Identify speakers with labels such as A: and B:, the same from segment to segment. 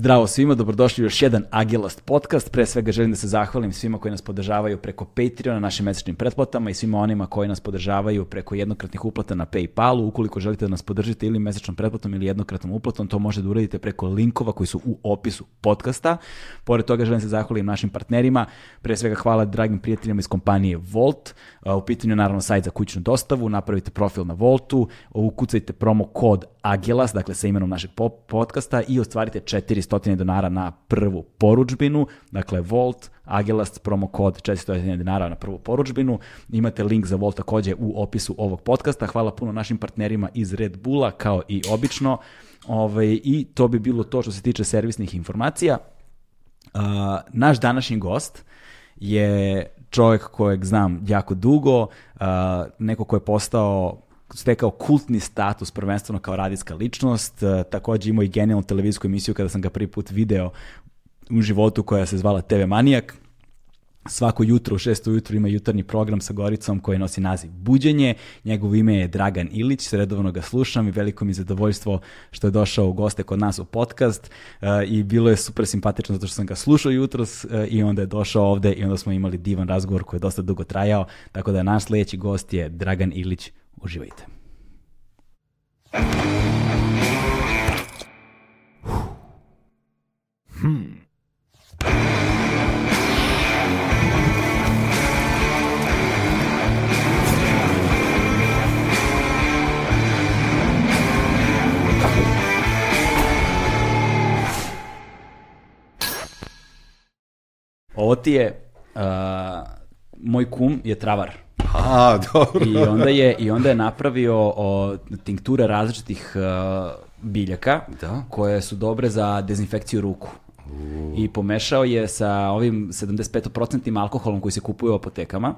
A: Zdravo svima, dobrodošli u još jedan Agilast podcast. Pre svega želim da se zahvalim svima koji nas podržavaju preko Patreona, našim mesečnim pretplatama i svima onima koji nas podržavaju preko jednokratnih uplata na Paypalu. Ukoliko želite da nas podržite ili mesečnom pretplatom ili jednokratnom uplatom, to možete da uradite preko linkova koji su u opisu podcasta. Pored toga želim da se zahvalim našim partnerima. Pre svega hvala dragim prijateljima iz kompanije Volt. U pitanju naravno sajt za kućnu dostavu, napravite profil na Voltu, ukucajte promo kod Agilas, dakle sa imenom našeg podcasta i ostvarite 400 dinara na prvu poručbinu, dakle Volt, Agilast, promo kod 400 dinara na prvu poručbinu. Imate link za Volt takođe u opisu ovog podcasta. Hvala puno našim partnerima iz Red Bulla, kao i obično. Ove, ovaj, I to bi bilo to što se tiče servisnih informacija. Uh, naš današnji gost je čovjek kojeg znam jako dugo, uh, neko ko je postao stekao kultni status prvenstveno kao radijska ličnost, uh, takođe imao i genijalnu televizijsku emisiju kada sam ga prvi put video u životu koja se zvala TV Manijak. Svako jutro u 6. ujutru ima jutarnji program sa Goricom koji nosi naziv Buđenje. Njegovo ime je Dragan Ilić, redovno ga slušam i veliko mi zadovoljstvo što je došao u goste kod nas u podcast uh, i bilo je super simpatično zato što sam ga slušao jutros uh, i onda je došao ovde i onda smo imali divan razgovor koji je dosta dugo trajao, tako da naš sledeći gost je Dragan Ilić. Uživajte. Hmm. Ovo ti je, uh, moj kum je travar.
B: A, dobro.
A: I onda je, i onda je napravio o, tinkture različitih uh, biljaka
B: Da.
A: koje su dobre za dezinfekciju ruku.
B: U.
A: I pomešao je sa ovim 75% alkoholom koji se kupuje u apotekama,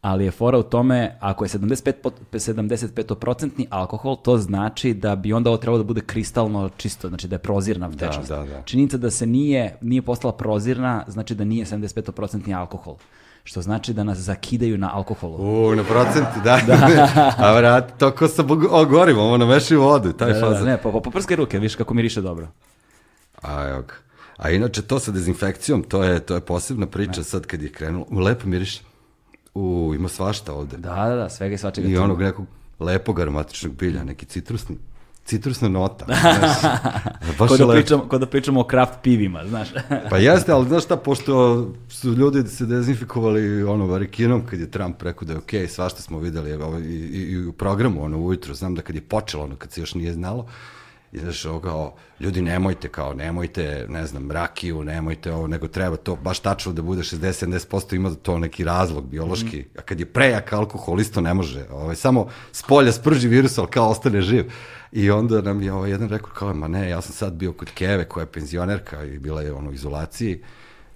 A: ali je fora u tome, ako je 75%, 75% alkohol, to znači da bi onda ovo trebalo da bude kristalno čisto, znači da je prozirna tečnost.
B: da, da.
A: Činjenica da se nije, nije postala prozirna, znači da nije 75% alkohol što znači da nas zakidaju na alkoholu.
B: U, na procenti, da. da. A vrat, to ko sa ogorivom, ono meši vodu, taj
A: da, da,
B: faza.
A: da, ne, poprskaj ruke, viš kako miriše dobro.
B: A, evo ga. A inače to sa dezinfekcijom, to je, to je posebna priča ne. sad kad je krenulo. U, lepo miriše. U, ima svašta ovde.
A: Da, da, da, svega i svačega.
B: I onog nekog lepog aromatičnog bilja, neki citrusni citrusna nota.
A: Znaš, kod, da pričamo, kod da pričamo o kraft pivima, znaš.
B: pa jeste, ali znaš šta, pošto su ljudi se dezinfikovali ono varikinom kad je Trump rekao da je okej, okay, svašta smo videli i, i, i u programu ono ujutro, znam da kad je počelo ono, kad se još nije znalo, i znaš, ovo kao, ljudi nemojte kao, nemojte, ne znam, rakiju, nemojte ovo, nego treba to baš tačno da bude 60-70% ima to neki razlog biološki, mm. a kad je prejak alkohol isto ne može, ovaj, samo s polja sprži virus, ali kao ostane živ. I onda nam je ovaj, jedan rekao kao, ma ne, ja sam sad bio kod Keve koja je penzionerka i bila je ono, u izolaciji.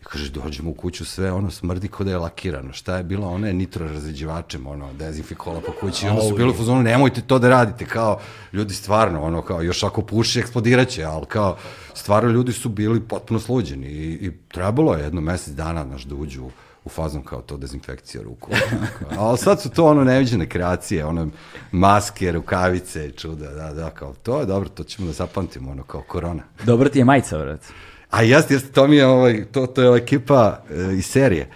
B: I kaže, dođemo u kuću, sve ono smrdi kod da je lakirano. Šta je bilo? Ona je nitro razređivačem, ono, dezinfikola po kući. I onda su bili u fazonu, nemojte to da radite, kao, ljudi stvarno, ono, kao, još ako puši, eksplodiraće, ali kao, stvarno ljudi su bili potpuno sluđeni i, i trebalo je jedno mesec dana, znaš, da uđu u fazom kao to dezinfekcija ruku. Ali sad su to ono neviđene kreacije, ono maske, rukavice, čuda, da, da, kao to je dobro, to ćemo da zapamtimo, ono kao korona.
A: Dobro ti je majica, vrat.
B: A jeste, jeste, to mi je, ovaj, to, to je ekipa e, iz serije.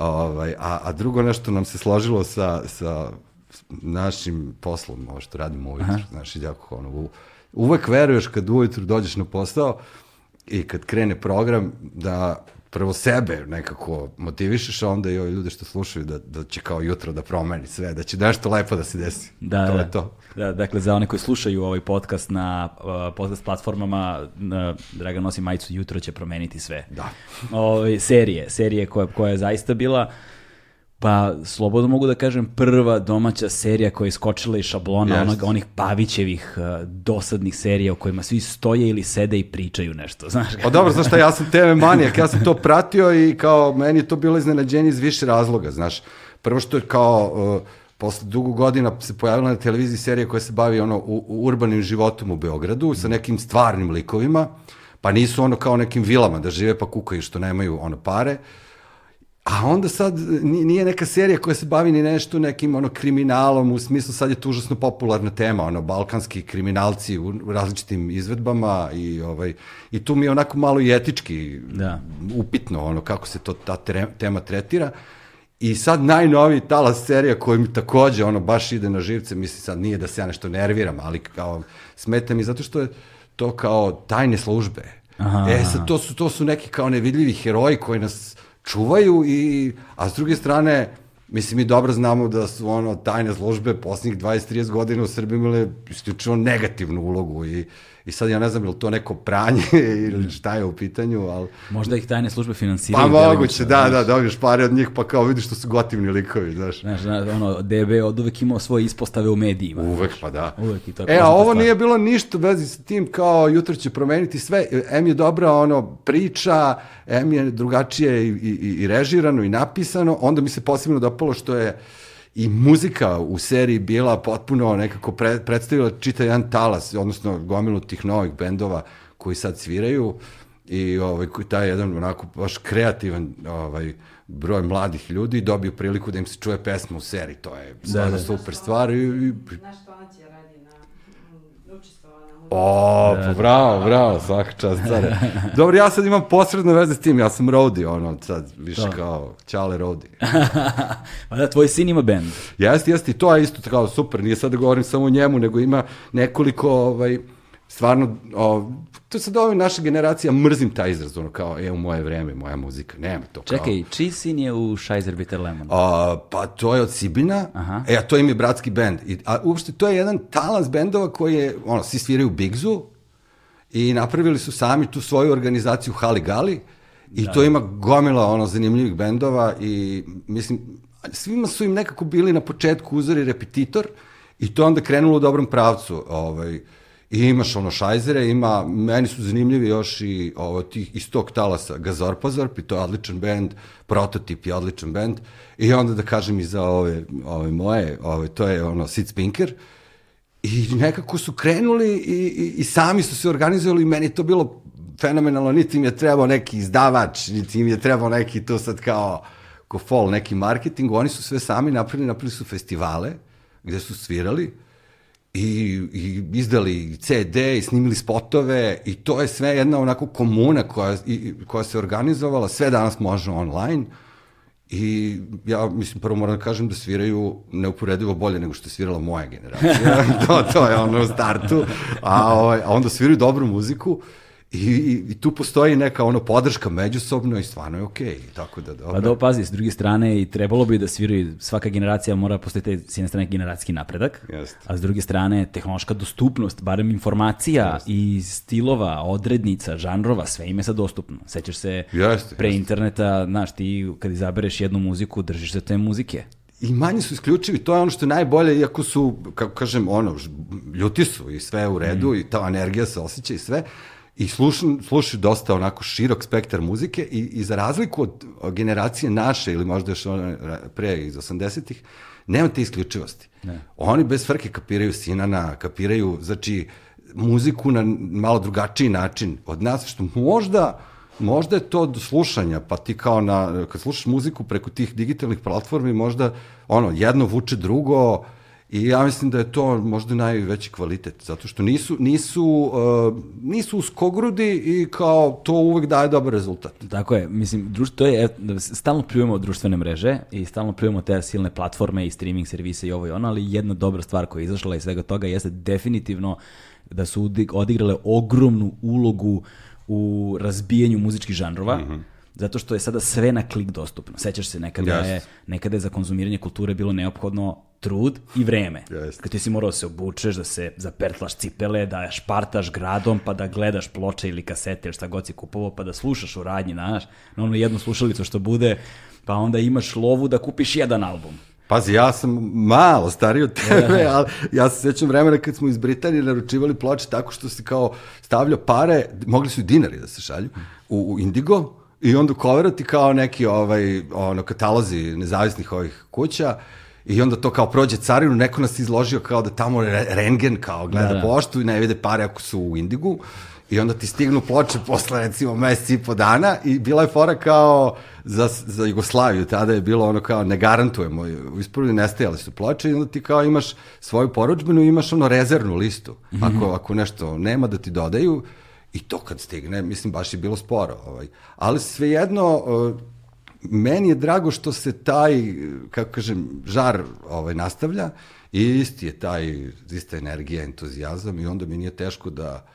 B: Ovaj, a, a drugo nešto nam se složilo sa, sa našim poslom, ovo što radimo ujutru, Aha. znaš, jako, ono, u, uvek veruješ kad ujutru dođeš na posao i kad krene program da prvo sebe nekako motivišeš, a onda i ove ljude što slušaju da, da će kao jutro da promeni sve, da će nešto lepo da se desi.
A: Da,
B: to
A: da.
B: je to.
A: Da, dakle, za one koji slušaju ovaj podcast na uh, podcast platformama, na, Dragan nosi majicu, jutro će promeniti sve.
B: Da.
A: Ove, ovaj, serije, serije koja, koja je zaista bila Pa, slobodno mogu da kažem, prva domaća serija koja je iskočila iz šablona onog, onih Pavićevih uh, dosadnih serija u kojima svi stoje ili sede i pričaju nešto, znaš.
B: O dobro, znaš šta, ja sam TV manijak, ja sam to pratio i kao, meni je to bilo iznenađenje iz više razloga, znaš. Prvo što je kao, uh, posle dugo godina se pojavila na televiziji serija koja se bavi ono u, u urbanim životom u Beogradu sa nekim stvarnim likovima, pa nisu ono kao nekim vilama da žive pa kukaju što nemaju ono pare, A onda sad ni- nije neka serija koja se bavi ni nešto nekim ono kriminalom, u smislu sad je to užasno popularna tema, ono balkanski kriminalci u, različitim izvedbama i ovaj i tu mi je onako malo i etički
A: Da.
B: upitno ono kako se to ta tre, tema tretira. I sad najnoviji talas serija koji mi takođe ono baš ide na živce, mislim sad nije da se ja nešto nerviram, ali kao smeta mi zato što je to kao tajne službe.
A: Aha.
B: E sad to su, to su neki kao nevidljivi heroji koji nas čuvaju i, a s druge strane, mislim mi dobro znamo da su ono tajne službe posljednjih 20-30 godina u Srbiji imale isključivo negativnu ulogu i, i sad ja ne znam je li to neko pranje ili šta je u pitanju, ali
A: Možda ih tajne službe finansiraju.
B: pa moguće, da, da,
A: znaš.
B: dobiješ pare od njih, pa kao vidiš što su gotivni likovi, znaš.
A: Znaš, znaš, ono, DB od uvek imao svoje ispostave u medijima.
B: Uvek, pa da.
A: Uvek i to je
B: E, a ovo
A: stvar.
B: nije bilo ništa vezi sa tim kao jutro će promeniti sve. M je dobra ono priča, M je drugačije i, i, i režirano i napisano. Onda mi se posebno dopalo što je i muzika u seriji bila potpuno nekako pre, predstavila čita jedan talas, odnosno gomilu tih novih bendova koji sad sviraju i ovaj, taj jedan onako baš kreativan ovaj, broj mladih ljudi dobiju priliku da im se čuje pesma u seriji. To je stvarno
A: da.
B: super stvar i, i
C: Naš Tonac je radi na, mm,
B: O, pa bravo, bravo, svaka čast, care. Dobro, ja sad imam posredne veze s tim, ja sam roadie, ono, sad, više
A: Da.
B: kao, čale roadie.
A: pa da, tvoj sin ima bend.
B: Jeste, jeste, i to je isto kao super, nije sad da govorim samo o njemu, nego ima nekoliko, ovaj, stvarno, o, to sad ove naša generacija, mrzim taj izraz, ono, kao, e, u moje vreme, moja muzika, nema to, kao.
A: Čekaj, čiji sin je u Scheiser Bitter Lemon?
B: A, pa to je od Sibina,
A: Aha.
B: e, a to im je bratski bend. I, a uopšte to je jedan talans bendova koji je, ono, svi sviraju Bigzu i napravili su sami tu svoju organizaciju Hali Gali i da. to ima gomila, ono, zanimljivih bendova i, mislim, svima su im nekako bili na početku uzori repetitor i to je onda krenulo u dobrom pravcu, ovaj, I imaš ono šajzere, ima, meni su zanimljivi još i ovo, tih, iz tog talasa Gazorpazorp i to je odličan bend, Prototip je odličan bend. I onda da kažem i za ove, ove moje, ove, to je ono Sid Spinker. I nekako su krenuli i, i, i sami su se organizovali i meni to bilo fenomenalno, niti im je trebao neki izdavač, niti im je trebao neki to sad kao ko fol, neki marketing, oni su sve sami napravili, napravili su festivale gde su svirali i, i izdali CD i snimili spotove i to je sve jedna onako komuna koja, i, koja se organizovala, sve danas može online i ja mislim prvo moram da kažem da sviraju neuporedivo bolje nego što je svirala moja generacija, to, to je ono u startu, a, ovaj, a onda sviraju dobru muziku i, i, i tu postoji neka ono podrška međusobno i stvarno je okej, okay, tako da dobro.
A: Pa da pazi, s druge strane i trebalo bi da sviraju, svaka generacija mora postojiti s jedne strane generacijski napredak,
B: Jeste.
A: a s druge strane tehnološka dostupnost, barem informacija i stilova, odrednica, žanrova, sve im je sad dostupno. Sećaš se
B: Jeste,
A: pre interneta, znaš, ti kad izabereš jednu muziku, držiš se te muzike.
B: I manje su isključivi, to je ono što je najbolje, iako su, kako kažem, ono, ljuti su i sve u redu i ta energija se osjeća i sve. I slušaju dosta onako širok spektar muzike i, i za razliku od, od generacije naše ili možda još one pre iz 80-ih, nema te isključivosti. Ne. Oni bez frke kapiraju Sinana, kapiraju, znači, muziku na malo drugačiji način od nas, što možda možda je to do slušanja, pa ti kao na, kad slušaš muziku preko tih digitalnih platformi, možda ono, jedno vuče drugo i ja mislim da je to možda najveći kvalitet, zato što nisu, nisu, uh, nisu uskogrudi i kao to uvek daje dobar rezultat.
A: Tako je, mislim, druž, to je, stalno pljujemo društvene mreže i stalno pljujemo te silne platforme i streaming servise i ovo i ono, ali jedna dobra stvar koja je izašla iz svega toga jeste definitivno da su odi- odigrale ogromnu ulogu u razbijanju muzičkih žanrova,
B: Mhm.
A: Zato što je sada sve na klik dostupno. Sećaš se, nekada, je,
B: Jeste.
A: nekada je za konzumiranje kulture bilo neophodno trud i vreme.
B: Jeste.
A: Kad ti si morao da se obučeš, da se zapertlaš cipele, da špartaš gradom, pa da gledaš ploče ili kasete ili šta god si kupovao, pa da slušaš u radnji, znaš, na ono jednu slušalicu što bude, pa onda imaš lovu da kupiš jedan album.
B: Pazi, ja sam malo stariji od tebe, ali ja se sećam vremena kad smo iz Britanije naručivali ploče tako što se kao stavljao pare, mogli su i dinari da se šalju, u, u Indigo i onda koverati kao neki ovaj, ono, katalozi nezavisnih ovih kuća i onda to kao prođe carinu, neko nas izložio kao da tamo re, rengen kao gleda
A: Da,
B: da, poštu i ne vide pare ako su u Indigu I onda ti stignu ploče posle recimo meseci i po dana i bila je fora kao za, za Jugoslaviju, tada je bilo ono kao ne garantujemo, u isporudu nestajale su ploče i onda ti kao imaš svoju poručbenu i imaš ono rezervnu listu.
A: Mhm.
B: Ako, ako nešto nema da ti dodaju, i to kad stigne, mislim, baš je bilo sporo. Ovaj. Ali svejedno, uh, meni je drago što se taj, kako kažem, žar ovaj, nastavlja i isti je taj, ista energija, entuzijazam i onda mi nije teško da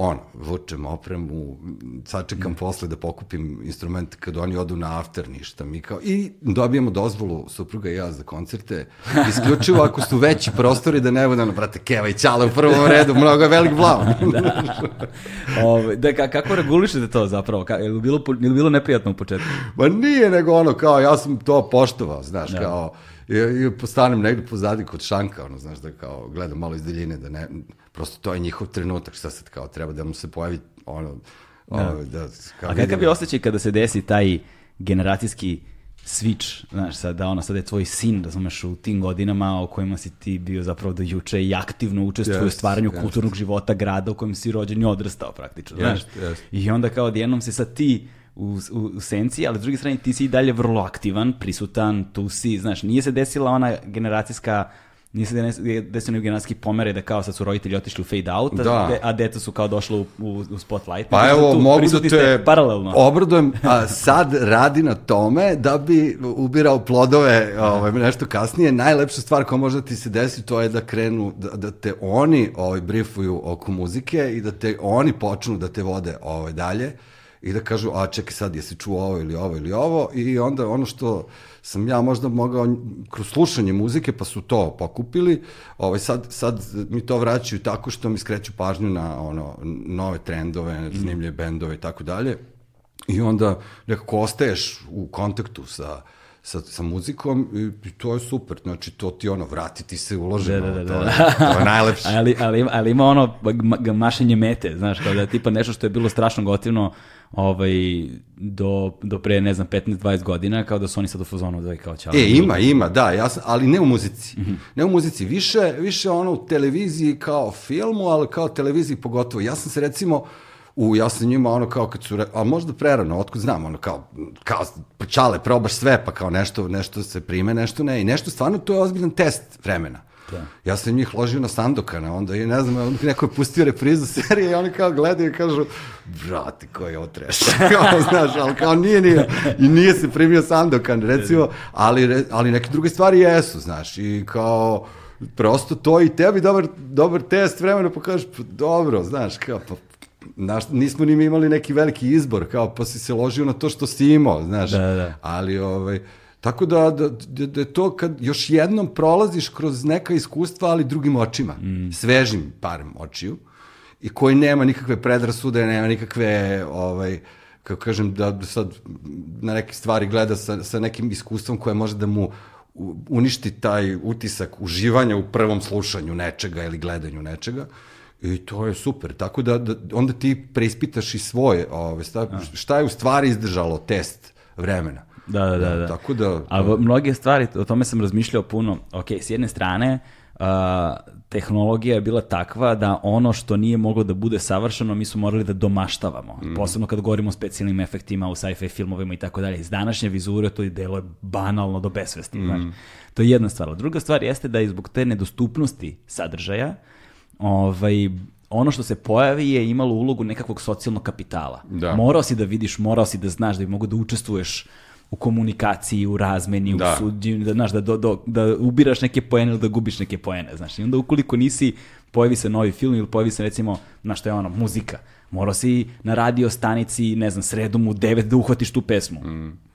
B: ono, vučem opremu, sačekam posle da pokupim instrument kad oni odu na after, ništa. Mi kao, I dobijemo dozvolu, supruga i ja, za koncerte, isključivo ako su veći prostori da ne bude ono, brate, Keva i Ćala u prvom redu, mnogo je velik blav.
A: Ove, da, ka, kako regulišete to zapravo? Ka, je, li bilo, je li bilo neprijatno u početku?
B: Ma nije nego ono, kao, ja sam to poštovao, znaš, da. kao, i, i postanem negde pozadi kod šanka, ono, znaš, da kao, gledam malo iz daljine, da ne, prosto to je njihov trenutak, šta sad, kao, treba da mu se pojavi, ono, da, o, da kao
A: A kakav je osjećaj kada se desi taj generacijski switch, znaš, sad da ono, sad je tvoj sin, razumeš, u tim godinama o kojima si ti bio zapravo do juče i aktivno učestvuje u
B: Jest,
A: stvaranju
B: jest.
A: kulturnog života grada u kojem si rođen i odrastao praktično, znaš.
B: Jest, jest.
A: I onda kao odjednom si sad ti u, u, u senci, ali s druge strane ti si i dalje vrlo aktivan, prisutan, tu si, znaš, nije se desila ona generacijska nije se des- desio ni generacijski pomere da kao sad su roditelji otišli u fade out,
B: Da.
A: a deca su kao došla u, u, u spotlight.
B: Pa evo,
A: tu,
B: mogu da te
A: paralelno.
B: obradujem, a sad radi na tome da bi ubirao plodove ovaj, nešto kasnije. Najlepša stvar koja može da ti se desi, to je da krenu, da, da te oni ovaj, briefuju oko muzike i da te oni počnu da te vode ovaj, dalje i da kažu, a čekaj sad, jesi čuo ovo ili ovo ili ovo i onda ono što sam ja možda mogao kroz slušanje muzike, pa su to pokupili, ovaj, sad, sad mi to vraćaju tako što mi skreću pažnju na ono, nove trendove, zanimljive bendove i tako dalje. I onda nekako ostaješ u kontaktu sa, sa, sa muzikom i, to je super. Znači, to ti ono, vratiti se uloženo.
A: Da, da, da,
B: to,
A: da.
B: je, to je najlepše.
A: ali, ali, ali ima ono mašenje mete, znaš, kao da je tipa nešto što je bilo strašno gotivno ovaj, do, do pre, ne znam, 15-20 godina, kao da su oni sad u fazonu da je kao čao.
B: E, ima, ima, da, ja sam, ali ne u muzici.
A: Mhm.
B: Ne u muzici, više, više ono u televiziji kao filmu, ali kao televiziji pogotovo. Ja sam se recimo, u, ja sam njima ono kao kad su, a možda prerano, otkud znam, ono kao, kao čale, probaš sve, pa kao nešto, nešto se prime, nešto ne. I nešto stvarno, to je ozbiljan test vremena.
A: Da.
B: Ja sam njih ložio na Sandokana, onda i ne znam, neko je pustio reprizu serije i oni kao gledaju i kažu, brate, koji je ovo treš. kao, znaš, ali kao nije, nije, i nije se primio Sandokan, recimo, ali, ali neke druge stvari jesu, znaš, i kao, prosto to i tebi dobar, dobar test vremena, pa kažeš, pa dobro, znaš, kao, pa, Znaš, nismo ni mi imali neki veliki izbor, kao pa si se ložio na to što si imao, znaš.
A: Da, da.
B: Ali, ovaj, tako da, da, da, da je to kad još jednom prolaziš kroz neka iskustva, ali drugim očima, mm. svežim parem očiju, i koji nema nikakve predrasude, nema nikakve, ovaj, kako kažem, da sad na neke stvari gleda sa, sa nekim iskustvom koje može da mu uništi taj utisak uživanja u prvom slušanju nečega ili gledanju nečega. I to je super. Tako da, da onda ti preispitaš i svoje, ove, šta, šta je u stvari izdržalo test vremena.
A: Da, da, da. da.
B: Tako da...
A: A mnoge stvari, o tome sam razmišljao puno. Ok, s jedne strane, uh, tehnologija je bila takva da ono što nije moglo da bude savršeno, mi smo morali da domaštavamo.
B: Mm.
A: Posebno kad govorimo o specijalnim efektima u sci-fi filmovima i tako dalje. Iz današnje vizure to i delo je banalno do besvesti.
B: Mm.
A: Znaš. To je jedna stvar. Druga stvar jeste da i zbog te nedostupnosti sadržaja, ovaj, ono što se pojavi je imalo ulogu nekakvog socijalnog kapitala.
B: Da.
A: Morao si da vidiš, morao si da znaš da bi mogo da učestvuješ u komunikaciji, u razmeni,
B: Da.
A: u suđenju, da, znaš, da, do, do, da ubiraš neke poene ili da gubiš neke poene, znaš. I onda ukoliko nisi, pojavi se novi film ili pojavi se recimo, znaš što je ono, muzika. Morao si na radio stanici, ne znam, sredom u 9 da uhvatiš tu pesmu.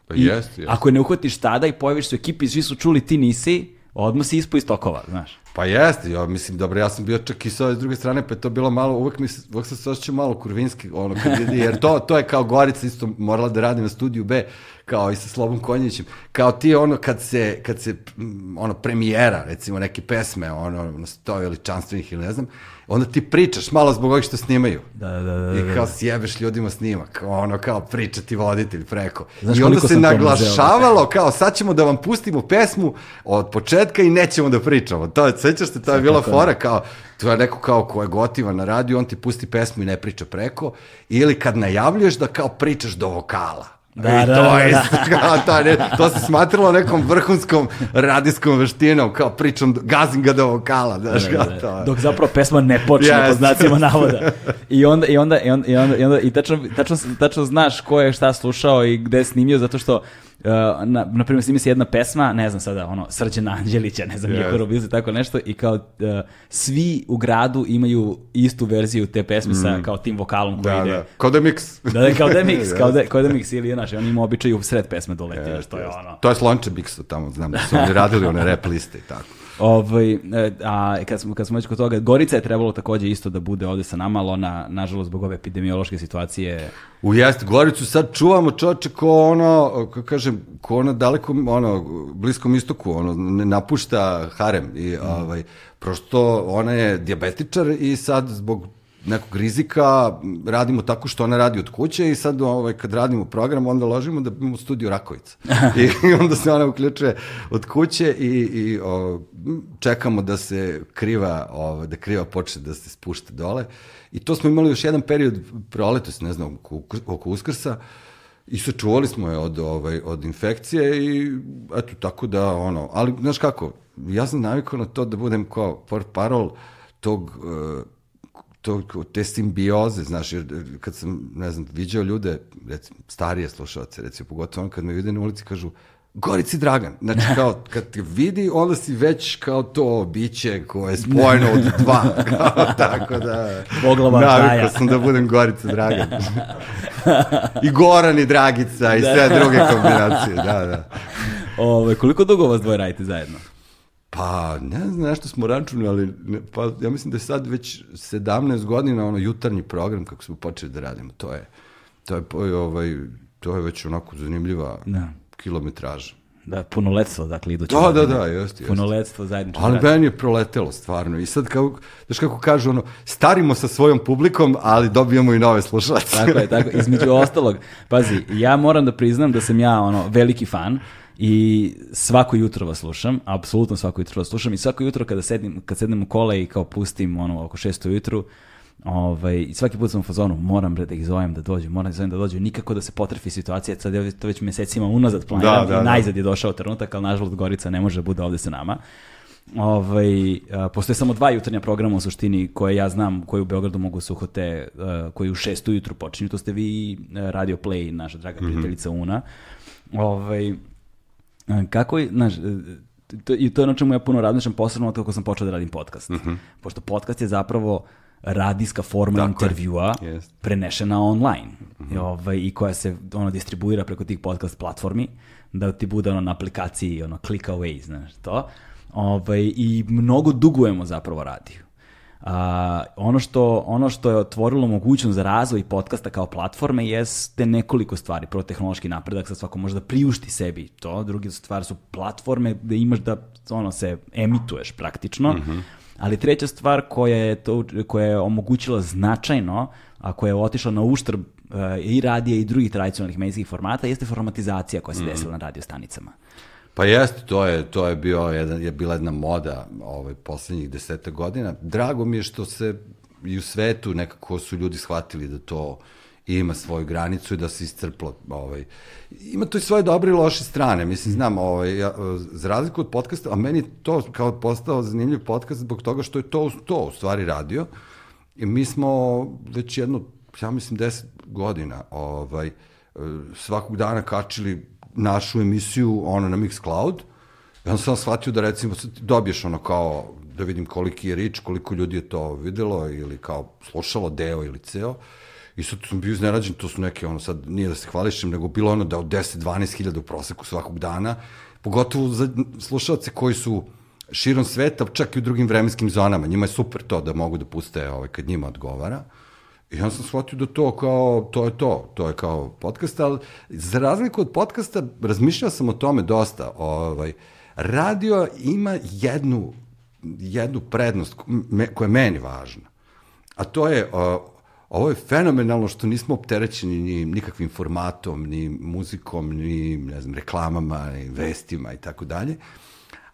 B: Pa
A: I
B: jest, jest.
A: Ako je ne uhvatiš tada i pojaviš se u ekipi, svi su čuli, ti nisi, odmah si ispo iz tokova, znaš.
B: Pa jeste, ja mislim, dobro, ja sam bio čak i sa ove druge strane, pa je to bilo malo, uvek, mi, uvek sam se osjećao malo kurvinski, ono, kad vidi, jer to, to je kao Gorica isto morala da radi na studiju B, kao i sa Slobom Konjićem, kao ti ono kad se, kad se mm, ono premijera, recimo neke pesme, ono, na sto veličanstvenih ili ne znam, onda ti pričaš malo zbog ovih što snimaju.
A: Da, da, da, da.
B: I kao sjebeš ljudima snimak, ono kao priča ti voditelj preko.
A: Znaš
B: I onda se naglašavalo kao sad ćemo da vam pustimo pesmu od početka i nećemo da pričamo. To sećaš se, to je bila fora kao, to je neko kao ko je gotivan na radiju, on ti pusti pesmu i ne priča preko, ili kad najavljuješ da kao pričaš do vokala.
A: Da, da,
B: to,
A: da,
B: je,
A: da.
B: to, ne, to se smatralo nekom vrhunskom radijskom veštinom, kao pričam, gazim ga do vokala, znaš, kao to.
A: Dok zapravo pesma ne počne
B: Jeste.
A: pod znacima navoda. I onda, i onda, i onda, i onda, i, onda, i tačno, tačno, tačno znaš ko je šta slušao i gde je snimio, zato što Uh, na, na primjer, snimi se jedna pesma, ne znam sada, ono, Srđana Anđelića, ne znam,
B: Jeste.
A: Jehoro Bilze, tako nešto, i kao uh, svi u gradu imaju istu verziju te pesme sa kao tim vokalom koji
B: Mm. Da,
A: ide.
B: da, kao da je mix.
A: Da, da, kao da je mix, kao da, kao da je mix, ili, znaš, on ima običaj u sred pesme doleti, znaš, to je ono.
B: To je Slonče Biksa tamo, znam da su oni radili one rap liste i tako.
A: Ovaj, e, a kad smo, kad smo već kod toga, Gorica je trebalo takođe isto da bude ovde sa nama, ali ona, nažalost, zbog ove epidemiološke situacije,
B: U jest, Goricu sad čuvamo čoče ko ono, kako kažem, ko ono daleko, ono, bliskom istoku, ono, ne napušta harem i, ovaj, prosto ona je dijabetičar i sad zbog nekog rizika radimo tako što ona radi od kuće i sad ovaj, kad radimo program onda ložimo da imamo studio Rakovica. I onda se ona uključuje od kuće i, i o, čekamo da se kriva, ovaj, da kriva počne da se spušta dole. I to smo imali još jedan period proletos, ne znam, oko, oko Uskrsa, i sačuvali smo je od, ovaj, od infekcije i eto, tako da, ono, ali, znaš kako, ja sam navikao na to da budem kao port parol tog, uh, tog, te simbioze, znaš, jer kad sam, ne znam, viđao ljude, recimo, starije slušalce, recimo, pogotovo on kad me vide na ulici, kažu, Gorici Dragan. Znači, kao, kad te vidi, onda si već kao to biće koje je spojeno od dva. Kao, tako da...
A: Boglava Draja.
B: Navikao sam da budem Gorica Dragan. I Goran i Dragica i sve druge kombinacije, da, da.
A: Ove, koliko dugo vas dvoje radite zajedno?
B: Pa, ne znam, nešto smo računali, ali ne, pa ja mislim da je sad već 17 godina ono jutarnji program kako smo počeli da radimo. To je, to je, ovaj, to je već onako zanimljiva
A: Da.
B: kilometraža.
A: Da, punoletstvo, dakle, iduće.
B: Da, da,
A: godine.
B: da, jeste, jeste.
A: Punoletstvo zajedničko.
B: Ali
A: rad.
B: meni je proletelo stvarno. I sad, kao, znaš kako kažu, ono, starimo sa svojom publikom, ali dobijamo i nove slušalce.
A: Tako je, tako. Između ostalog, pazi, ja moram da priznam da sam ja ono veliki fan i svako jutro vas slušam, apsolutno svako jutro vas slušam i svako jutro kada sednem, kad sednem u kola i kao pustim ono oko 6 ujutru, Ovaj, i svaki put sam u fazonu, moram bre da ih zovem da dođu, moram da ih zovem da dođu, nikako da se potrefi situacija, sad ja to već mesecima unazad planiram
B: Da, da,
A: i
B: da.
A: najzad je došao trenutak, ali nažalost Gorica ne može da bude ovde sa nama. Ovaj, postoje samo dva jutarnja programa u suštini koje ja znam, koji u Beogradu mogu suhote, a, koji u šest ujutru počinju, to ste vi Radio Play, naša draga prijateljica Una. Ovaj, kako je, znaš, e, to, i to je ono čemu ja puno razmišljam, posebno od kako sam počeo da radim podcast. Pošto podcast je zapravo radijska forma
B: Tako je.
A: intervjua
B: Jest.
A: prenešena online I, ovaj, i koja se ono distribuira preko tih podcast platformi da ti bude ono na aplikaciji ono click away, znaš to. Ovaj, I mnogo dugujemo zapravo radiju. A, ono, što, ono što je otvorilo mogućnost za razvoj podcasta kao platforme jeste nekoliko stvari. Prvo tehnološki napredak, sad svako može da priušti sebi to. Drugi stvar su platforme gde imaš da ono, se emituješ praktično. Ali treća stvar koja je, to, koja je omogućila značajno, a koja je otišla na uštrb e, i radija i drugih tradicionalnih medijskih formata, jeste formatizacija koja se desila na radio stanicama.
B: Pa jeste, to je, to je, bio jedan, je bila jedna moda ovaj, poslednjih deseta godina. Drago mi je što se i u svetu nekako su ljudi shvatili da to ima svoju granicu i da se iscrplo. Ovaj. Ima to i svoje dobre i loše strane. Mislim, znam, ovaj, ja, za razliku od podcasta, a meni to kao postao zanimljiv podcast zbog toga što je to, to u stvari radio. I mi smo već jedno, ja mislim, deset godina ovaj, e, svakog dana kačili našu emisiju ono na Mixcloud. I onda sam shvatio da recimo dobiješ ono kao da vidim koliki je rič, koliko ljudi je to videlo ili kao slušalo deo ili ceo. I sad sam bio iznenađen, to su neke, ono sad, nije da se hvališem, nego bilo ono da od 10-12 hiljada u proseku svakog dana, pogotovo za slušalce koji su širom sveta, čak i u drugim vremenskim zonama. Njima je super to da mogu da puste ovaj, kad njima odgovara. I onda sam shvatio da to kao, to je to, to je kao podcast, ali za razliku od podcasta, razmišljao sam o tome dosta, ovaj, radio ima jednu, jednu prednost koja je meni važna, a to je, ovo je fenomenalno što nismo opterećeni ni nikakvim formatom, ni muzikom, ni, ne znam, reklamama, ni vestima i tako dalje,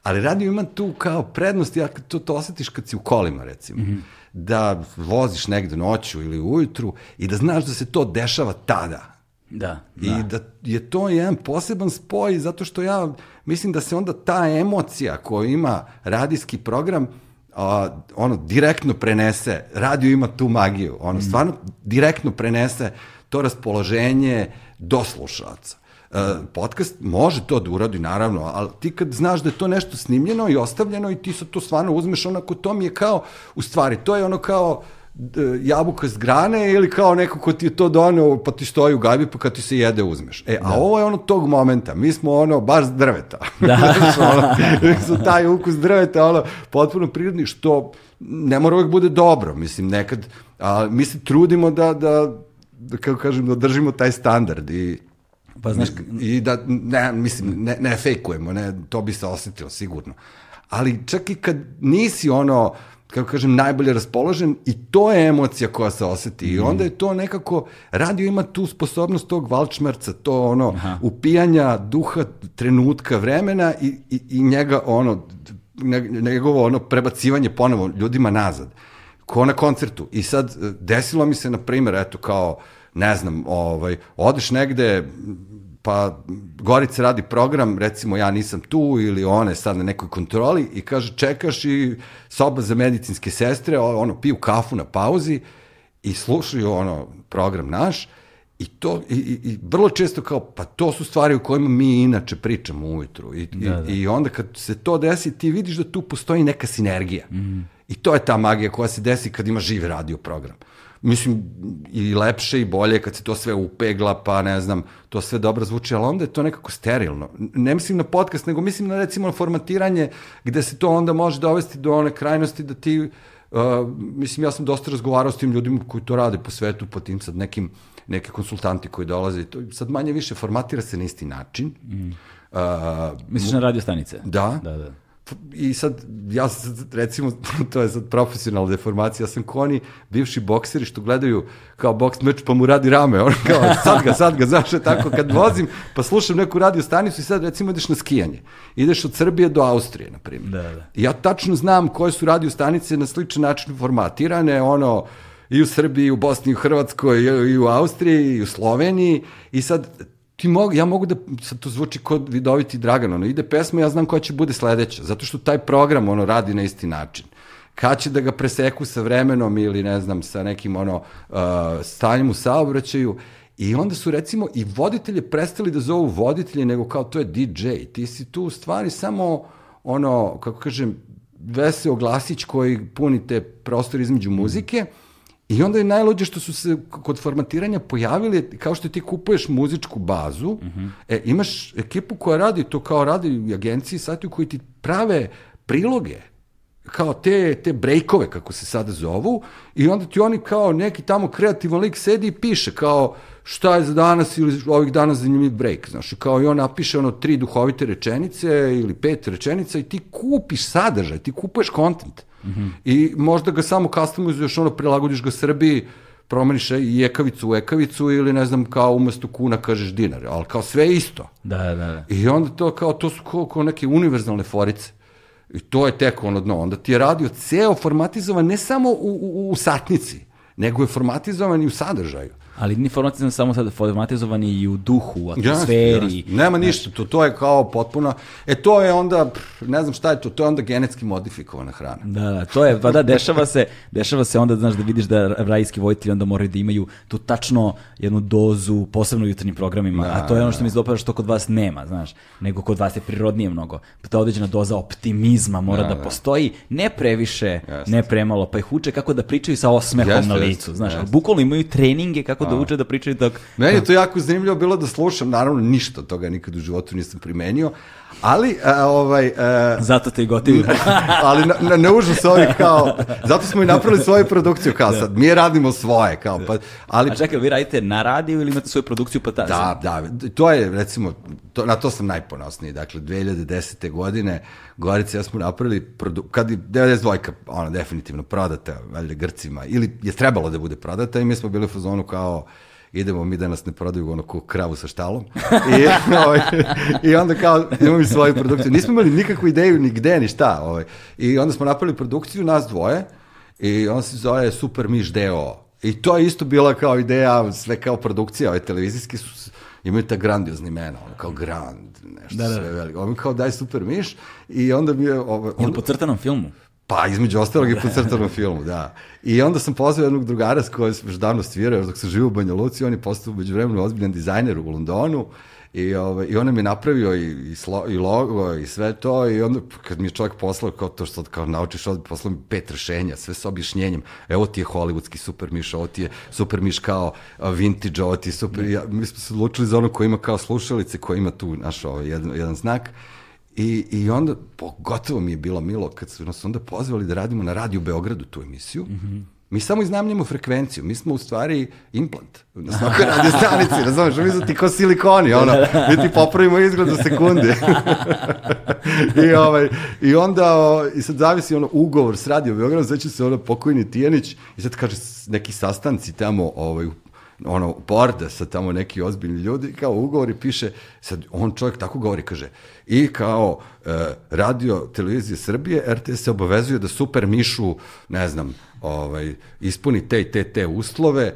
B: Ali radio ima tu kao prednost, ja to, to osjetiš kad si u kolima, recimo. Mm -hmm. Da voziš negde noću ili ujutru i da znaš da se to dešava tada.
A: Da,
B: I da je to jedan poseban spoj, zato što ja mislim da se onda ta emocija koju ima radijski program, a, ono, direktno prenese, radio ima tu magiju, ono, stvarno direktno prenese to raspoloženje do slušalca. E, podcast može to da uradi, naravno, ali ti kad znaš da je to nešto snimljeno i ostavljeno i ti sad to stvarno uzmeš, onako, to mi je kao, u stvari, to je ono kao, jabuka s grane ili kao neko ko ti je to doneo pa ti stoji u gajbi pa kad ti se jede uzmeš. E, a da. ovo je ono tog momenta. Mi smo ono baš s drveta. Da. ono, smo taj ukus drveta, ono, potpuno prirodni, što ne mora uvek bude dobro. Mislim, nekad, a, mi se trudimo da, da, da kako kažem, da držimo taj standard i
A: Pa znaš...
B: I da, ne, mislim, ne, ne fejkujemo, ne, to bi se osetilo sigurno. Ali čak i kad nisi ono, kako kažem, najbolje raspoložen i to je emocija koja se oseti. Mm. I onda je to nekako, radio ima tu sposobnost tog valčmerca, to ono, Aha. upijanja duha trenutka vremena i, i, i njega ono, njegovo ono prebacivanje ponovo ljudima nazad. Ko na koncertu. I sad desilo mi se, na primjer, eto kao, ne znam, ovaj, odeš negde, pa Gorica radi program, recimo ja nisam tu ili one sad na nekoj kontroli i kaže čekaš i soba za medicinske sestre, ono piju kafu na pauzi i slušaju ono program naš i to i, i, i vrlo često kao pa to su stvari o kojima mi inače pričamo ujutru i, da, da. i, i onda kad se to desi ti vidiš da tu postoji neka sinergija mm. i to je ta magija koja se desi kad ima živ radio program mislim, i lepše i bolje kad se to sve upegla, pa ne znam, to sve dobro zvuči, ali onda je to nekako sterilno. Ne mislim na podcast, nego mislim na recimo na formatiranje, gde se to onda može dovesti do one krajnosti da ti, uh, mislim, ja sam dosta razgovarao s tim ljudima koji to rade po svetu, po tim sad nekim, neke konsultanti koji dolaze, to sad manje više formatira se na isti način. Mm.
A: Uh, Misliš na radio stanice?
B: Da.
A: Da, da
B: i sad, ja sad, recimo, to je sad profesionalna deformacija, ja sam koni bivši bokseri što gledaju kao boks meč pa mu radi rame, on kao sad ga, sad ga, znaš, tako kad vozim pa slušam neku radio stanicu i sad recimo ideš na skijanje, ideš od Srbije do Austrije, na primjer.
A: Da, da.
B: I ja tačno znam koje su radio stanice na sličan način formatirane, ono, i u Srbiji, i u Bosni, i u Hrvatskoj, i u Austriji, i u Sloveniji, i sad ti mogu, ja mogu da, sad to zvuči kod vidoviti Dragan, ono, ide pesma, ja znam koja će bude sledeća, zato što taj program, ono, radi na isti način. Kad će da ga preseku sa vremenom ili, ne znam, sa nekim, ono, uh, stanjem u saobraćaju, I onda su recimo i voditelje prestali da zovu voditelje, nego kao to je DJ. Ti si tu u stvari samo ono, kako kažem, veseo glasić koji puni te između muzike, mm I onda je najluđe što su se kod formatiranja pojavili, kao što ti kupuješ muzičku bazu, mhm. -huh. e, imaš ekipu koja radi to kao radi u agenciji sati koji ti prave priloge, kao te, te brejkove, kako se sada zovu, i onda ti oni kao neki tamo kreativan lik sedi i piše kao šta je za danas ili ovih dana zanimljiv break, znaš, kao i on napiše ono tri duhovite rečenice ili pet rečenica i ti kupiš sadržaj, ti kupuješ kontent. Mm -hmm. I možda ga samo customizuješ, ono, prilagodiš ga Srbiji, promeniš i ekavicu u ekavicu ili ne znam kao umesto kuna kažeš dinar, ali kao sve isto.
A: Da, da, da.
B: I onda to kao, to su kao, kao neke univerzalne forice. I to je tek ono dno. Onda ti je radio ceo formatizovan ne samo u, u, u satnici, nego je formatizovan i u sadržaju.
A: Ali ni formatizovan samo sad formatizovan i u duhu, u atmosferi. Jasne,
B: jasne. Nema ništa, to, to je kao potpuno, e to je onda, ne znam šta je to, to je onda genetski modifikovana hrana.
A: Da, da, to je, pa da, dešava se, dešava se onda, znaš, da vidiš da rajski vojitelji onda moraju da imaju tu tačno jednu dozu, posebno u jutarnjim programima, da, a to je ono što mi se što kod vas nema, znaš, nego kod vas je prirodnije mnogo. Ta određena doza optimizma mora da, da, da. postoji, ne previše, jasne. ne premalo, pa ih uče kako da pričaju sa osmehom na licu, znaš, bukvalno imaju treninge kako da uče da pričaju dok...
B: Meni je to jako zanimljivo bilo da slušam, naravno ništa toga nikad u životu nisam primenio, ali a, ovaj... A,
A: zato te i gotivim.
B: ali na, na, ne užas ovih kao, zato smo i napravili svoju produkciju kao da. sad, mi radimo svoje kao, pa, ali...
A: A čekaj, vi radite na radiju ili imate svoju produkciju pa ta?
B: Da, da, to je recimo, to, na to sam najponosniji, dakle 2010. godine Gorica ja smo napravili, produ, kad je 92 ona definitivno prodata, valjda Grcima, ili je trebalo da bude prodata i mi smo bili u fazonu kao, idemo mi da nas ne prodaju ono ko kravu sa štalom. I, ovaj, I onda kao, imamo mi svoju produkciju. Nismo imali nikakvu ideju ni gde, ni šta. Ovaj. I onda smo napravili produkciju, nas dvoje, i on se zove Super Miš Deo. I to je isto bila kao ideja, sve kao produkcija, ove televizijski su, imaju ta grandiozni imena, ono kao Grand, nešto
A: Da, da.
B: sve veliko. On mi kao daj Super Miš i onda mi je... Ovaj,
A: Ili
B: onda,
A: po crtanom filmu.
B: Pa, između ostalog i po crtanom filmu, da. I onda sam pozvao jednog drugara s kojim sam još davno svirao, još dok sam živio u Banja Luci, on je postao umeđu vremenu ozbiljan dizajner u Londonu, I, ovaj, I on nam je napravio i, i, slo, i logo i sve to i onda kad mi je čovjek poslao kao to što kao naučiš od poslao mi pet rešenja, sve sa objašnjenjem. Evo ti je hollywoodski super miš, ovo ti je super miš kao vintage, ovo ti je super. Ja, mi smo se odlučili za ono koji ima kao slušalice, koji ima tu naš ovaj, jedan, jedan znak. I, I onda, pogotovo mi je bilo milo kad su nas onda pozvali da radimo na radiju Beogradu tu emisiju. Mm -hmm. Mi samo iznamljamo frekvenciju, mi smo u stvari implant na svakoj radio stanici, razumeš, mi smo ti kao silikoni, ono, mi ti popravimo izgled za sekunde. I, ovaj, I onda, o, i sad zavisi ono ugovor s radio Beogradom, će se ono pokojni Tijanić i sad kaže neki sastanci tamo ovaj, u ono, borda sa tamo neki ozbiljni ljudi, kao ugovori piše, sad on čovjek tako govori, kaže, i kao e, radio televizije Srbije, RTS se obavezuje da super mišu, ne znam, ovaj, ispuni te i te te uslove,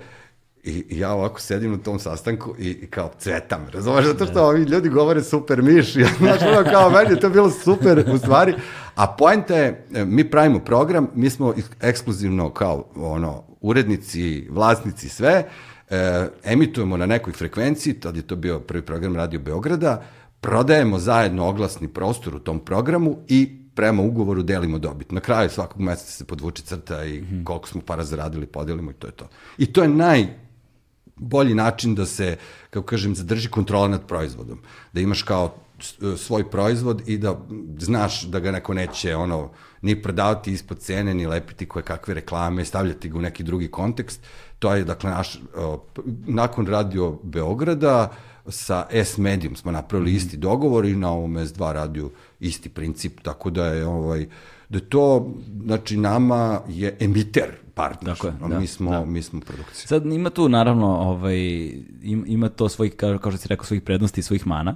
B: I, i ja ovako sedim na tom sastanku i, i kao cvetam, razumeš, zato što ovi ljudi govore super miš, ja, znaš, ono kao meni je to bilo super u stvari, a poenta je, e, mi pravimo program, mi smo ek- ekskluzivno kao ono, urednici, vlasnici, sve, e, emitujemo na nekoj frekvenciji, tad je to bio prvi program Radio Beograda, prodajemo zajedno oglasni prostor u tom programu i prema ugovoru delimo dobit. Na kraju svakog meseca se podvuče crta i koliko smo para zaradili, podelimo i to je to. I to je naj bolji način da se, kako kažem, zadrži kontrola nad proizvodom. Da imaš kao s- svoj proizvod i da znaš da ga neko neće ono ni prodavati ispod cene, ni lepiti koje kakve reklame, stavljati ga u neki drugi kontekst. To je, dakle, naš, nakon radio Beograda, sa S Medium smo napravili isti dogovor i na ovom S2 radiju isti princip, tako da je ovaj da to, znači nama je emiter partner,
A: je,
B: a
A: da,
B: mi smo,
A: da.
B: mi smo produkcija.
A: Sad ima tu naravno, ovaj, im- ima to svojih, kao, kao što si rekao, svojih prednosti i svojih mana.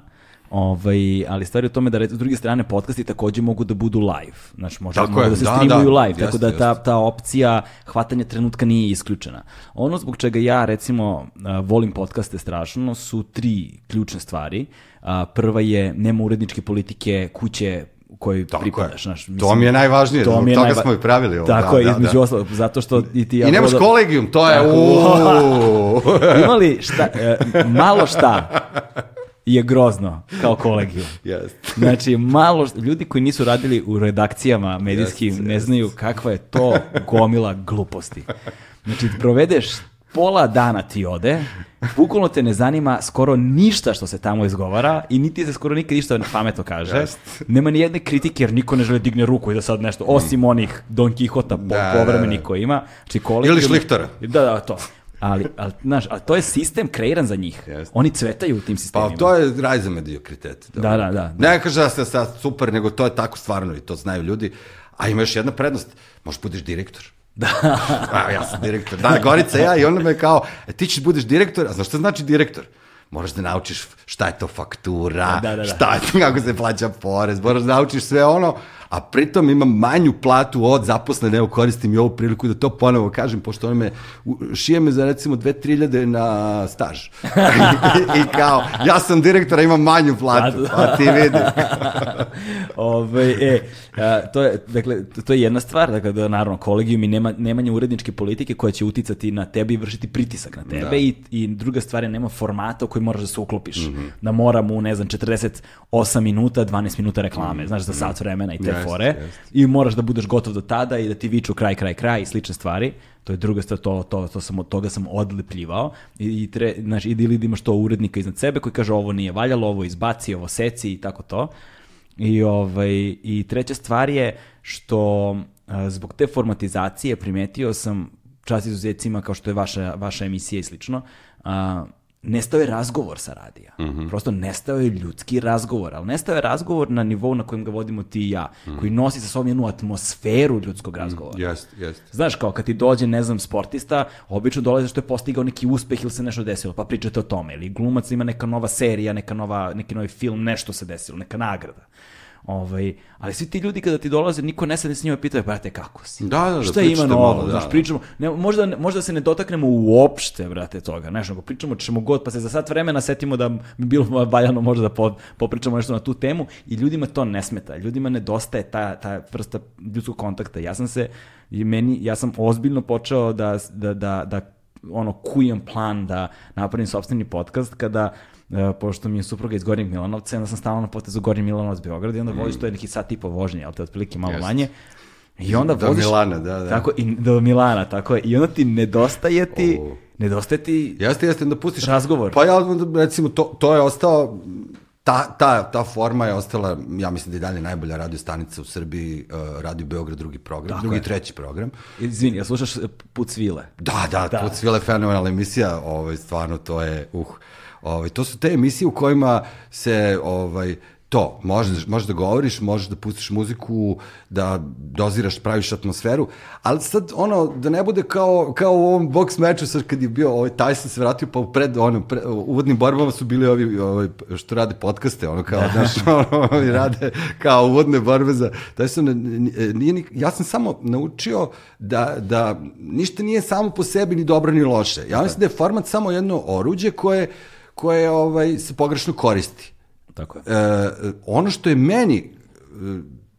A: Ovaj, ali stvari u tome da s druge strane podcasti takođe mogu da budu live. Znači, može,
B: Tako
A: mogu
B: je,
A: da se
B: da,
A: streamuju
B: da,
A: live, tako
B: jeste,
A: da ta,
B: jeste.
A: ta opcija hvatanja trenutka nije isključena. Ono zbog čega ja recimo volim podcaste strašno su tri ključne stvari. Prva je nema uredničke politike kuće u kojoj
B: Tako
A: pripadaš.
B: je.
A: Znaš,
B: To mi je najvažnije,
A: to mi je
B: toga
A: najva-
B: smo i pravili ovo,
A: Tako
B: da,
A: je,
B: da,
A: između
B: da.
A: ostalog, zato što i ti ja
B: I nemaš
A: volim-
B: kolegijum, to je...
A: Tako. Imali šta, e, malo šta je grozno kao kolegiju.
B: Jeste.
A: Znači, malo, ljudi koji nisu radili u redakcijama medijskim
B: Jeste,
A: ne znaju kakva je to gomila gluposti. Znači, provedeš pola dana ti ode, bukvalno te ne zanima skoro ništa što se tamo izgovara i niti se skoro nikad ništa pametno kaže.
B: Jeste.
A: Nema ni jedne kritike jer niko ne želi digne ruku i da sad nešto, osim onih Don Quixota
B: Da,
A: povremeni
B: da, da.
A: koji ima. Znači,
B: Ili Šlihtara.
A: Da, da, to. Ali, ali, znaš, ali to je sistem kreiran za njih.
B: Jeste.
A: Oni cvetaju u tim
B: Pa
A: sistemima.
B: to je raj za mediokritet.
A: Da, da, da.
B: Ne kaže da ste sad super, nego to je tako stvarno i to znaju ljudi. A ima još jedna prednost, možeš budeš direktor. Da. A, ja sam direktor. Da, Gorica ja i onda me kao, e, ti ćeš budeš direktor, a znaš šta znači direktor? Moraš da naučiš šta je to faktura,
A: Da, da, da.
B: šta je kako se plaća porez, moraš da naučiš sve ono, a pritom imam manju platu od zaposlene, evo koristim i ovu priliku da to ponovo kažem, pošto ona me, šije me za recimo 2-3 ljade na staž. I, I kao, ja sam direktor, a imam manju platu,
A: Pa,
B: ti vidi.
A: Ove, e, a, to je, dakle, to- je jedna stvar, dakle, da naravno kolegijum i nema, nemanje uredničke politike koja će uticati na tebe i vršiti pritisak na tebe
B: Da.
A: i, i druga stvar je nema formata u koji moraš da se uklopiš. Da moram u, ne znam, 48 minuta, 12 minuta reklame, znaš, za sat vremena i te
B: Jeste,
A: fore.
B: jeste.
A: I moraš da budeš gotov do tada i da ti viču kraj, kraj, kraj i slične stvari. To je druga stvar, to, to, to sam, od toga sam odlepljivao. I, i tre, znaš, ili da imaš to urednika iznad sebe koji kaže ovo nije valjalo, ovo izbaci, ovo seci i tako to. I, ovaj, I treća stvar je što zbog te formatizacije primetio sam čast izuzecima kao što je vaša, vaša emisija i slično, a, nestao je razgovor sa radija.
B: Mhm.
A: Prosto nestao je ljudski razgovor, ali nestao je razgovor na nivou na kojem ga vodimo ti i ja,
B: Mhm.
A: koji nosi sa sobom jednu atmosferu ljudskog razgovora.
B: Jest, jest.
A: Znaš, kao kad ti dođe, ne znam, sportista, obično dolaze što je postigao neki uspeh ili se nešto desilo, pa pričate o tome. Ili glumac ima neka nova serija, neka nova, neki novi film, nešto se desilo, neka nagrada. Ovaj, ali svi ti ljudi kada ti dolaze, niko ne sede s njima i pitaju, brate, kako si?
B: Da, da, da,
A: Šta ima novo?
B: da,
A: znaš, pričamo, ne, možda, možda se ne dotaknemo uopšte, brate, toga, znaš, nego pričamo čemu god, pa se za sat vremena setimo da bi bilo valjano možda da po, popričamo nešto na tu temu i ljudima to ne smeta, ljudima nedostaje ta, ta vrsta ljudskog kontakta. Ja sam se, i meni, ja sam ozbiljno počeo da, da, da, da ono, kujem plan da napravim sobstveni podcast kada pošto mi je supruga iz Gornjeg Milanovca, onda sam stalno na potezu Gornji Milanovac Beograd i onda voziš, to je neki sat i po vožnje, ali to je otprilike malo
B: Jeste.
A: manje. I onda
B: Do
A: voziš...
B: Milana, da, da.
A: Tako, i do Milana, tako je. I onda ti nedostaje ti,
B: O.
A: nedostaje ti
B: Jeste, jeste, da pustiš...
A: Razgovor.
B: Pa ja, recimo, to, to je ostao, ta, ta, ta forma je ostala, ja mislim da je dalje najbolja radio stanica u Srbiji, uh, Radio Beograd, drugi program,
A: Tako
B: drugi
A: je.
B: treći program.
A: Izvini, ja slušaš e, Put svile?
B: Da, da,
A: Da.
B: da. Svile fenomenalna emisija, ovaj, stvarno to je, uh, ovaj, to su te emisije u kojima se, ovaj, to, možeš, možeš da govoriš, možeš da pustiš muziku, da doziraš, praviš atmosferu, ali sad ono, da ne bude kao, kao u ovom boks meču, sad kad je bio, ovaj, Tyson se vratio, pa pred, ono, pre, uvodnim borbama su bili ovi, ovaj, što rade podcaste, ono, kao, znaš, ono, ovi rade kao uvodne borbe za, Tyson, nije, ni- ja sam samo naučio da, da ništa nije samo po sebi ni dobro ni loše. Ja mislim da je format samo jedno oruđe koje, koje ovaj, se pogrešno koristi.
A: Tako je.
B: E, ono što je meni e,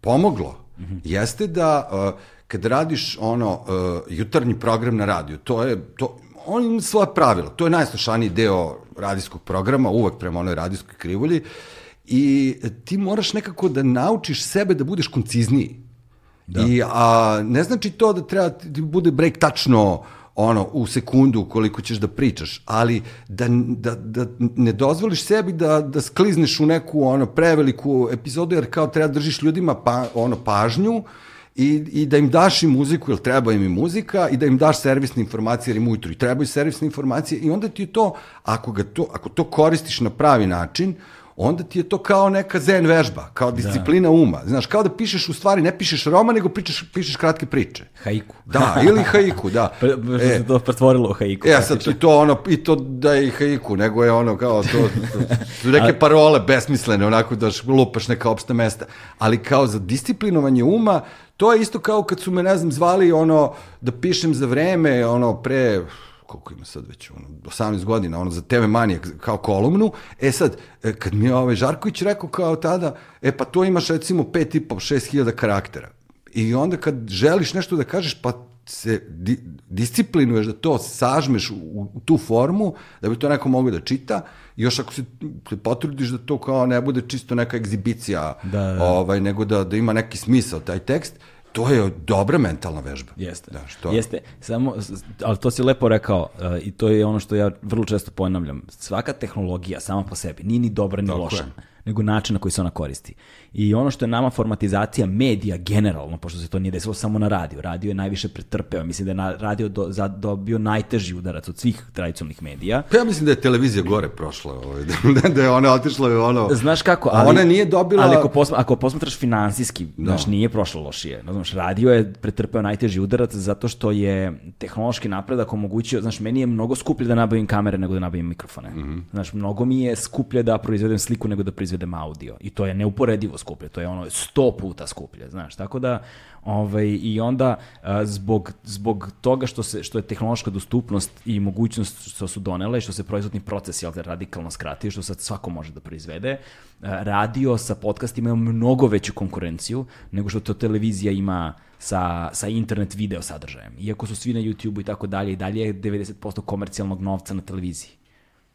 B: pomoglo jeste da e, kad radiš ono e, jutarnji program na radiju, to je to on ima svoje pravila. To je najslušaniji deo radijskog programa, uvek prema onoj radijskoj krivulji i ti moraš nekako da naučiš sebe da budeš koncizniji. Da. I a, ne znači to da treba ti bude break tačno ono, u sekundu koliko ćeš da pričaš, ali da, da, da ne dozvoliš sebi da, da sklizneš u neku ono, preveliku epizodu, jer kao treba da držiš ljudima pa, ono, pažnju i, i da im daš i muziku, jer treba im i muzika, i da im daš servisne informacije, jer im ujutru i trebaju servisne informacije, i onda ti je to, ako, ga to, ako to koristiš na pravi način, onda ti je to kao neka zen vežba, kao disciplina uma. Znaš, kao da pišeš u stvari, ne pišeš roman, nego pišeš, pišeš kratke priče.
A: Haiku.
B: Da, ili haiku, da.
A: Pre, se to pretvorilo u haiku.
B: E, sad i to ono, i to da je i haiku, nego je ono kao to, to su neke parole besmislene, onako da lupaš neka opšta mesta. Ali kao za disciplinovanje uma, to je isto kao kad su me, ne znam, zvali ono, da pišem za vreme, ono, pre, koliko ima sad već, ono, 18 godina, ono, za TV Manijak, kao kolumnu. E sad, e, kad mi je ovaj Žarković rekao kao tada, e pa to imaš recimo 5 i po, 6 hiljada karaktera. I onda kad želiš nešto da kažeš, pa se di, disciplinuješ da to sažmeš u, u tu formu, da bi to neko mogao da čita, još ako se, se potrudiš da to kao ne bude čisto neka egzibicija,
A: Da, da.
B: ovaj, nego da, da ima neki smisao taj tekst, to je dobra mentalna vežba.
A: Jeste.
B: Da, što?
A: Jeste. Samo, ali to si lepo rekao uh, i to je ono što ja vrlo često ponavljam. Svaka tehnologija sama po sebi nije ni dobra ni
B: Tako
A: loša,
B: je.
A: nego način na koji se ona koristi. I ono što je nama formatizacija medija generalno, pošto se to nije desilo samo na radio, radio je najviše pretrpeo, mislim da je radio do, za, dobio najteži udarac od svih tradicionalnih medija.
B: Pa ja mislim da je televizija gore prošla, ovaj, da, da je ona otišla ono...
A: Znaš kako, ali,
B: ona nije dobila-
A: Ali ako, posma, ako posmatraš finansijski, znaš, nije prošlo lošije. No, Znaš, radio je pretrpeo najteži udarac zato što je tehnološki napredak omogućio, znaš, meni je mnogo skuplje da nabavim kamere nego da nabavim mikrofone.
B: Mhm.
A: Znaš, mnogo mi je skuplje da proizvedem sliku nego da proizvedem audio. I to je neuporedivo skuplje, to je ono sto puta skuplje, znaš. Tako da, ovaj, i onda a, zbog, zbog toga što, se, što je tehnološka dostupnost i mogućnost što su donele, što se proizvodni proces jel, radikalno skratio, što sad svako može da proizvede, a, radio sa podcastima ima mnogo veću konkurenciju nego što to televizija ima sa, sa internet video sadržajem. Iako su svi na YouTube-u i tako dalje, i dalje je 90% komercijalnog novca na televiziji.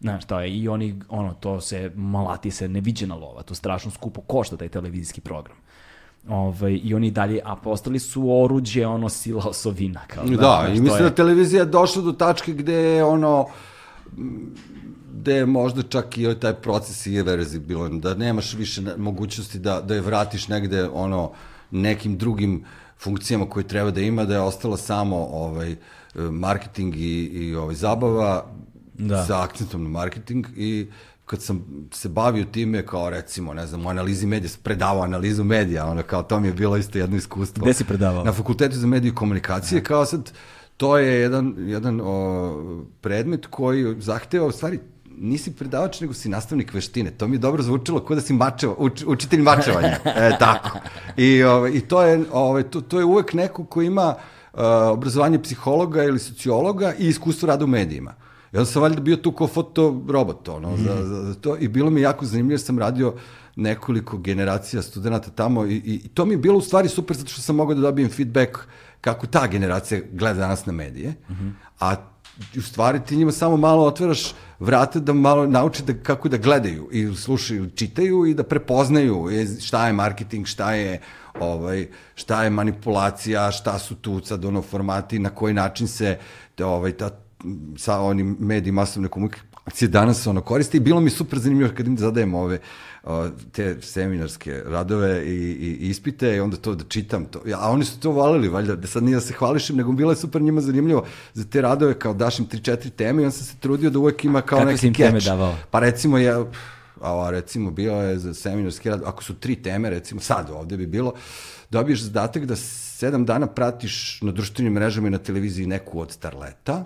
A: Znaš, to je, i oni, ono, to se, malati se neviđena lova, to strašno skupo košta taj televizijski program. Ovaj, I oni dalje, a postali su oruđe, ono, sila osovina. Kao, znaš,
B: Da,
A: znaš,
B: i mislim
A: je-
B: da televizija je došla do tačke gde je ono gde je možda čak i taj proces irreverzibilan, da nemaš više mogućnosti da, da je vratiš negde ono nekim drugim funkcijama koje treba da ima, da je ostala samo ovaj, marketing i, i ovaj, zabava,
A: Da.
B: sa akcentom na marketing i kad sam se bavio time kao recimo, ne znam, u analizi medija, predavao analizu medija, ono kao to mi je bilo isto jedno iskustvo.
A: Gde si predavao?
B: Na fakultetu za medije i komunikacije, kao sad, to je jedan, jedan o, predmet koji zahteva u stvari nisi predavač, nego si nastavnik veštine. To mi je dobro zvučilo kao da si mačeva, uč, učitelj mačevanja. E, tako. I, ove, i to, je, ove, to, to je uvek neko ko ima uh, obrazovanje psihologa ili sociologa i iskustvo rada u medijima. Onda sam valjda bio tu kao fotorobot, ono, mm. za, za, za to. I bilo mi jako zanimljivo, jer sam radio nekoliko generacija studenta tamo i, i, i to mi je bilo u stvari super zato što sam mogao da dobijem feedback kako ta generacija gleda danas na medije, mm -hmm. a u stvari ti njima samo malo otvaraš vrata da malo nauče da, kako da gledaju i slušaju, čitaju i da prepoznaju šta je marketing, šta je ovaj šta je manipulacija, šta su tu sad ono formati, na koji način se ovaj ta sa onim mediji masovne komunikacije danas ono koriste i bilo mi super zanimljivo kad im zadajem ove te seminarske radove i, i ispite i onda to da čitam to. A oni su to valili, valjda, da sad nije da se hvališem, nego bilo je super njima zanimljivo za te radove, kao daš im 3-4 teme i on sam se trudio da uvek ima kao
A: Kako
B: neki
A: si im teme davao?
B: Pa recimo je, a recimo bio je za seminarski rad, ako su tri teme, recimo sad ovde bi bilo, dobiješ zadatak da sedam dana pratiš na društvenim mrežama i na televiziji neku od starleta,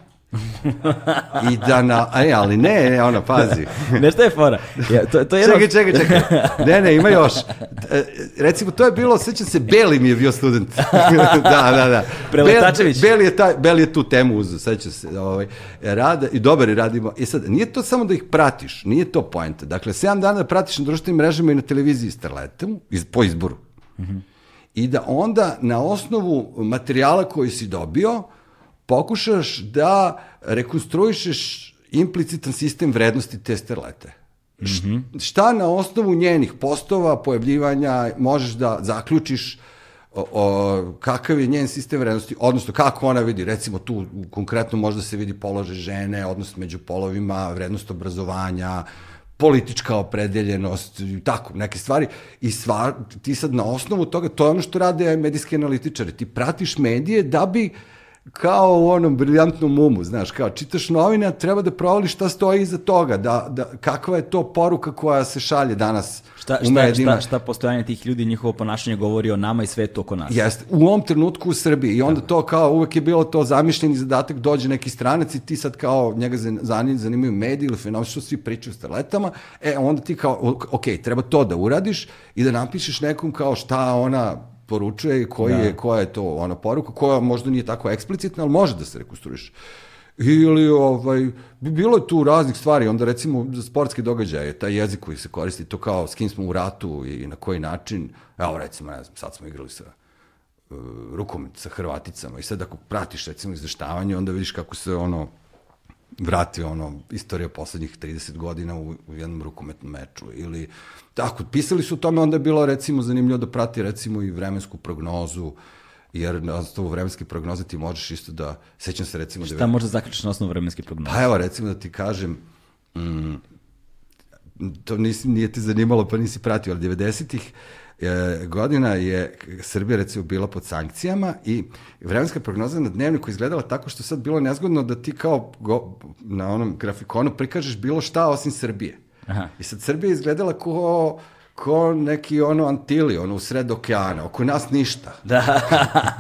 B: I da na... E, ali ne, ne, ona, pazi.
A: ne, šta je fora? Ja, to, to je jedno...
B: Čekaj, čekaj, čekaj. Ne, ne, ima još. E, recimo, to je bilo, sećam se, Beli mi je bio student. da, da, da.
A: Preletačević.
B: Beli je, taj, Beli je tu temu uz, sećam se. Ovaj, rada, I dobar je radimo. I sad, nije to samo da ih pratiš, nije to poenta. Dakle, 7 dana da pratiš na društvenim mrežama i na televiziji Starletom, iz, po izboru. Mm -hmm. I da onda, na osnovu materijala koji si dobio, pokušaš da rekonstruišeš implicitan sistem vrednosti te sterlete. Mm -hmm. Šta na osnovu njenih postova, pojavljivanja možeš da zaključiš o, o, kakav je njen sistem vrednosti, odnosno kako ona vidi, recimo tu konkretno možda se vidi položaj žene, odnos među polovima, vrednost obrazovanja, politička opredeljenost, tako, neke stvari. I sva, ti sad na osnovu toga, to je ono što rade medijski analitičari. Ti pratiš medije da bi uh, kao u onom briljantnom umu, znaš, kao čitaš novine, treba da provališ šta stoji iza toga, da, da, kakva je to poruka koja se šalje danas
A: šta,
B: u medijima.
A: Šta, šta postojanje tih ljudi, njihovo ponašanje govori o nama i svetu oko nas.
B: Jeste, u ovom trenutku u Srbiji i onda to kao uvek je bilo to zamišljeni zadatak, dođe neki stranac i ti sad kao njega zanimaju mediji ili fenomen, što svi pričaju o starletama, e onda ti kao, ok, treba to da uradiš i da napišeš nekom kao šta ona poručuje koji da. je, koja je to ona poruka, koja možda nije tako eksplicitna, ali može da se rekonstruiše. Ili, ovaj, bilo je tu raznih stvari, onda recimo za sportske događaje, taj jezik koji se koristi, to kao s kim smo u ratu i na koji način, evo recimo, ne znam, sad smo igrali sa uh, rukomet sa Hrvaticama i sad ako pratiš recimo izveštavanje, onda vidiš kako se ono vrati ono istorija poslednjih 30 godina u, u jednom rukometnom meču ili tako pisali su o tome onda je bilo recimo zanimljivo da prati recimo i vremensku prognozu jer na osnovu vremenske prognoze ti možeš isto da sećam se recimo
A: Šta
B: da Šta
A: možeš zaključiti na osnovu vremenske prognoze?
B: Pa evo recimo da ti kažem mm, to nisi, nije te zanimalo pa nisi pratio, ali 90-ih e, godina je Srbija recimo bila pod sankcijama i vremenska prognoza na dnevniku izgledala tako što sad bilo nezgodno da ti kao go, na onom grafikonu prikažeš bilo šta osim Srbije. Aha. I sad Srbija izgledala ko ko neki ono Antili, ono u sred okeana, oko nas ništa.
A: Da.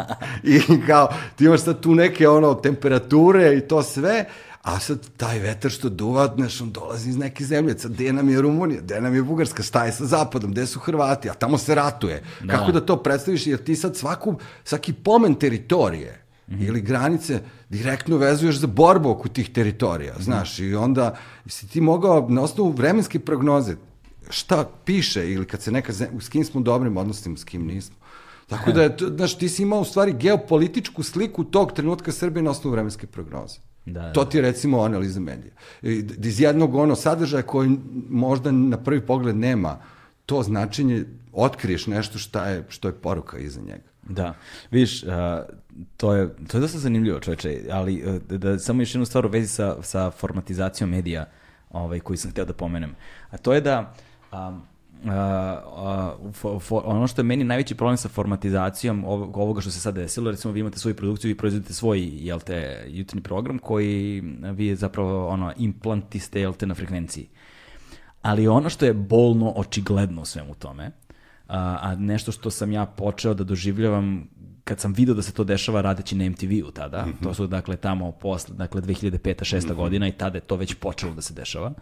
B: I kao, ti imaš sad tu neke ono temperature i to sve, A sad taj vetar što duva, znaš, on dolazi iz neke zemlje, sad gde nam je Rumunija, gde nam je Bugarska, staje sa zapadom, gde su Hrvati, a tamo se ratuje. Da. Kako da to predstaviš, jer ti sad svaku, svaki pomen teritorije mm -hmm. ili granice direktno vezuješ za borbu oko tih teritorija, mm -hmm. znaš, i onda si ti mogao na osnovu vremenske prognoze šta piše ili kad se neka zemlja, s kim smo dobrim odnosima, s kim nismo. Tako da, je, znaš, ti si imao u stvari geopolitičku sliku tog trenutka Srbije na osnovu vremenske prognoze. Da, da. To ti je recimo analiza medija. Iz jednog ono sadržaja koji možda na prvi pogled nema to značenje, otkriješ nešto šta je, što je poruka iza njega.
A: Da, vidiš, uh, to je, to je dosta zanimljivo čoveče, ali uh, da samo još jednu stvar u vezi sa, sa formatizacijom medija ovaj, koji sam hteo da pomenem. A to je da um, Uh, uh, fo, fo, ono što je meni najveći problem sa formatizacijom ovog, ovoga što se sad desilo, recimo vi imate svoju produkciju i proizvodite svoj, jel te, jutarnji program koji vi zapravo ono, implantiste, jel te, na frekvenciji. Ali ono što je bolno očigledno u svemu tome, a, a nešto što sam ja počeo da doživljavam kad sam video da se to dešava radeći na MTV-u tada, mm -hmm. to su dakle tamo posle, dakle 2005. 6. Mm -hmm. godina i tada je to već počelo da se dešava.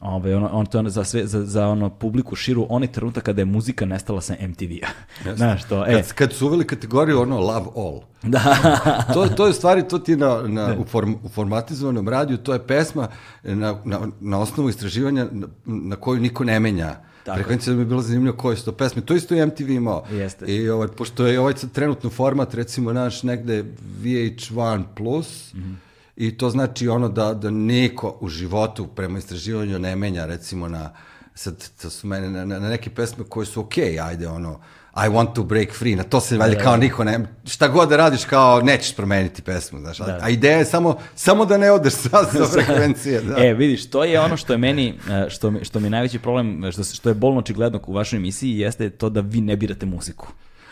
A: Ove, ono, on to je ono za, sve, za, za ono publiku širu, onaj trenutak kada je muzika nestala sa MTV-a. Znaš to, e.
B: Kad, kad su uveli kategoriju ono Love All. Da. to, to je stvari, to ti na, na, u, form, u formatizovanom radiju, to je pesma na, na, na osnovu istraživanja na, na koju niko ne menja Tako. Frekvencija da mi je bilo zanimljivo koje su to pesme. To isto i MTV imao.
A: Jeste.
B: I ovaj, pošto je ovaj trenutno format, recimo naš negde VH1+, plus, mm -hmm. I to znači ono da, da neko u životu prema istraživanju ne menja, recimo na, sad to su mene, na, na neke pesme koje su okej, okay, ajde ono, I want to break free, na to se valjda da, kao da. niko ne, šta god da radiš kao nećeš promeniti pesmu, znaš, da. a ideja je samo, samo da ne odeš sa, sa frekvencije. Da.
A: E, vidiš, to je ono što je meni, e, što mi, što mi je najveći problem, što, što je bolno očigledno u vašoj emisiji, jeste to da vi ne birate muziku.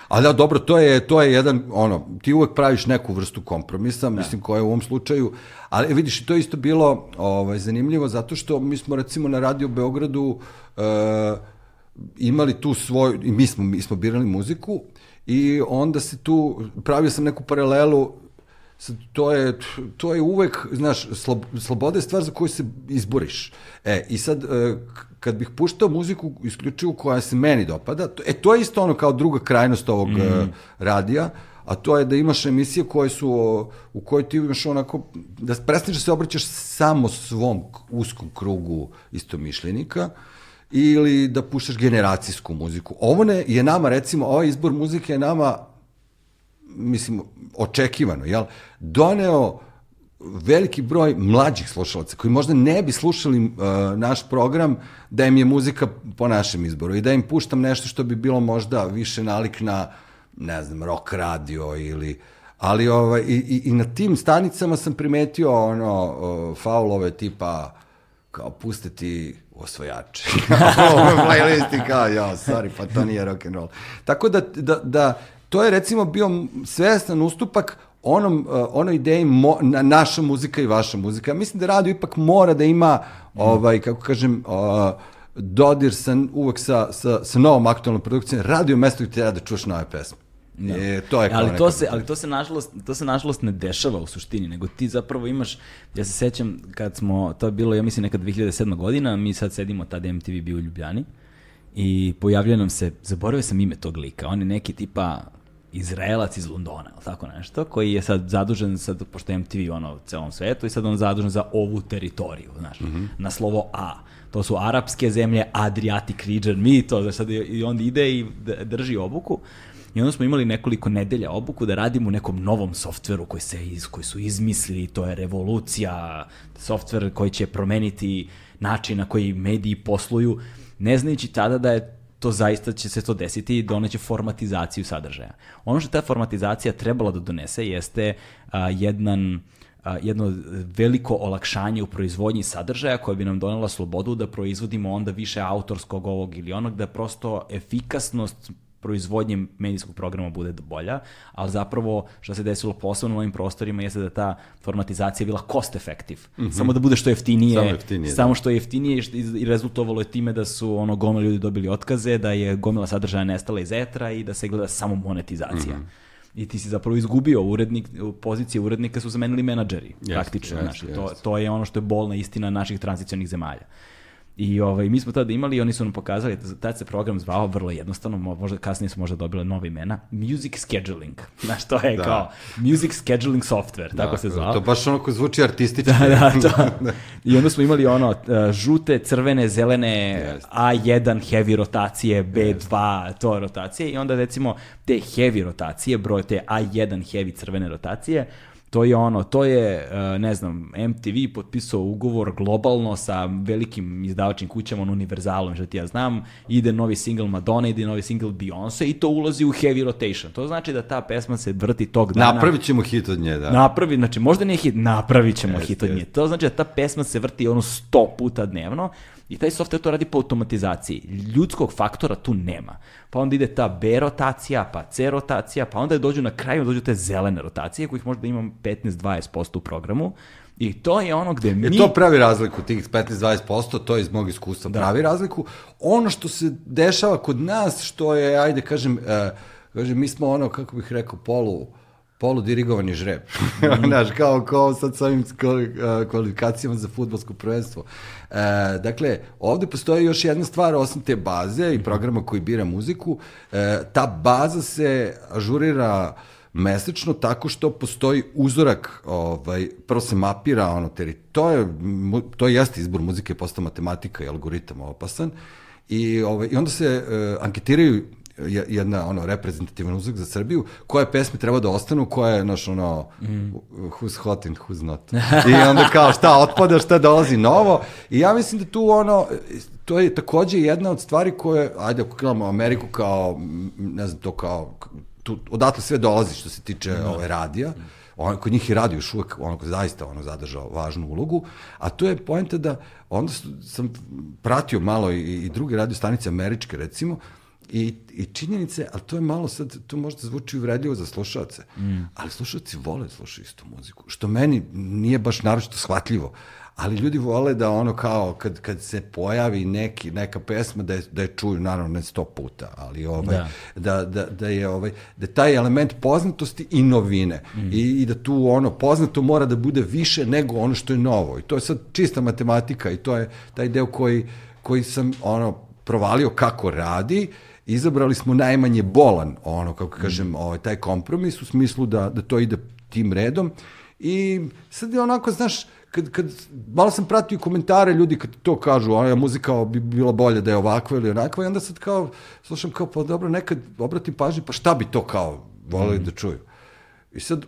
B: Ali da, dobro, to je, to je jedan, ono, ti uvek praviš neku vrstu kompromisa, da. mislim, koja je u ovom slučaju, ali vidiš, to je isto bilo ovaj, zanimljivo, zato što mi smo, recimo, na Radio Beogradu, uh, imali tu svoju, i mi smo, mi smo birali muziku i onda se tu, pravio sam neku paralelu Sad, to je, to je uvek, znaš, slob, sloboda je stvar za koju se izboriš. E, i sad, e, kad bih puštao muziku isključivo koja se meni dopada, to, e, to je isto ono kao druga krajnost ovog mm. Radija, a to je da imaš emisije koje su, u kojoj ti imaš onako, da prestaneš da se obraćaš samo svom uskom krugu istomišljenika, ili da puštaš generacijsku muziku. Ovo ne, je nama, recimo, ovaj izbor muzike je nama, mislim, očekivano, jel? Doneo veliki broj mlađih slušalaca koji možda ne bi slušali uh, naš program da im je muzika po našem izboru i da im puštam nešto što bi bilo možda više nalik na, ne znam, rock radio ili ali ovaj, i, i, i na tim stanicama sam primetio ono uh, faulove tipa kao pustiti osvojače. Ovo playlisti kao, jo, sorry, pa to nije rock and roll. Tako da, da, da to je recimo bio svestan ustupak onom, uh, onoj ideji mo, na, naša muzika i vaša muzika. Mislim da radio ipak mora da ima, ovaj, kako kažem, uh, dodir sa, uvek sa, sa, sa novom aktualnom produkcijom. Radio mesto gde treba da čuš nove pesme. Da. E, to je
A: ali to se ali to se nažalost to se nažalost ne dešava u suštini, nego ti zapravo imaš ja se sećam kad smo to je bilo ja mislim neka 2007. godina, mi sad sedimo tad MTV bio u Ljubljani i pojavljuje nam se zaboravio sam ime tog lika, on je neki tipa Izraelac iz Londona, ili tako nešto, koji je sad zadužen, sad, pošto je MTV ono u celom svetu, i sad on zadužen za ovu teritoriju, znaš, mm -hmm. na slovo A. To su arapske zemlje, Adriatic region, mi to, znaš, sad i on ide i drži obuku. I onda smo imali nekoliko nedelja obuku da radimo u nekom novom softveru koji, se iz, koji su izmislili, to je revolucija, softver koji će promeniti način na koji mediji posluju, ne znajući tada da je to zaista će se to desiti i doneće formatizaciju sadržaja. Ono što ta formatizacija trebala da donese jeste a, jedan a, jedno veliko olakšanje u proizvodnji sadržaja koje bi nam donela slobodu da proizvodimo onda više autorskog ovog ili onog, da prosto efikasnost proizvodnje medijskog programa bude bolja, ali zapravo što se desilo posebno u ovim prostorima jeste da ta formatizacija bila cost effective. Mm -hmm. Samo da bude što jeftinije, samo, jeftinije, samo da. što je jeftinije i rezultovalo je time da su ono gomila ljudi dobili otkaze, da je gomila sadržaja nestala iz etra i da se gleda samo monetizacija. Mm -hmm i ti si zapravo izgubio urednik, pozicije urednika su zamenili menadžeri, yes, praktično. Yes, znači, yes. To, to je ono što je bolna istina naših tranzicionih zemalja. I ovaj, mi smo tada imali, oni su nam pokazali, tad se program zvao vrlo jednostavno, možda kasnije su možda dobile nove imena, Music Scheduling. Znaš, to je da. kao Music Scheduling Software, da, tako se zvao.
B: To baš ono ko zvuči artistično.
A: Da, da, to. I onda smo imali ono, uh, žute, crvene, zelene, yes. A1 heavy rotacije, B2, yes. to rotacije, i onda recimo te heavy rotacije, broj te A1 heavy crvene rotacije, To je ono, to je, e, ne znam, MTV potpisao ugovor globalno sa velikim izdavačnim kućama, on univerzalom, što ti ja znam, ide novi single Madonna, ide novi single Beyoncé i to ulazi u heavy rotation. To znači da ta pesma se vrti tog dana.
B: Napravit ćemo hit od nje, da.
A: Napravi, znači možda nije hit, napravit ćemo jest, hit od nje. To znači da ta pesma se vrti ono sto puta dnevno I taj software to radi po automatizaciji. Ljudskog faktora tu nema. Pa onda ide ta B rotacija, pa C rotacija, pa onda dođu na kraju, dođu te zelene rotacije, kojih možda imam 15-20% u programu. I to je ono gde mi...
B: E, to pravi razliku, tih 15-20%, to je iz mog iskustva, da. pravi razliku. Ono što se dešava kod nas, što je, ajde kažem, uh, kažem mi smo ono, kako bih rekao, polu poludirigovani žreb. Znaš, kao, kao sad sa ovim kvalifikacijama za futbolsko prvenstvo. E, dakle, ovde postoji još jedna stvar, osim te baze i programa koji bira muziku, e, ta baza se ažurira mesečno tako što postoji uzorak, ovaj, prvo se mapira ono teritorij, to je, to je jeste izbor muzike, posto matematika i algoritam opasan, i, ovaj, i onda se uh, anketiraju jedna ono reprezentativan uzak za Srbiju, koje pesme treba da ostanu, koja je naš ono mm. who's hot and who's not. I onda kao šta otpada, šta dolazi novo. I ja mislim da tu ono to je takođe jedna od stvari koje ajde ako gledamo Ameriku kao ne znam to kao tu odatle sve dolazi što se tiče mm. ove radija. On, kod njih je radio još uvek ono zaista ono zadržao važnu ulogu, a to je poenta da onda sam pratio malo i, i druge radio stanice američke recimo, I, I činjenice, ali to je malo sad, to možda zvuči uvredljivo za slušalce, mm. ali slušalci vole da slušaju istu muziku, što meni nije baš naročito shvatljivo, ali ljudi vole da ono kao kad, kad se pojavi neki, neka pesma da je, da je čuju naravno ne sto puta, ali ovaj, da. Da, da, da je ovaj, da taj element poznatosti i novine mm. I, i da tu ono poznato mora da bude više nego ono što je novo i to je sad čista matematika i to je taj deo koji, koji sam ono provalio kako radi izabrali smo najmanje bolan, ono, kako kažem, ovaj, taj kompromis u smislu da, da to ide tim redom. I sad je onako, znaš, kad, kad, malo sam pratio komentare ljudi kad to kažu, a muzika bi bila bolja da je ovakva ili onakva, i onda sad kao, slušam kao, pa dobro, nekad obratim pažnju, pa šta bi to kao voleli mm. da čuju. I sad,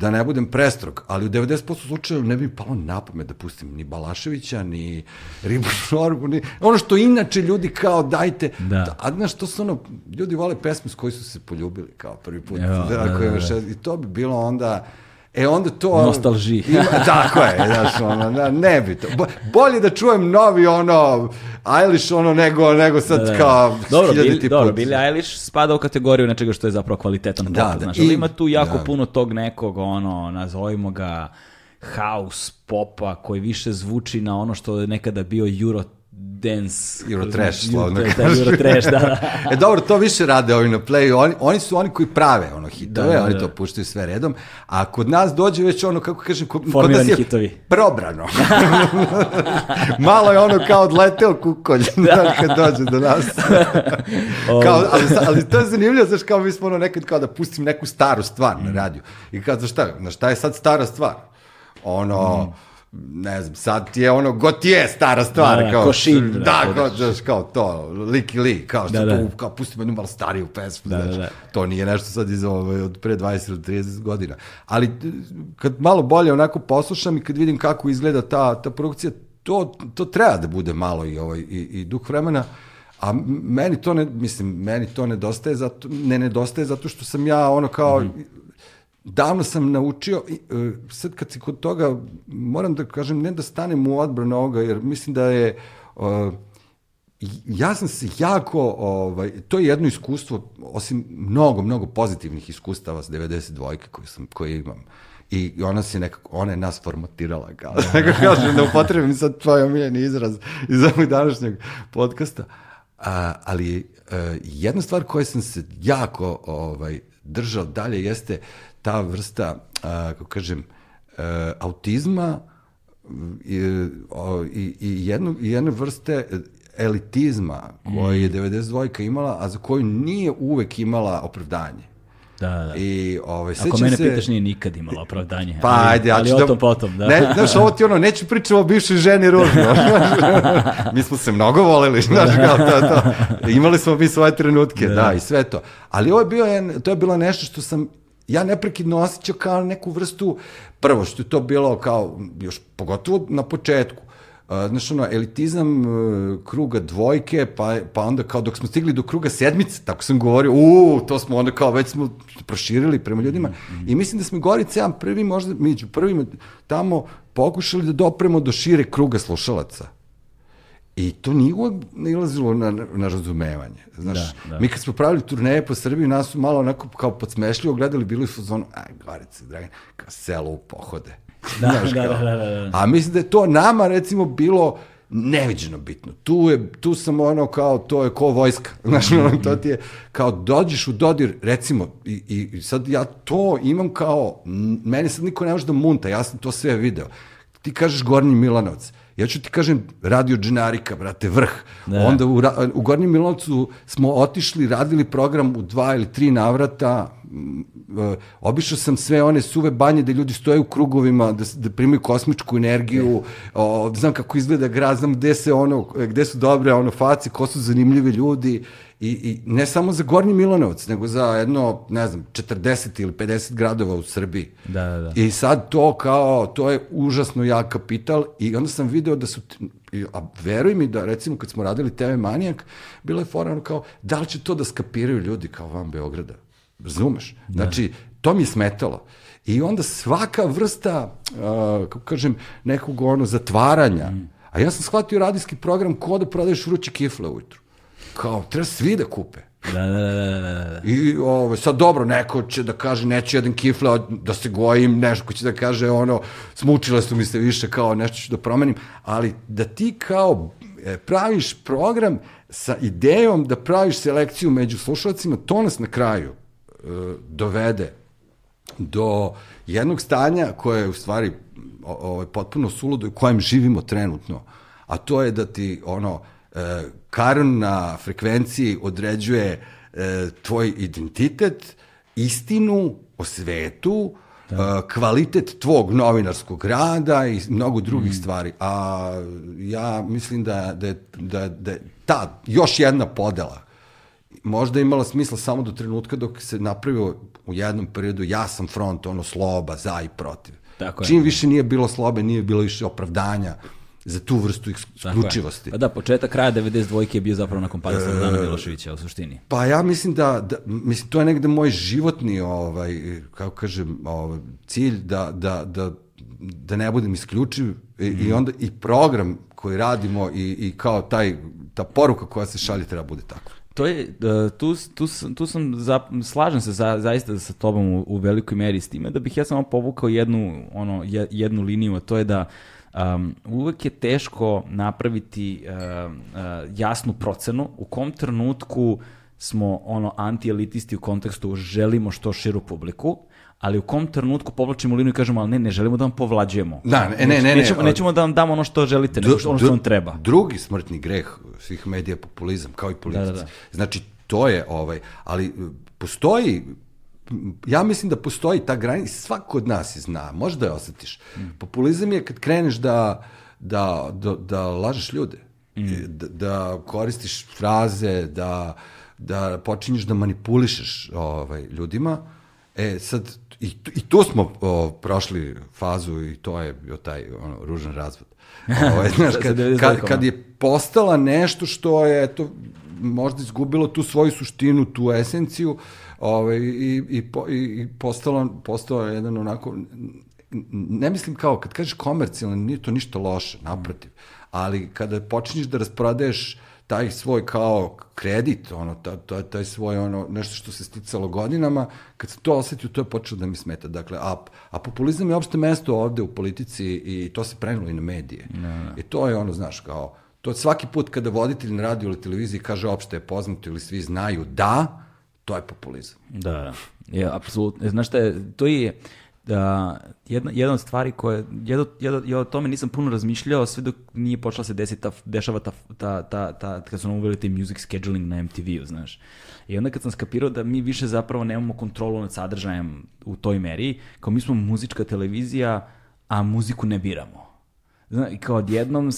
B: da ne budem prestrog, ali u 90% slučajeva ne bi mi palo na pamet da pustim ni Balaševića, ni Ribu Šorbu, ni ono što inače ljudi kao dajte, da. a znaš, to su ono, ljudi vole pesme s koji su se poljubili kao prvi put, jo, da, da, da, da. i to bi bilo onda, E onda to...
A: Nostalži.
B: Ima, tako je, znaš, ono, ne, ne bi to. Bolje da čujem novi, ono, Eilish, ono, nego, nego sad da, da. kao
A: dobro, Billy, dobro, Billie Eilish spada u kategoriju nečega što je zapravo kvalitetan da, pop, da, znaš, ali ima tu jako da. puno tog nekog, ono, nazovimo ga, house popa koji više zvuči na ono što je nekada bio Euro dance.
B: Eurotrash, slavno
A: kažeš. Eurotrash, da, da.
B: e dobro, to više rade ovi na playu. Oni, oni su oni koji prave ono hitove, da, da, oni da. to puštaju sve redom. A kod nas dođe već ono, kako kažem, kod, kod nas je hitovi. probrano. Malo je ono kao odleteo kukolj da. kad dođe do nas. kao, ali, ali to je zanimljivo, znaš, kao mi smo ono nekad kao da pustim neku staru stvar na radiju. I kao, znaš šta, znaš šta je sad stara stvar? Ono... Mm ne znam, sad ti je ono, god ti je stara stvar. Da, da,
A: kao, košin.
B: Da, da kao, daš, kao to, lik i lik, kao što da, da. to, kao pustimo jednu malo stariju pesmu, da, znači, da, da. to nije nešto sad iz ove, od pre 20 ili 30 godina. Ali kad malo bolje onako poslušam i kad vidim kako izgleda ta, ta produkcija, to, to treba da bude malo i, ovaj, i, i duh vremena, A meni to ne, mislim, meni to nedostaje zato, ne nedostaje zato što sam ja ono kao, mm -hmm davno sam naučio, e, sad kad si kod toga, moram da kažem, ne da stanem u odbranu ovoga, jer mislim da je, ja sam se jako, ovaj, to je jedno iskustvo, osim mnogo, mnogo pozitivnih iskustava s 92. koje, sam, koje imam. I ona se nekako, ona je nas formatirala, kao da nekako kažem da upotrebim sad tvoj omiljeni izraz iz ovog današnjeg podcasta. A, ali a, e, jedna stvar koja sam se jako ovaj, držao dalje jeste uh, ta vrsta, a, kako kažem, a, autizma i, i, i, jedno, i jedne vrste elitizma koje je 92. imala, a za koju nije uvek imala opravdanje.
A: Da, da.
B: I, ovaj,
A: Ako mene se... pitaš, nije nikad imala opravdanje.
B: Pa, ali, ajde, ja
A: ali o tom da... potom, da.
B: Ne, znaš, ovo ti ono, neću pričati o bivšoj ženi ružno. mi smo se mnogo voleli, znaš, kao to, to. Imali smo mi svoje trenutke, da, da i sve to. Ali ovo je bio, to je bilo nešto što sam ja neprekidno osjećao kao neku vrstu, prvo što je to bilo kao, još pogotovo na početku, znaš, ono, elitizam uh, kruga dvojke, pa, pa onda kao dok smo stigli do kruga sedmice, tako sam govorio, u, to smo onda kao već smo proširili prema ljudima mm -hmm. i mislim da smo Gorice jedan prvi, možda među prvima tamo pokušali da dopremo do šire kruga slušalaca. I to nije uvek nalazilo na, na razumevanje. Znaš,
A: Da, da.
B: mi kad smo pravili turneje po Srbiji, nas su malo onako kao podsmešljivo gledali, bili su u zonu, aj, Gorice, Dragan, kao selo u pohode.
A: Da,
B: Znaš,
A: da,
B: kao.
A: da, da, da.
B: A mislim da je to nama, recimo, bilo neviđeno bitno. Tu, je, tu sam ono kao, to je ko vojska. Znaš, ono, to ti je, kao dođeš u dodir, recimo, i, i, sad ja to imam kao, meni sad niko ne može da munta, ja sam to sve video. Ti kažeš Gornji Milanovac, ja ću ti kažem radio Dženarika, brate, vrh.
A: Da.
B: Onda u, u Gornjem Milanovcu smo otišli, radili program u dva ili tri navrata, e, obišao sam sve one suve banje gde ljudi stoje u krugovima, da, da primaju kosmičku energiju, o, znam kako izgleda grad, znam gde se ono, gde su dobre ono face, ko su zanimljivi ljudi i, i ne samo za Gornji Milanovac, nego za jedno, ne znam, 40 ili 50 gradova u Srbiji.
A: Da, da, da.
B: I sad to kao, to je užasno jak kapital i onda sam video da su, a veruj mi da recimo kad smo radili TV Manijak, bilo je fora ono kao, da li će to da skapiraju ljudi kao van Beograda? Razumeš? Znači, to mi je smetalo. I onda svaka vrsta, uh, kako kažem, nekog ono zatvaranja. A ja sam shvatio radijski program ko da prodaješ vruće kifle ujutru. Kao, treba svi da kupe.
A: Da, da, da, da, da, da.
B: I ovo, sad dobro, neko će da kaže neću jedan kifle, da se gojim, nešto ko će da kaže ono, smučile su mi se više, kao nešto ću da promenim, ali da ti kao e, praviš program sa idejom da praviš selekciju među slušalcima, to nas na kraju e, dovede do jednog stanja koje je u stvari o- ovaj, potpuno suludo i kojem živimo trenutno, a to je da ti ono e, karn na frekvenciji određuje e, tvoj identitet, istinu o svetu, e, kvalitet tvog novinarskog rada i mnogo drugih stvari. A ja mislim da, da, da, da ta još jedna podela možda je imala smisla samo do trenutka dok se napravio u jednom periodu jasan front, ono sloba, za i protiv.
A: Tako je.
B: Čim više nije bilo slobe, nije bilo više opravdanja za tu vrstu isključivosti.
A: Pa da, početak kraja 92. je bio zapravo nakon pada Slobodana Miloševića u suštini.
B: Pa ja mislim da, da mislim to je negde moj životni ovaj kako kažem ovaj cilj da da da da ne budem isključiv i, i onda i program koji radimo i, i kao taj ta poruka koja se šalje treba bude takva.
A: To je, e, tu, tu, tu sam, za, slažem se za, zaista sa tobom u, u velikoj meri s time, da bih ja samo povukao jednu, ono, je- jednu liniju, a to je da um, uvek je teško napraviti uh, uh, jasnu procenu u kom trenutku smo ono anti-elitisti u kontekstu želimo što širu publiku, ali u kom trenutku povlačimo liniju i kažemo, ali ne, ne želimo da vam povlađujemo.
B: Da, ne, ne, ne, ne.
A: Nećemo, nećemo da vam damo ono što želite, nego što, ono što vam treba.
B: Drugi smrtni greh svih medija je populizam, kao i politici.
A: Da, da, da.
B: Znači, to je, ovaj, ali e, postoji, ja mislim da postoji ta granica, svako od nas je zna, možda je osjetiš.
A: Mm.
B: Populizam je kad kreneš da, da, da, da lažeš ljude,
A: Mm.
B: Da, da koristiš fraze, da, da počinješ da manipulišeš ovaj, ljudima, E, sad, i, i tu smo o, prošli fazu i to je bio taj ono, ružan razvod. Ovaj, znaš, kad,
A: 99
B: kad, kad je postala nešto što je, eto, možda izgubilo tu svoju suštinu, tu esenciju, ovaj, i, i, i, i postalo, postao je jedan onako, ne mislim kao, kad kažeš komercijalno, nije to ništa loše, naprotiv, ali kada počinješ da rasprodaješ taj svoj kao kredit, ono, ta, ta, taj svoj ono, nešto što se sticalo godinama, kad sam to osetio, to je počelo da mi smeta. Dakle, a, a populizam je opšte mesto ovde u politici i to se prenelo i na medije. I to je ono, znaš, kao, to svaki put kada voditelj na radio ili televiziji kaže opšte je poznato ili svi znaju da, to je populizam.
A: Da, da. Je, apsolutno. Znaš šta je, to je da, jedna, jedna od stvari koje, jedno, jedno, ja o tome nisam puno razmišljao sve dok nije počela se desiti, ta, dešava ta, ta, ta, ta, kad su nam uveli taj music scheduling na MTV-u, znaš. I onda kad sam skapirao da mi više zapravo nemamo kontrolu nad sadržajem u toj meri, kao mi smo muzička televizija, a muziku ne biramo. Zna, i kao odjednom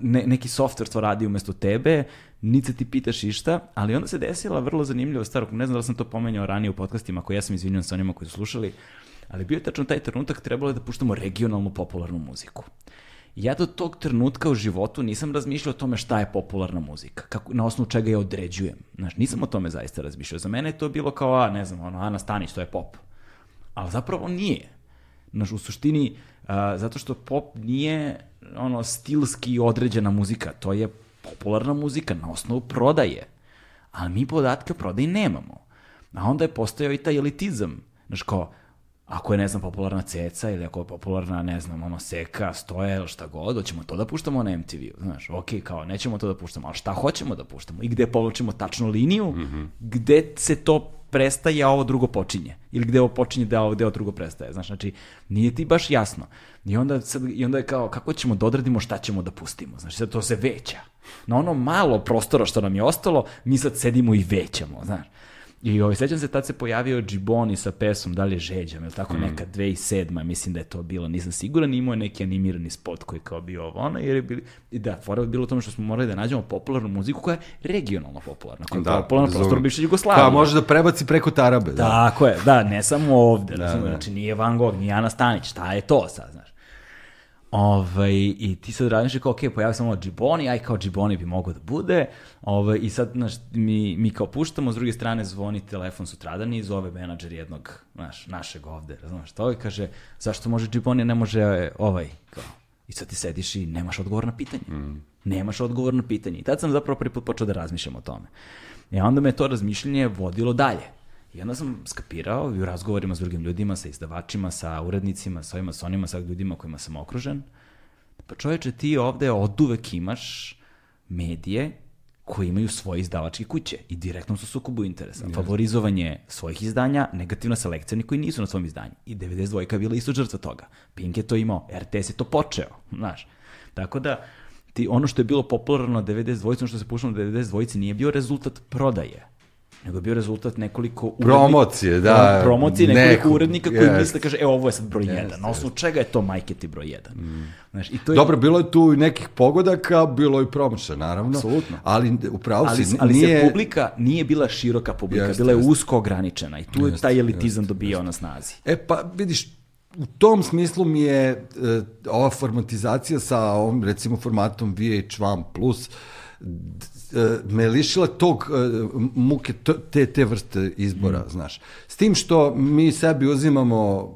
A: ne, neki software to radi umesto tebe, niti se ti pitaš išta, ali onda se desila vrlo zanimljiva stvar, ne znam da li sam to pomenjao ranije u podcastima, koji ja sam izvinjam sa onima koji su slušali, ali bio je tačno taj trenutak trebalo je da puštamo regionalnu popularnu muziku. Ja do tog trenutka u životu nisam razmišljao o tome šta je popularna muzika, kako, na osnovu čega je određujem. Znaš, nisam o tome zaista razmišljao. Za mene je to bilo kao, a, ne znam, ono, Ana Stanić, to je pop. Ali zapravo nije. Znaš, u suštini, a, zato što pop nije ono stilski određena muzika, to je popularna muzika na osnovu prodaje. Ali mi podatke o prodaji nemamo. A onda je postojao i taj elitizam. Znaš, kao, ako je, ne znam, popularna ceca ili ako je popularna, ne znam, ono, seka, stoje ili šta god, hoćemo to da puštamo na MTV. Znaš, ok, kao, nećemo to da puštamo, ali šta hoćemo da puštamo? I gde povlačimo tačnu liniju, mm -hmm. gde se to prestaje, a ovo drugo počinje. Ili gde ovo počinje, da ovo, gde ovo drugo prestaje. Znaš, znači, nije ti baš jasno. I onda, sad, I onda je kao, kako ćemo da odradimo šta ćemo da pustimo. Znači, sad to se veća. Na ono malo prostora što nam je ostalo, mi sad sedimo i većamo, znaš. I ovaj, sećam se, tad se pojavio Džiboni sa pesom, da li je Žeđam, ili tako, mm. neka 2007. mislim da je to bilo, nisam siguran, imao je neki animirani spot koji je kao bio ovo, ono, jer je bili, i da, fora je bilo tome što smo morali da nađemo popularnu muziku koja je regionalno popularna, koja je
B: Da,
A: popularna
B: zove-
A: prostor bivše Jugoslavije.
B: Kao može da prebaci preko Tarabe. Da.
A: Tako je, da, ne samo ovde,
B: Da,
A: da,
B: da.
A: znači nije Van Gogh, nije Ana Stanić, šta je to sad, znaš. Ovaj, I ti sad radiš kao, ok, pojavi samo Džiboni, aj kao Džiboni bi mogao da bude, ovaj, i sad, znaš, mi, mi kao puštamo, s druge strane zvoni telefon sutradan i zove menadžer jednog, znaš, našeg ovde, razumeš, to i kaže, zašto može Džiboni, ne može e, ovaj, kao, i sad ti sediš i nemaš odgovor na pitanje. Mm. Nemaš odgovor na pitanje. I tad sam zapravo prvi put počeo da razmišljam o tome. I onda me to razmišljanje vodilo dalje. I onda sam skapirao i u razgovorima s drugim ljudima, sa izdavačima, sa urednicima, sa ovima, sa onima, sa ljudima kojima sam okružen. Pa čoveče, ti ovde od uvek imaš medije koji imaju svoje izdavačke kuće i direktno su sukobu interesa. Favorizovanje svojih izdanja, negativna selekcija oni koji nisu na svom izdanju. I 92 je bila isto žrtva toga. Pink je to imao, RTS je to počeo, znaš. Tako da, ti, ono što je bilo popularno na 92, ono što se puštalo na 92 nije bio rezultat prodaje nego je bio rezultat nekoliko urednika,
B: Promocije, da,
A: promocije nekoliko
B: nekog,
A: urednika koji
B: jest.
A: misle kaže e ovo je sad broj 1.
B: Jest,
A: Na osnovu čega je to Majketi broj 1? Znaš, i to je
B: Dobro, bilo je tu i nekih pogodaka, bilo i promoša, naravno.
A: Apsolutno.
B: Ali upravo
A: ali,
B: si,
A: ali
B: nije...
A: se publika nije bila široka publika,
B: Jeste,
A: bila je usko ograničena i tu je taj elitizam dobijao na snazi.
B: E pa vidiš, u tom smislu mi je e, ova formatizacija sa ovom recimo formatom VH1 plus me lišila tog e, muke te, te vrste izbora,
A: Mm.
B: znaš. S tim što mi sebi uzimamo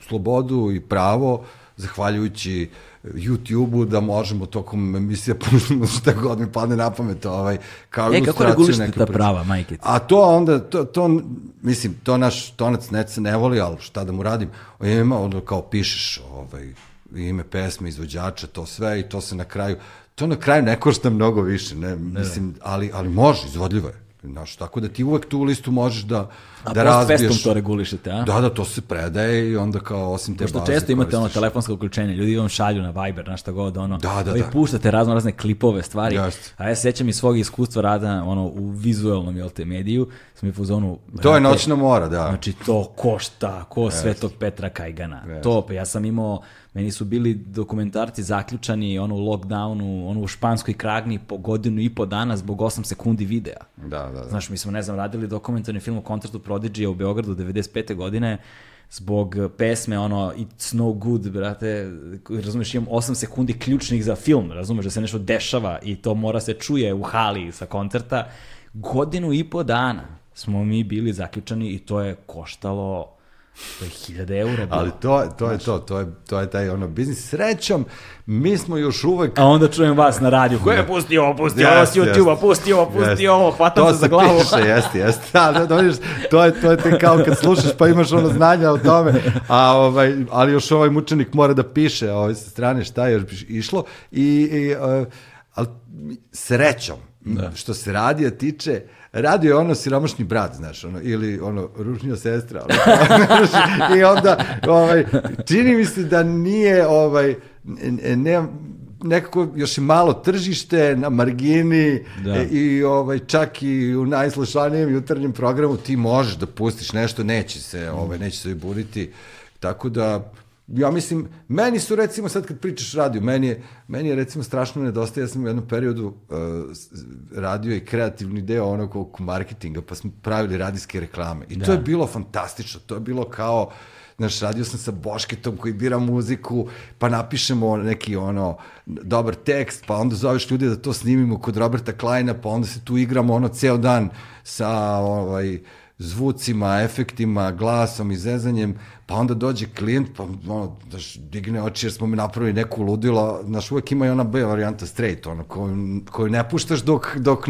B: slobodu i pravo, zahvaljujući YouTube-u da možemo tokom emisije puštamo šta god mi padne na pamet ovaj, kao
A: E, kako regulišete
B: neke
A: ta
B: priče.
A: prava, Majketi?
B: A to onda, to, to, mislim, to naš tonac se ne voli, ali šta da mu radim? O, Ima, onda kao pišeš ovaj, ime pesme, izvođača, to sve i to se na kraju, to na kraju ne košta mnogo više, ne, mislim, ali, ali može, izvodljivo je. Znaš, tako da ti uvek tu listu možeš da,
A: A
B: da
A: post festom
B: razbiješ.
A: to regulišete, a?
B: Da, da, to se predaje i onda kao osim te
A: Pošto
B: baze
A: često imate ono telefonsko uključenje, ljudi vam šalju na Viber, na šta god, ono,
B: Da, da,
A: vi
B: da.
A: puštate razno razne klipove, stvari,
B: Jeste.
A: a ja se sećam iz svog iskustva rada ono, u vizualnom, jel te, mediju, sam je u zonu...
B: To je noćna mora, da.
A: Znači, to košta, ko Svetog Petra Kajgana.
B: Jeste.
A: To, pa ja sam imao, meni su bili dokumentarci zaključani, ono u lockdownu, ono u španskoj kragni po godinu i po dana zbog 8 sekundi videa.
B: Da, da, da.
A: Znaš, mi smo, ne znam, radili dokumentarni film o koncertu Prodigy u Beogradu 95. godine zbog pesme, ono, It's no good, brate, razumeš, imam 8 sekundi ključnih za film, razumeš, da se nešto dešava i to mora se čuje u hali sa koncerta. Godinu i po dana smo mi bili zaključani i to je koštalo, to je 1000 eura. bilo.
B: Ali to, to je to, to je, to je taj ono biznis. Srećom, mi smo još uvek
A: A onda čujem vas na radiju, ko je pusti ovo, pusti ovo s YouTube-a, pusti ovo, pusti ovo, hvatam
B: to
A: se za glavu.
B: piše, jeste, jeste. Da, da, da, vidiš, to je, to je te kao kad slušaš pa imaš ono znanja o tome, a, ovaj, ali još ovaj mučenik mora da piše ovaj, sa strane šta je još išlo i, i uh, ali srećom, da. što se radija tiče, radio je ono siromašni brat, znaš, ono, ili ono, ružnija sestra, ono, i onda, ovaj, čini mi se da nije, ovaj, ne, ne, nekako još je malo tržište na margini
A: Da.
B: e, i ovaj čak i u najslušanijem jutarnjem programu ti možeš da pustiš nešto neće se ovaj neće se buriti tako da ja mislim, meni su recimo sad kad pričaš radio, meni je, meni je recimo strašno nedostaje, ja sam u jednom periodu uh, radio i kreativni deo onog oko marketinga, pa smo pravili radijske reklame. I to je bilo fantastično, to je bilo kao, Znaš, radio sam sa Bošketom koji bira muziku, pa napišemo neki ono dobar tekst, pa onda zoveš ljude da to snimimo kod Roberta Kleina, pa onda se tu igramo ono ceo dan sa ovaj zvucima, efektima, glasom i zezanjem, pa onda dođe klijent, pa ono, daš, digne oči jer smo mi napravili neku ludilo, znaš, uvek ima i ona B varijanta straight, ono, koju, koju ne puštaš dok, dok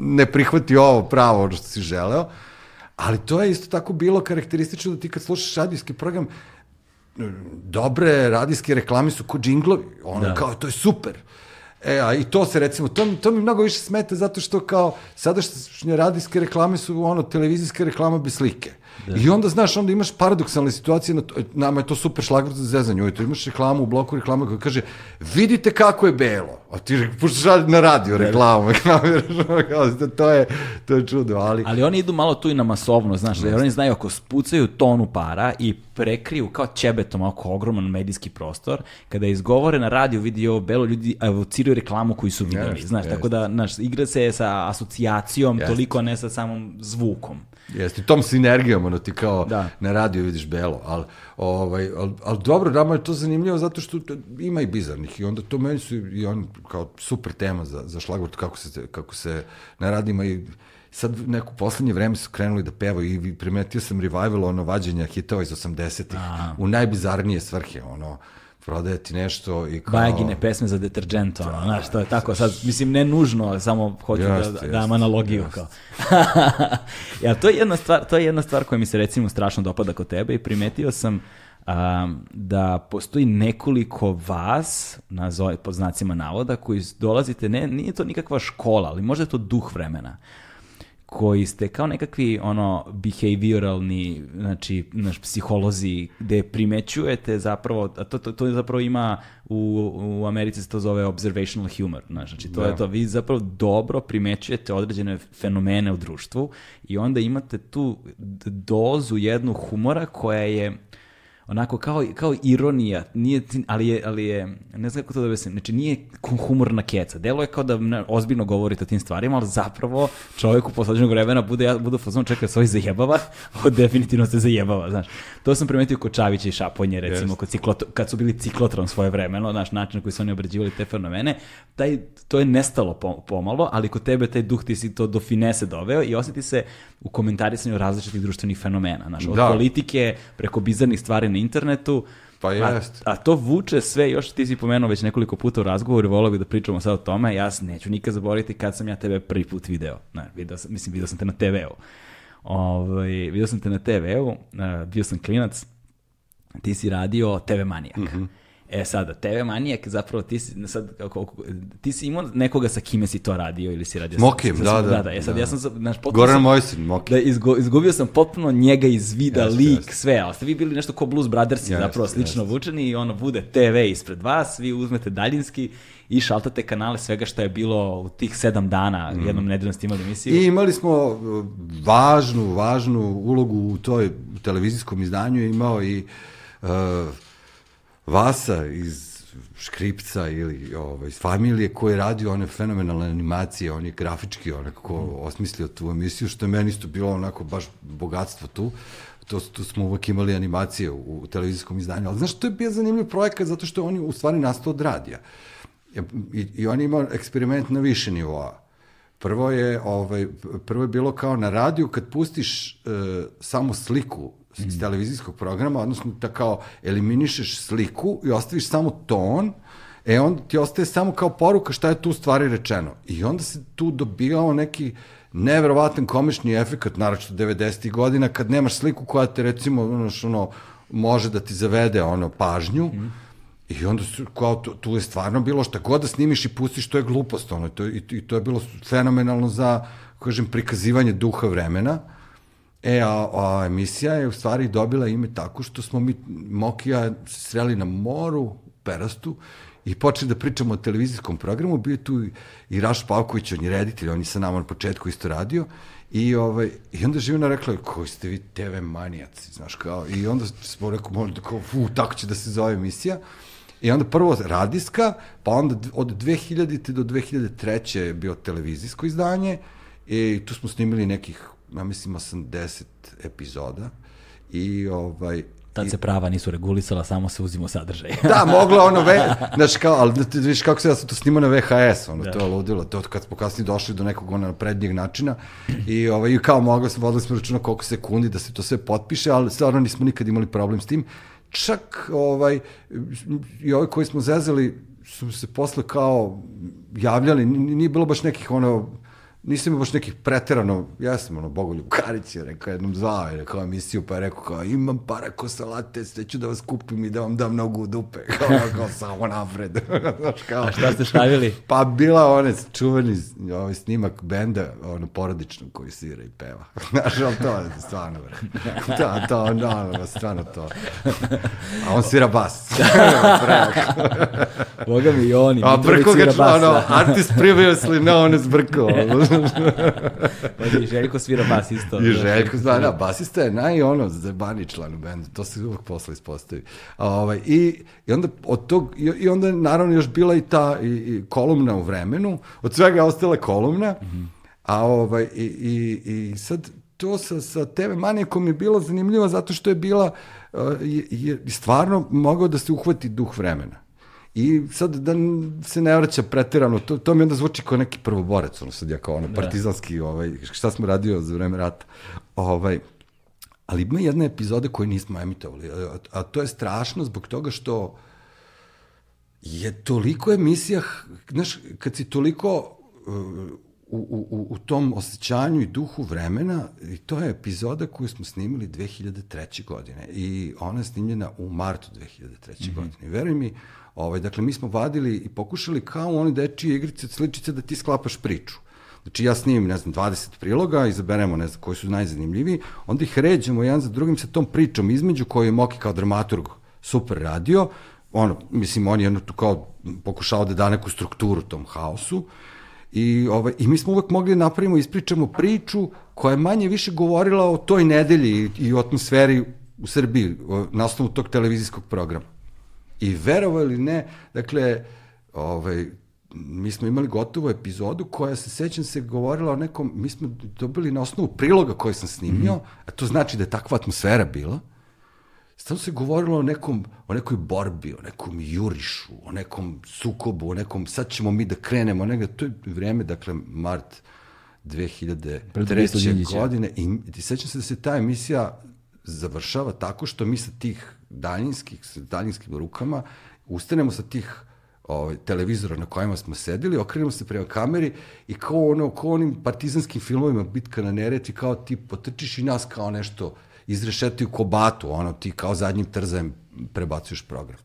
B: ne prihvati ovo pravo, ono što si želeo, ali to je isto tako bilo karakteristično da ti kad slušaš radijski program, dobre radijske reklame su ko džinglovi, ono, da. kao, to je super. E, a i to se recimo, to, to mi mnogo više smeta zato što kao sadašnje radijske reklame su ono televizijske reklame bez slike. Da. I onda, znaš, onda imaš paradoksalne situacije, na to, nama je to super šlagvort za zezanje, ujutro imaš reklamu u bloku reklama koja kaže, vidite kako je belo, a ti puštaš na radio reklamu, to je, to je čudo, ali...
A: Ali oni idu malo tu i na masovno, znaš, jer oni znaju ako spucaju tonu para i prekriju kao ćebetom oko ogroman medijski prostor, kada izgovore na radiju vidi ovo belo, ljudi evociraju reklamu koju su videli, znaš, jest. tako da, znaš, igra se sa asocijacijom, jest. toliko ne sa samom zvukom.
B: Jeste, tom sinergijom, ono ti kao da. na radio vidiš belo, ali ovaj, al, al dobro, nama je to zanimljivo zato što ima i bizarnih i onda to meni su i on kao super tema za, za šlagvort kako se, kako se na radima i sad neko poslednje vreme su krenuli da pevaju i primetio sam revival ono vađenja hitova iz 80-ih u najbizarnije svrhe, ono prodaje ti nešto i kao...
A: Bajagine pesme za deterđent, ono, znaš, to je tako, sad, mislim, ne nužno, samo hoću just, da, da dam analogiju, just. kao. ja, to je jedna stvar, to je jedna stvar koja mi se, recimo, strašno dopada kod tebe i primetio sam um, da postoji nekoliko vas, nazove pod znacima navoda, koji dolazite, ne, nije to nikakva škola, ali možda je to duh vremena koji ste kao nekakvi ono behavioralni, znači naš psiholozi gde primećujete zapravo, a to, to, to zapravo ima u, u Americi se to zove observational humor, znaš, znači to da. je to, vi zapravo dobro primećujete određene fenomene u društvu i onda imate tu dozu jednu humora koja je onako kao, kao ironija, nije, ali, je, ali je, ne znam kako to da objasnim, znači nije humorna keca. Delo je kao da ne, ozbiljno govorite o tim stvarima, ali zapravo čovjek u poslednjeg vremena bude, ja budu fazon čeka se ovaj zajebava, a definitivno se zajebava, znaš. To sam primetio kod Čavića i Šaponje, recimo, yes. kod ciklot, kad su bili ciklotron svoje vremeno, znaš, način na koji su oni obrađivali te fenomene, taj, to je nestalo pomalo, ali kod tebe taj duh ti si to do finese doveo i osjeti se u komentarisanju različitih društvenih fenomena, znaš, od da. politike preko bizarnih stvari internetu,
B: Pa jest.
A: A, a to vuče sve, još ti si pomenuo već nekoliko puta u razgovoru, volao bih da pričamo sad o tome, ja neću nikad zaboraviti kad sam ja tebe prvi put video. Ne, video sam, mislim, video sam te na TV-u. Ovaj, video sam te na TV-u, bio sam klinac, ti si radio TV Manijak. Mm -hmm. E sada, TV Manijak, zapravo ti si, sad, kako, ti si imao nekoga sa kime si to radio ili si radio...
B: Mokim, sa, da, da,
A: da, da. E sad,
B: da.
A: ja sam, znaš,
B: potpuno... Goran Mojsin, Mokim.
A: Da, izgo, izgubio sam potpuno njega iz vida, yes, lik, yes. sve, ali ste vi bili nešto ko Blues Brothersi, yes, zapravo slično yes. vučeni i ono, bude TV ispred vas, vi uzmete daljinski i šaltate kanale svega što je bilo u tih sedam dana, mm. jednom nedeljom ste imali emisiju.
B: I imali smo uh, važnu, važnu ulogu u toj televizijskom izdanju, imao i uh, Vasa iz Škripca ili ovaj, iz familije koji je radio one fenomenalne animacije, on je grafički onako osmislio tu emisiju, što je meni isto bilo onako baš bogatstvo tu. To, tu smo uvek imali animacije u, u televizijskom izdanju, ali znaš, to je bio zanimljiv projekat zato što on je u stvari nastao od radija. I, i on je imao eksperiment na više nivoa. Prvo je, ovaj, prvo je bilo kao na radiju kad pustiš uh, samo sliku iz televizijskog programa, odnosno da kao eliminišeš sliku i ostaviš samo ton, e onda ti ostaje samo kao poruka šta je tu stvari rečeno. I onda se tu dobijao neki neverovatan komični efekt, naročito 90. godina, kad nemaš sliku koja te recimo, ono, ono može da ti zavede ono pažnju, mm. I onda su, kao, tu, tu je stvarno bilo šta god da snimiš i pustiš, to je glupost, ono, to, i, i to je bilo fenomenalno za, kažem, prikazivanje duha vremena. E, a, a emisija je u stvari dobila ime tako što smo mi, Mokija, sreli na moru, u Perastu, i počeli da pričamo o televizijskom programu, bio je tu i Raš Pavković, on je reditelj, on je sa nama na početku isto radio, i, ovaj, i onda Živina rekla, koji ste vi TV manijaci, znaš, kao, i onda smo rekao, možda, da kao, fu, tako će da se zove emisija, I onda prvo radijska, pa onda od 2000. do 2003. je bio televizijsko izdanje i tu smo snimili nekih ja mislim 80 epizoda i ovaj
A: Tad se prava nisu regulisala, samo se uzimo sadržaj.
B: Da, moglo ono, ve, znaš kao, ali da ti vidiš kako se ja sam to snimao na VHS, ono, da. to je ludilo, to kad smo kasnije došli do nekog ono prednjeg načina i, ovaj, i kao mogli smo, vodili smo računa koliko sekundi da se to sve potpiše, ali stvarno nismo nikad imali problem s tim. Čak, ovaj, i ovi koji smo zezali su se posle kao javljali, nije bilo baš nekih ono, nisam imao baš nekih preterano, ja sam ono, Bogoljub Karić je rekao jednom zvao je rekao emisiju, pa je rekao kao imam para ko salate, sve ću da vas kupim i da vam dam nogu u dupe, kao, kao samo napred.
A: Znaš, kao, A šta ste stavili?
B: Pa bila one čuveni ovaj snimak benda, ono, porodično koji svira i peva. Znaš, ali to je stvarno, bre. To, to, no, no, stvarno to. A on svira bas.
A: Boga mi i oni.
B: A prko ga, ono, artist previously known as Brko.
A: Pa i Željko svira bas isto.
B: I Željko, da, da, basista je naj ono, zebani član u bendu, to se uvek posle ispostavi. A, ovaj, i, I onda od tog, i, i onda naravno još bila i ta i, i kolumna u vremenu, od svega je ostala kolumna, mm -hmm. a ovaj, i, i, i sad to sa, sa TV manijekom je bilo zanimljivo zato što je bila, je, je stvarno mogao da se uhvati duh vremena. I sad da se ne vraća pretirano, to, to mi onda zvuči kao neki prvoborec, ono sad ja kao ono da. partizanski, ovaj, šta smo radio za vreme rata. Ovaj, ali ima jedna epizoda koju nismo emitovali, a, a to je strašno zbog toga što je toliko emisija, znaš, kad si toliko uh, u, u, u tom osjećanju i duhu vremena, i to je epizoda koju smo snimili 2003. godine i ona je snimljena u martu 2003. Mm -hmm. godine. Veruj mi, Ovaj, dakle, mi smo vadili i pokušali kao one dečije igrice, sličice da ti sklapaš priču. Znači ja snimim, ne znam, 20 priloga, izaberemo, ne znam, koji su najzanimljiviji, onda ih ređemo jedan za drugim sa tom pričom između koju je Moki kao dramaturg super radio, ono, mislim, on je jedno tu kao pokušao da da neku strukturu tom haosu, I, ovaj, I mi smo uvek mogli da napravimo, ispričamo priču koja je manje više govorila o toj nedelji i, i o atmosferi u Srbiji na osnovu tog televizijskog programa. I verovo ili ne, dakle, ovaj, mi smo imali gotovu epizodu koja se, sećam se, govorila o nekom, mi smo dobili na osnovu priloga koji sam snimio, mm -hmm. a to znači da je takva atmosfera bila, Stavno se govorilo o nekom, o nekoj borbi, o nekom jurišu, o nekom sukobu, o nekom, sad ćemo mi da krenemo, negde, to je vreme, dakle, mart 2003. godine i, i sećam se da se ta emisija završava tako što mi sa tih daljinskih, sa daljinskim rukama ustanemo sa tih ovaj, televizora na kojima smo sedeli, okrenemo se prema kameri i kao ono, kao onim partizanskim filmovima Bitka na Neretvi, kao ti potrčiš i nas kao nešto izrešetaju kobatu, ono, ti kao zadnjim trzajem prebacuješ program.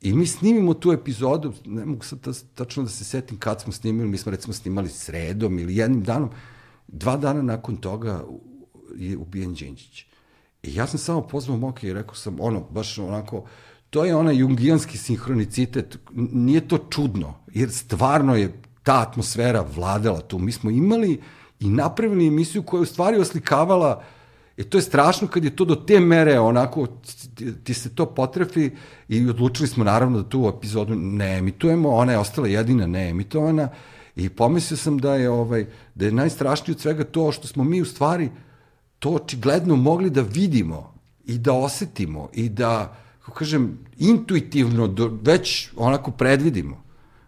B: I mi snimimo tu epizodu, ne mogu sad tačno da se setim kad smo snimili, mi smo recimo snimali sredom ili jednim danom, dva dana nakon toga je ubijen Đinđić. I ja sam samo pozvao Moke i rekao sam, ono, baš onako, to je onaj jungijanski sinhronicitet, nije to čudno, jer stvarno je ta atmosfera vladala tu. Mi smo imali i napravili emisiju koja je u stvari oslikavala E to je strašno kad je to do te mere onako, ti se to potrefi i odlučili smo naravno da tu epizodu ne emitujemo, ona je ostala jedina ne emitovana i pomislio sam da je, ovaj, da je najstrašnije od svega to što smo mi u stvari to očigledno mogli da vidimo i da osetimo i da, kako kažem, intuitivno do, već onako predvidimo.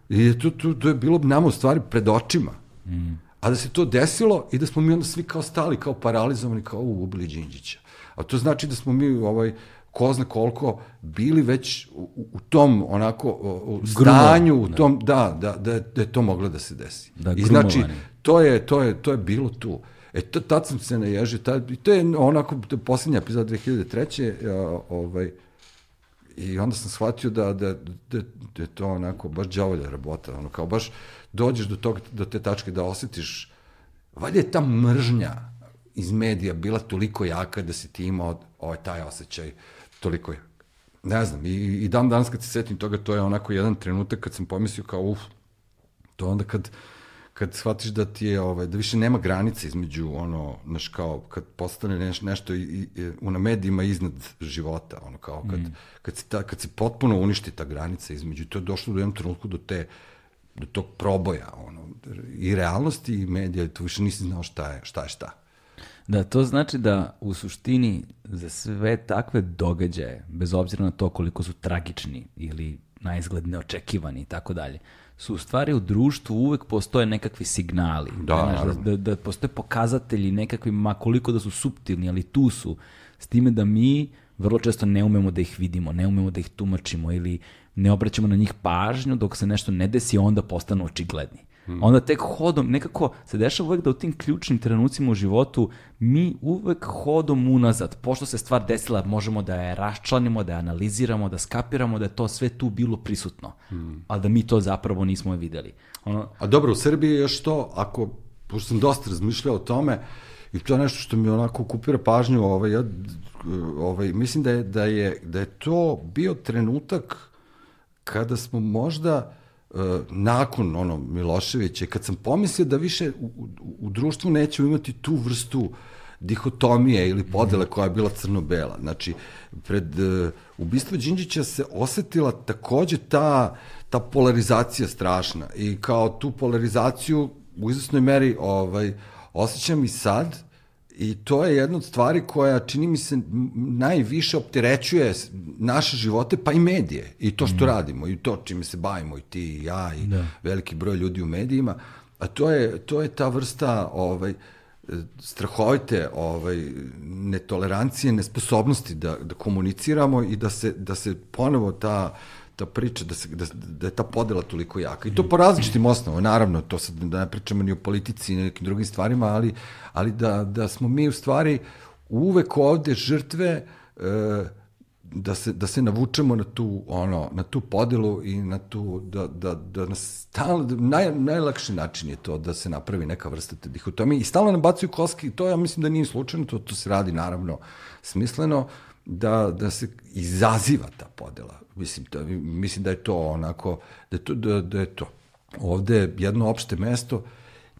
B: I to, to, to je bilo nama u stvari pred očima. Mm. A da se to desilo i da smo mi onda svi kao stali, kao paralizovani, kao u, ubili Đinđića. A to znači da smo mi ovaj, ko zna koliko bili već u, u tom onako u stanju, u da. tom, da, da, da, da je to moglo da se desi. Da, I znači, to je, to je, to je bilo tu. E, tad sam se naježio, tad, i to je onako, to je posljednja epizod 2003. A, ovaj, I onda sam shvatio da, da, da, da je to onako baš džavolja rabota, ono kao baš dođeš do, tog, do te tačke da osetiš, valjda je ta mržnja iz medija bila toliko jaka da si ti imao ovaj, taj osjećaj toliko je. Ne znam, i, i dan danas kad se setim toga, to je onako jedan trenutak kad sam pomislio kao, uf, to onda kad, kad shvatiš da ti je, ovaj, da više nema granice između, ono, znaš, kao, kad postane neš, nešto i, i, u na medijima iznad života, ono, kao, kad, mm. kad, se ta, kad se potpuno uništi ta granica između, to je došlo do jednom trenutku do te, do tog proboja, ono, i realnosti i medija, tu više nisi znao šta je, šta je šta.
A: Da, to znači da u suštini za sve takve događaje, bez obzira na to koliko su tragični ili na izgled neočekivani i tako dalje, su u stvari u društvu uvek postoje nekakvi signali.
B: Da,
A: Znaš,
B: naravno.
A: da, da postoje pokazatelji nekakvi, ma koliko da su suptilni, ali tu su. S time da mi vrlo često ne umemo da ih vidimo, ne umemo da ih tumačimo ili ne obraćamo na njih pažnju dok se nešto ne desi, onda postanu očigledni. Onda tek hodom, nekako se dešava uvek da u tim ključnim trenucima u životu mi uvek hodom unazad, pošto se stvar desila, možemo da je raščlanimo, da je analiziramo, da skapiramo da je to sve tu bilo prisutno, ali da mi to zapravo nismo videli. Ono,
B: A dobro, u Srbiji je još to, ako, pošto sam dosta razmišljao o tome, i to je nešto što mi onako okupira pažnju, ovaj, ja, ovaj, mislim da je, da, je, da je to bio trenutak kada smo možda nakon ono Miloševića, kad sam pomislio da više u, u, u društvu nećemo imati tu vrstu dihotomije ili podele koja je bila crno-bela. Znači, pred uh, ubistvo Đinđića se osetila takođe ta, ta polarizacija strašna i kao tu polarizaciju u izvesnoj meri ovaj, osjećam i sad, I to je jedna od stvari koja, čini mi se, najviše opterećuje naše živote, pa i medije. I to što radimo, i to čime se bavimo, i ti, i ja, i da. veliki broj ljudi u medijima. A to je, to je ta vrsta ovaj, strahovite ovaj, netolerancije, nesposobnosti da, da komuniciramo i da se, da se ponovo ta ta priča da, se, da, da je ta podela toliko jaka. I to po različitim osnovama, naravno, to sad da ne pričamo ni o politici ni o nekim drugim stvarima, ali, ali da, da smo mi u stvari uvek ovde žrtve e, da se, da se navučemo na tu, ono, na tu podelu i na tu, da, da, da nas stalno, da naj, najlakši način je to da se napravi neka vrsta te dihotomije. I stalno nabacuju koski, to ja mislim da nije slučajno, to, to se radi naravno smisleno, da, da se izaziva ta podela. Mislim, da, mislim da je to onako, da je to, da, da je to. Ovde je jedno opšte mesto,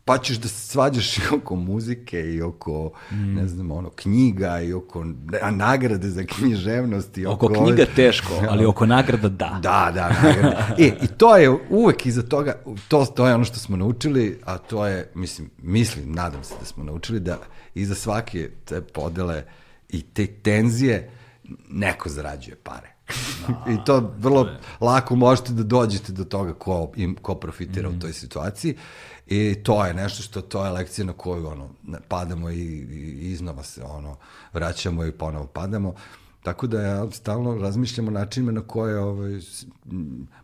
B: pa ćeš da se svađaš i oko muzike i oko, mm. ne znam, ono, knjiga i oko a, nagrade za književnost i
A: oko
B: oko...
A: knjiga teško, ali oko nagrada da.
B: Da, da, nagrada. E, i to je uvek iza toga, to, to je ono što smo naučili, a to je, mislim, mislim, nadam se da smo naučili da iza svake te podele i te tenzije neko zarađuje pare. I to vrlo lako možete da dođete do toga ko, im, ko profitira mm. u toj situaciji. I to je nešto što, to je lekcija na koju ono, padamo i, i iznova se ono, vraćamo i ponovo padamo. Tako da ja stalno razmišljam o načinima na koje ovaj,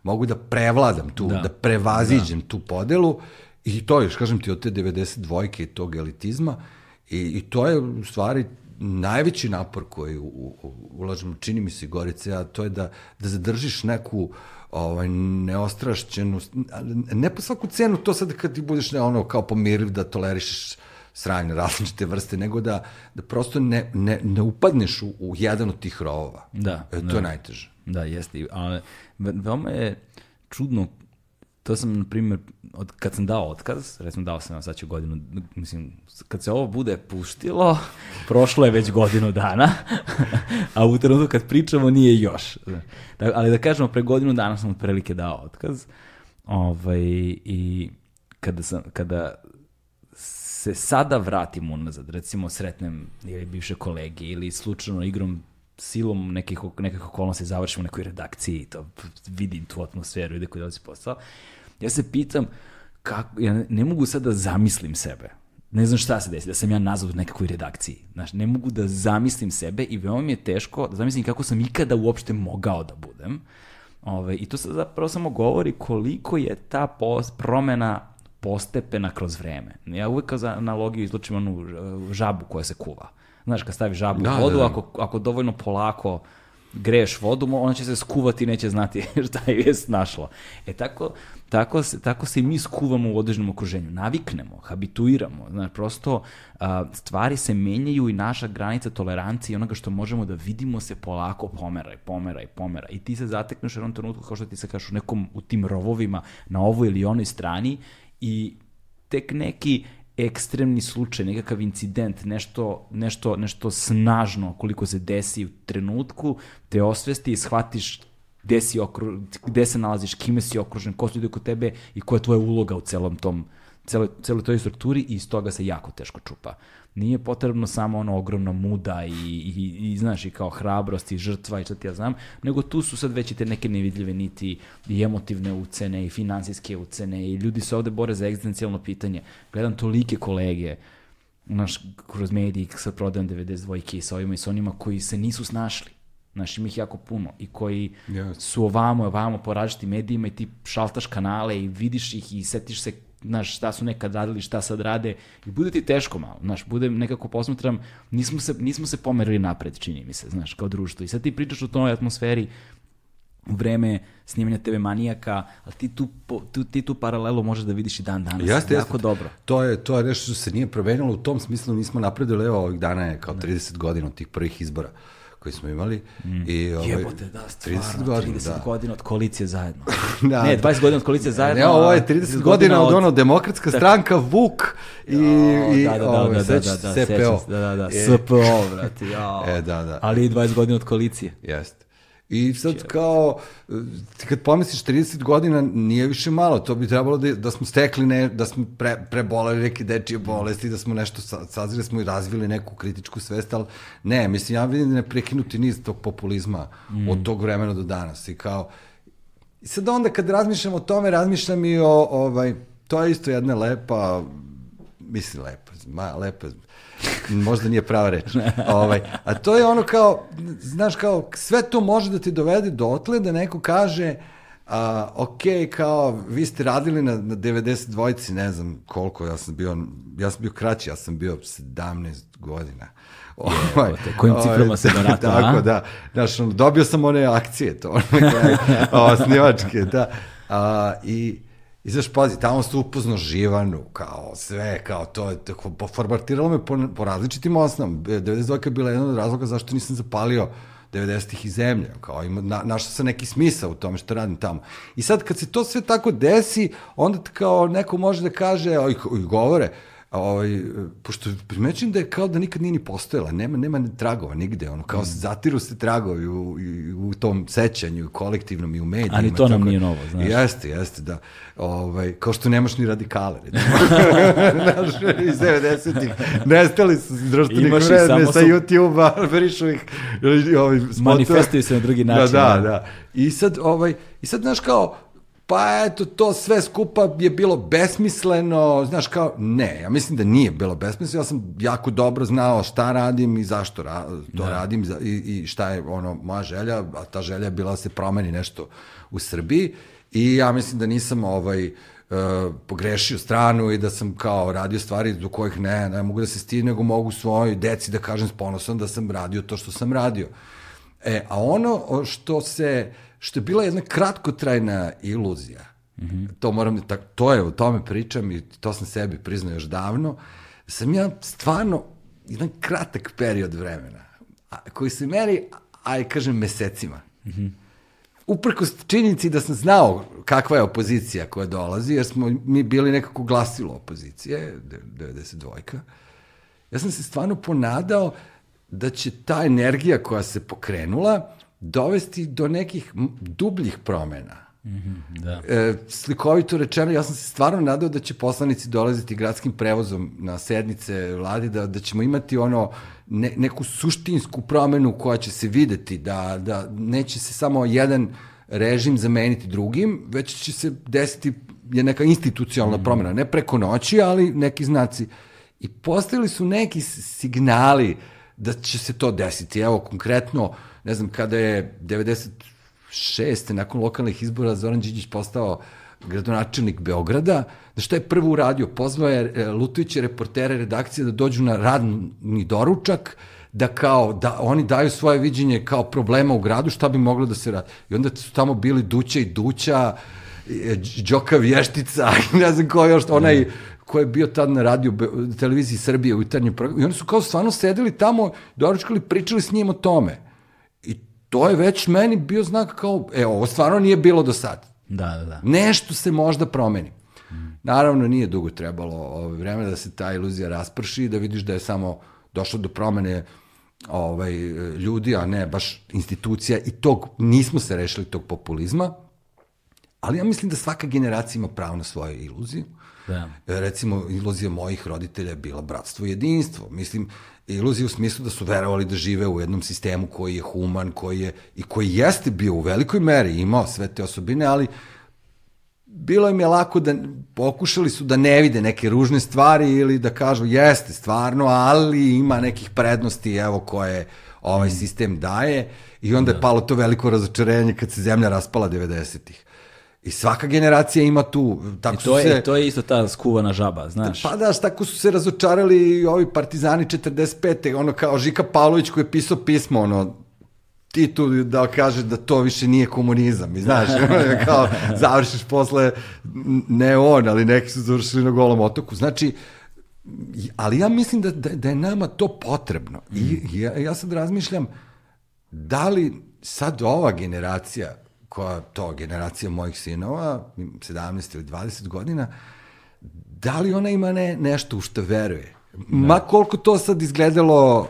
B: mogu da prevladam tu,
A: Da.
B: da, da prevaziđem tu podelu i to još, kažem ti, od te 92-ke i tog elitizma i, i to je u stvari najveći napor koji u, u, ulažemo, čini mi se Gorice, a to je da, da zadržiš neku ovaj, neostrašćenu, ne po svaku cenu, to sad kad ti budeš ne, ono, kao pomirljiv da tolerišeš sranje različite vrste, nego da, da prosto ne, ne, ne upadneš u, u jedan od tih rovova.
A: Da,
B: E, to
A: da.
B: je najteže.
A: Da, jeste. Ali ve- veoma je čudno, to sam, na primjer, od, kad sam dao otkaz, recimo dao sam, sad ću godinu, mislim, kad se ovo bude puštilo, prošlo je već godinu dana, a u trenutku kad pričamo nije još. Da, ali da kažemo, pre godinu dana sam otprilike dao otkaz, ovaj, i kada, sam, kada se sada vratim unazad, recimo sretnem ili bivše kolege ili slučajno igrom silom nekih, nekih okolnosti završim u nekoj redakciji i to vidim tu atmosferu ide koji dolazi posao. Ja se pitam kako, ja ne, mogu sad da zamislim sebe. Ne znam šta se desi, da sam ja nazad u nekakvoj redakciji. Znaš, ne mogu da zamislim sebe i veoma mi je teško da zamislim kako sam ikada uopšte mogao da budem. Ove, I to se zapravo samo govori koliko je ta pos, promena postepena kroz vreme. Ja uvek kao za analogiju izlučim onu ž- žabu koja se kuva. Znaš, kad staviš žabu
B: Da,
A: u vodu,
B: da, da.
A: Ako, ako dovoljno polako greješ vodu, ona će se skuvati i neće znati šta je snašlo. E tako, tako, se, tako se i mi skuvamo u određenom okruženju. Naviknemo, habituiramo. Znaš, prosto stvari se menjaju i naša granica tolerancije i onoga što možemo da vidimo se polako pomera i pomera i pomera. I ti se zatekneš u jednom trenutku, kao što ti se kažeš, u nekom, u tim rovovima na ovoj ili onoj strani i tek neki ekstremni slučaj, nekakav incident, nešto, nešto, nešto snažno koliko se desi u trenutku, te osvesti i shvatiš gde, si okru, gde se nalaziš, kime si okružen, ko su ljudi oko tebe i koja je tvoja uloga u celom tom celoj, celoj toj strukturi i iz toga se jako teško čupa. Nije potrebno samo ono ogromna muda i, i, i znaš, i kao hrabrost i žrtva i šta ti ja znam, nego tu su sad već i te neke nevidljive niti i emotivne ucene i finansijske ucene i ljudi se ovde bore za egzistencijalno pitanje. Gledam tolike kolege, naš, kroz mediji sa prodajom 92 i sa ovima i sa onima koji se nisu snašli. Znaš, ima ih jako puno i koji
B: Jasno.
A: su ovamo, ovamo po različitim medijima i ti šaltaš kanale i vidiš ih i setiš se znaš, šta su nekad radili, šta sad rade i bude ti teško malo, znaš, bude nekako posmatram, nismo se, nismo se pomerili napred, čini mi se, znaš, kao društvo. I sad ti pričaš o toj atmosferi u vreme snimanja TV Manijaka, ali ti tu, po- tu, ti tu paralelu možeš da vidiš i dan danas.
B: Jeste,
A: jako
B: jeste.
A: dobro.
B: To je, to je nešto što se nije promenilo u tom smislu, nismo napredili, evo ovih dana je kao 30 godina od tih prvih izbora koji smo imali. I, ovaj,
A: Jebote, da, stvarno,
B: 30 godina,
A: 30
B: da.
A: godina od koalicije zajedno.
B: Da,
A: ne,
B: da.
A: 20 godina od koalicije zajedno.
B: Ne, ovo je
A: a
B: 30 godina od ono demokratska stranka Vuk i, i
A: da, da, da,
B: ovaj,
A: da, da, da, da,
B: CPO.
A: Da, da, da,
B: E,
A: SPO, brate, jao.
B: E, da, da.
A: Ali i 20 godina od koalicije.
B: Jeste. I sad kao, ti kad pomisliš 30 godina nije više malo, to bi trebalo da, da smo stekli, ne, da smo pre, preboleli neke dečije bolesti, da smo nešto, sa- sazreli smo i razvili neku kritičku svest, ali ne, mislim, ja vidim neprekinuti niz tog populizma mm. od tog vremena do danas. I kao, i sad onda kad razmišljam o tome, razmišljam i o, ovaj, to je isto jedna lepa, mislim lepa, ma, lepa, možda nije prava reč. ovaj, a to je ono kao, znaš, kao, sve to može da ti dovede dotle da neko kaže, a, ok, kao, vi ste radili na, na 92-ci, ne znam koliko, ja sam bio, ja sam bio kraći, ja sam bio 17 godina. Ovaj,
A: kojim ciframa se barata,
B: Tako,
A: a?
B: da. Znaš, dobio sam one akcije, to, one, kraj, o, snimačke, da. A, I, i znaš, pazi, tamo se upoznao Živanu, kao sve, kao to, tako, poformatiralo me po, po različitim osnovama. 92 je bila jedan od razloga zašto nisam zapalio 90-ih i zemlje, kao ima, na, našao sam neki smisao u tome što radim tamo. I sad kad se to sve tako desi, onda kao neko može da kaže, i, i govore, ovaj, pošto primećujem da je kao da nikad nije ni postojala, nema, nema ni tragova nigde, ono, kao zatiru se tragovi u, u tom sećanju, kolektivnom i u medijima.
A: A ni to nam
B: tako-
A: nije novo, znaš.
B: Jeste, jeste, da. Ovaj, kao što nemaš ni radikale, recimo. Znaš, iz 90-ih. Nestali su društvenih
A: samo
B: sa
A: su-
B: YouTube-a, brišu ih. Ovaj.
A: Manifestuju se na drugi način,
B: Da,
A: da.
B: da, da. I sad, ovaj, i sad, znaš, kao, pa eto, to sve skupa je bilo besmisleno, znaš, kao, ne, ja mislim da nije bilo besmisleno, ja sam jako dobro znao šta radim i zašto ra to da. radim za- i, i šta je ono moja želja, a ta želja je bila da se promeni nešto u Srbiji i ja mislim da nisam ovaj, uh, pogrešio stranu i da sam kao radio stvari do kojih ne, ne mogu da se stidim, nego mogu svojoj deci da kažem s ponosom da sam radio to što sam radio. E, a ono što se, što je bila jedna kratkotrajna iluzija, mm -hmm. to moram, tak, to je, o tome pričam i to sam sebi priznao još davno, sam ja stvarno jedan kratak period vremena, a, koji se meri, aj kažem, mesecima. Mm -hmm. Uprkos činjenici da sam znao kakva je opozicija koja dolazi, jer smo mi bili nekako glasilo opozicije, de- 92-ka, ja sam se stvarno ponadao da će ta energija koja se pokrenula dovesti do nekih dubljih promena.
A: Da.
B: E, slikovito rečeno, ja sam se stvarno nadao da će poslanici dolaziti gradskim prevozom na sednice vladi, da, da ćemo imati ono ne, neku suštinsku promenu koja će se videti, da, da neće se samo jedan režim zameniti drugim, već će se desiti je neka institucionalna promena, ne preko noći, ali neki znaci. I postavili su neki signali da će se to desiti. Evo, konkretno, ne znam, kada je 96. nakon lokalnih izbora Zoran Đinđić postao gradonačelnik Beograda, da šta je prvo uradio? Pozvao je e, Lutoviće reportere redakcije da dođu na radni doručak, da kao, da oni daju svoje viđenje kao problema u gradu, šta bi moglo da se radi. I onda su tamo bili Duća i Duća, e, Đoka Vještica, ne znam ko još, onaj ko je bio tad na radio televiziji Srbije u jutarnjem programu. I oni su kao stvarno sedeli tamo, doručkali, pričali s njim o tome. To je već meni bio znak kao, e, ovo stvarno nije bilo do sad.
A: Da, da, da.
B: Nešto se možda promeni. Naravno, nije dugo trebalo ovaj, vreme da se ta iluzija rasprši i da vidiš da je samo došlo do promene ovaj, ljudi, a ne baš institucija i tog, nismo se rešili tog populizma, Ali ja mislim da svaka generacija ima pravo na svoju iluziju.
A: Da.
B: Recimo, iluzija mojih roditelja je bila bratstvo i jedinstvo. Mislim, iluzija u smislu da su verovali da žive u jednom sistemu koji je human, koji je, i koji jeste bio u velikoj meri, imao sve te osobine, ali bilo im je lako da pokušali su da ne vide neke ružne stvari ili da kažu jeste stvarno, ali ima nekih prednosti evo koje ovaj sistem daje. I onda je palo to veliko razočarenje kad se zemlja raspala 90-ih. I svaka generacija ima tu, tako
A: I to,
B: su
A: je,
B: se...
A: to je isto ta skuvana žaba, znaš.
B: Pa daš, tako su se razočarali i ovi partizani 45. Ono kao Žika Pavlović koji je pisao pismo, ono, Titu da kaže da to više nije komunizam. I znaš, kao završiš posle, ne on, ali neki su završili na golom otoku. Znači, ali ja mislim da, da, da je nama to potrebno. I
A: Mm.
B: ja, ja sad razmišljam, da li sad ova generacija, koja to, generacija mojih sinova, 17 ili 20 godina, da li ona ima ne, nešto u što veruje? Ma koliko to sad izgledalo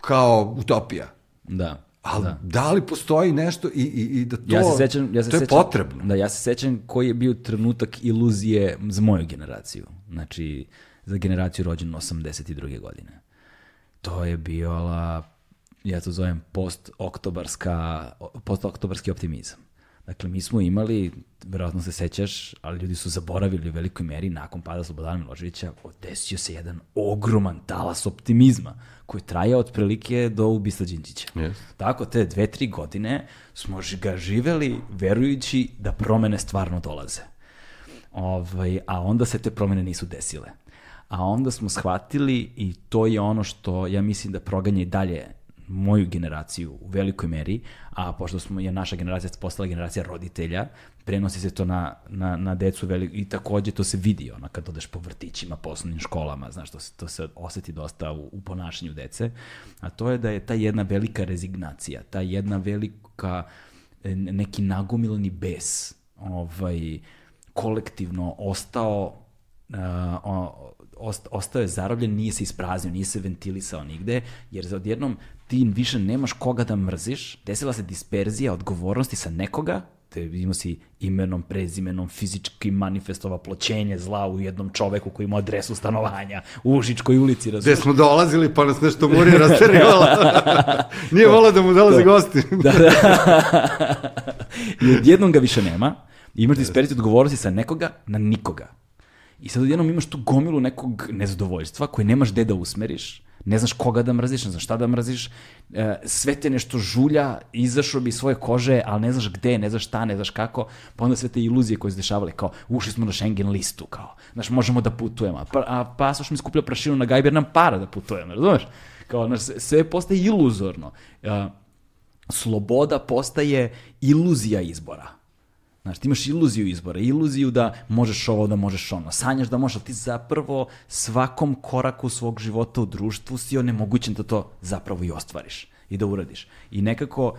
B: kao utopija.
A: Da.
B: Ali da.
A: da.
B: da li postoji nešto i, i, i da to,
A: ja se sećam, ja se
B: to je
A: sećam,
B: potrebno?
A: Da, ja se sećam koji je bio trenutak iluzije za moju generaciju. Znači, za generaciju rođenu 82. godine. To je bila, ja to zovem post-oktobarska, post-oktobarski optimizam. Dakle, mi smo imali, verovatno se sećaš, ali ljudi su zaboravili u velikoj meri nakon pada Slobodana Miloševića, desio se jedan ogroman talas optimizma koji traja otprilike do ubistva Đinđića.
B: Yes.
A: Tako, te dve, tri godine smo ga živeli verujući da promene stvarno dolaze. Ovaj, a onda se te promene nisu desile. A onda smo shvatili i to je ono što ja mislim da proganja i dalje moju generaciju u velikoj meri, a pošto smo, je naša generacija postala generacija roditelja, prenosi se to na, na, na decu veli, i takođe to se vidi ono, kad odeš po vrtićima, po osnovnim školama, znaš, to se, to se oseti dosta u, u ponašanju dece, a to je da je ta jedna velika rezignacija, ta jedna velika, e, neki nagomilani bes, ovaj, kolektivno ostao uh, o- ost, ostao je zarobljen, nije se ispraznio, nije se ventilisao nigde, jer za odjednom ti više nemaš koga da mrziš, desila se disperzija odgovornosti sa nekoga, te imao si imenom, prezimenom, fizički manifestova ploćenje zla u jednom čoveku koji ima adresu stanovanja u Užičkoj ulici,
B: Gde
A: razumiješ?
B: smo dolazili pa nas nešto muri rasterivala. Nije volao da mu dolaze gosti.
A: Da, da. I odjednom ga više nema. Imaš disperziju odgovornosti sa nekoga na nikoga. I sad odjednom imaš tu gomilu nekog nezadovoljstva koje nemaš gde da usmeriš, ne znaš koga da mrziš, ne znaš šta da mrziš, e, sve te nešto žulja, izašao bi svoje kože, ali ne znaš gde, ne znaš šta, ne znaš kako, pa onda sve te iluzije koje se dešavale, kao ušli smo na Schengen listu, kao, znaš, možemo da putujemo, pa, a pasoš mi skuplja prašinu na gajbi jer nam para da putujemo, razumeš? Kao, znaš, sve- sve postaje iluzorno. E, sloboda postaje iluzija izbora. Znaš, ti imaš iluziju izbora, iluziju da možeš ovo, da možeš ono. Sanjaš da možeš, ali ti zapravo svakom koraku svog života u društvu si onemogućen da to zapravo i ostvariš i da uradiš. I nekako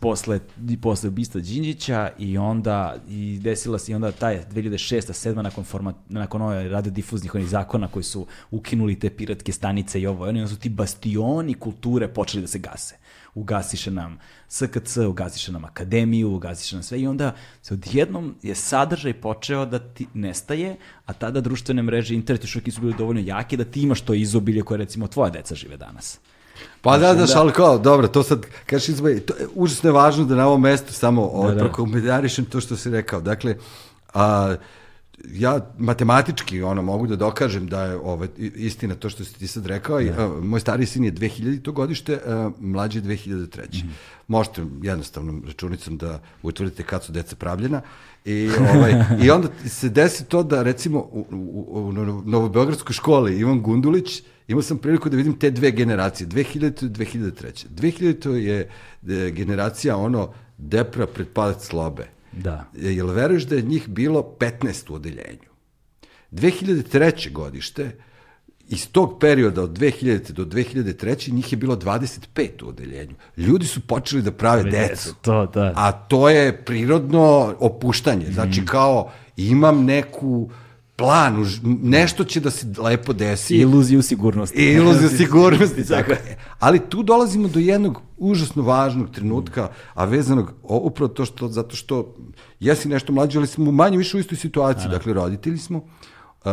A: posle, posle ubistva Đinđića i onda i desila se i onda taj 2006. 7. nakon, format, nakon ove radiodifuznih onih zakona koji su ukinuli te piratske stanice i ovo, i onda su ti bastioni kulture počeli da se gase. Ugasiše nam SKC, ugasiše nam akademiju, ugasiše nam sve i onda se odjednom je sadržaj počeo da ti nestaje, a tada društvene mreže, internet još uvijek nisu bili dovoljno jake da ti imaš to izobilje koje recimo tvoja deca žive danas.
B: Pa da, da, ali kao, dobro, to sad, kažeš izbaj, to je užasno je važno da na ovom mestu samo ovaj,
A: da.
B: prokomentarišem to što si rekao. Dakle, a, ja matematički ono mogu da dokažem da je i- istina to što si ti sad rekao. I, a, moj stari sin je 2000. godište, a, mlađi je 2003. Možete jednostavnom računicom da utvrdite kad su deca pravljena. I, ovaj, I onda se desi to da recimo u, u, u Novo- Novobeogradskoj školi Ivan Gundulić imao sam priliku da vidim te dve generacije, 2000. i 2003. 2000. je e, generacija ono depra pred palac slobe.
A: Da.
B: E, Jel veruješ da je njih bilo 15 u odeljenju? 2003. godište, iz tog perioda od 2000. do 2003. njih je bilo 25 u odeljenju. Ljudi su počeli da prave decu.
A: To, da.
B: A to je prirodno opuštanje. Znači kao imam neku plan, už- nešto će da se lepo desi.
A: Iluziju sigurnosti.
B: Iluziju sigurnosti. tako je. Ali tu dolazimo do jednog užasno važnog trenutka, a vezanog upravo to što, zato što jesi nešto mlađi, ali smo manje više u istoj situaciji, dakle roditelji smo. Uh,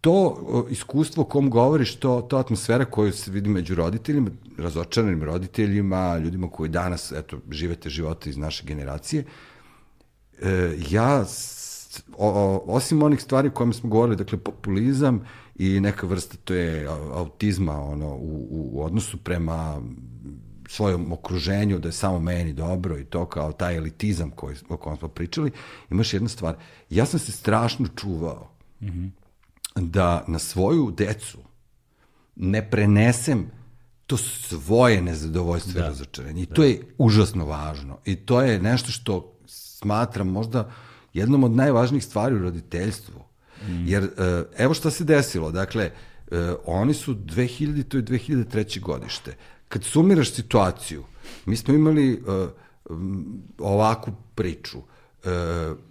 B: to iskustvo o kom govoriš, to, to atmosfera koju se vidi među roditeljima, razočaranim roditeljima, ljudima koji danas eto, živete živote iz naše generacije, e, ja, o, o, osim onih stvari o kojima smo govorili, dakle, populizam i neka vrsta to je autizma ono, u, u, odnosu prema svojom okruženju, da je samo meni dobro i to kao taj elitizam koji, o kojem smo pričali, imaš jedna stvar. Ja sam se strašno čuvao da na svoju decu ne prenesem to svoje nezadovoljstvo da. i razočarenje. I to je užasno važno. I to je nešto što smatram možda jednom od najvažnijih stvari u roditeljstvu. Mm. Jer e, evo šta se desilo. Dakle, e, oni su 2000. to i 2003. godište. Kad sumiraš situaciju, mi smo imali e, m, ovakvu priču.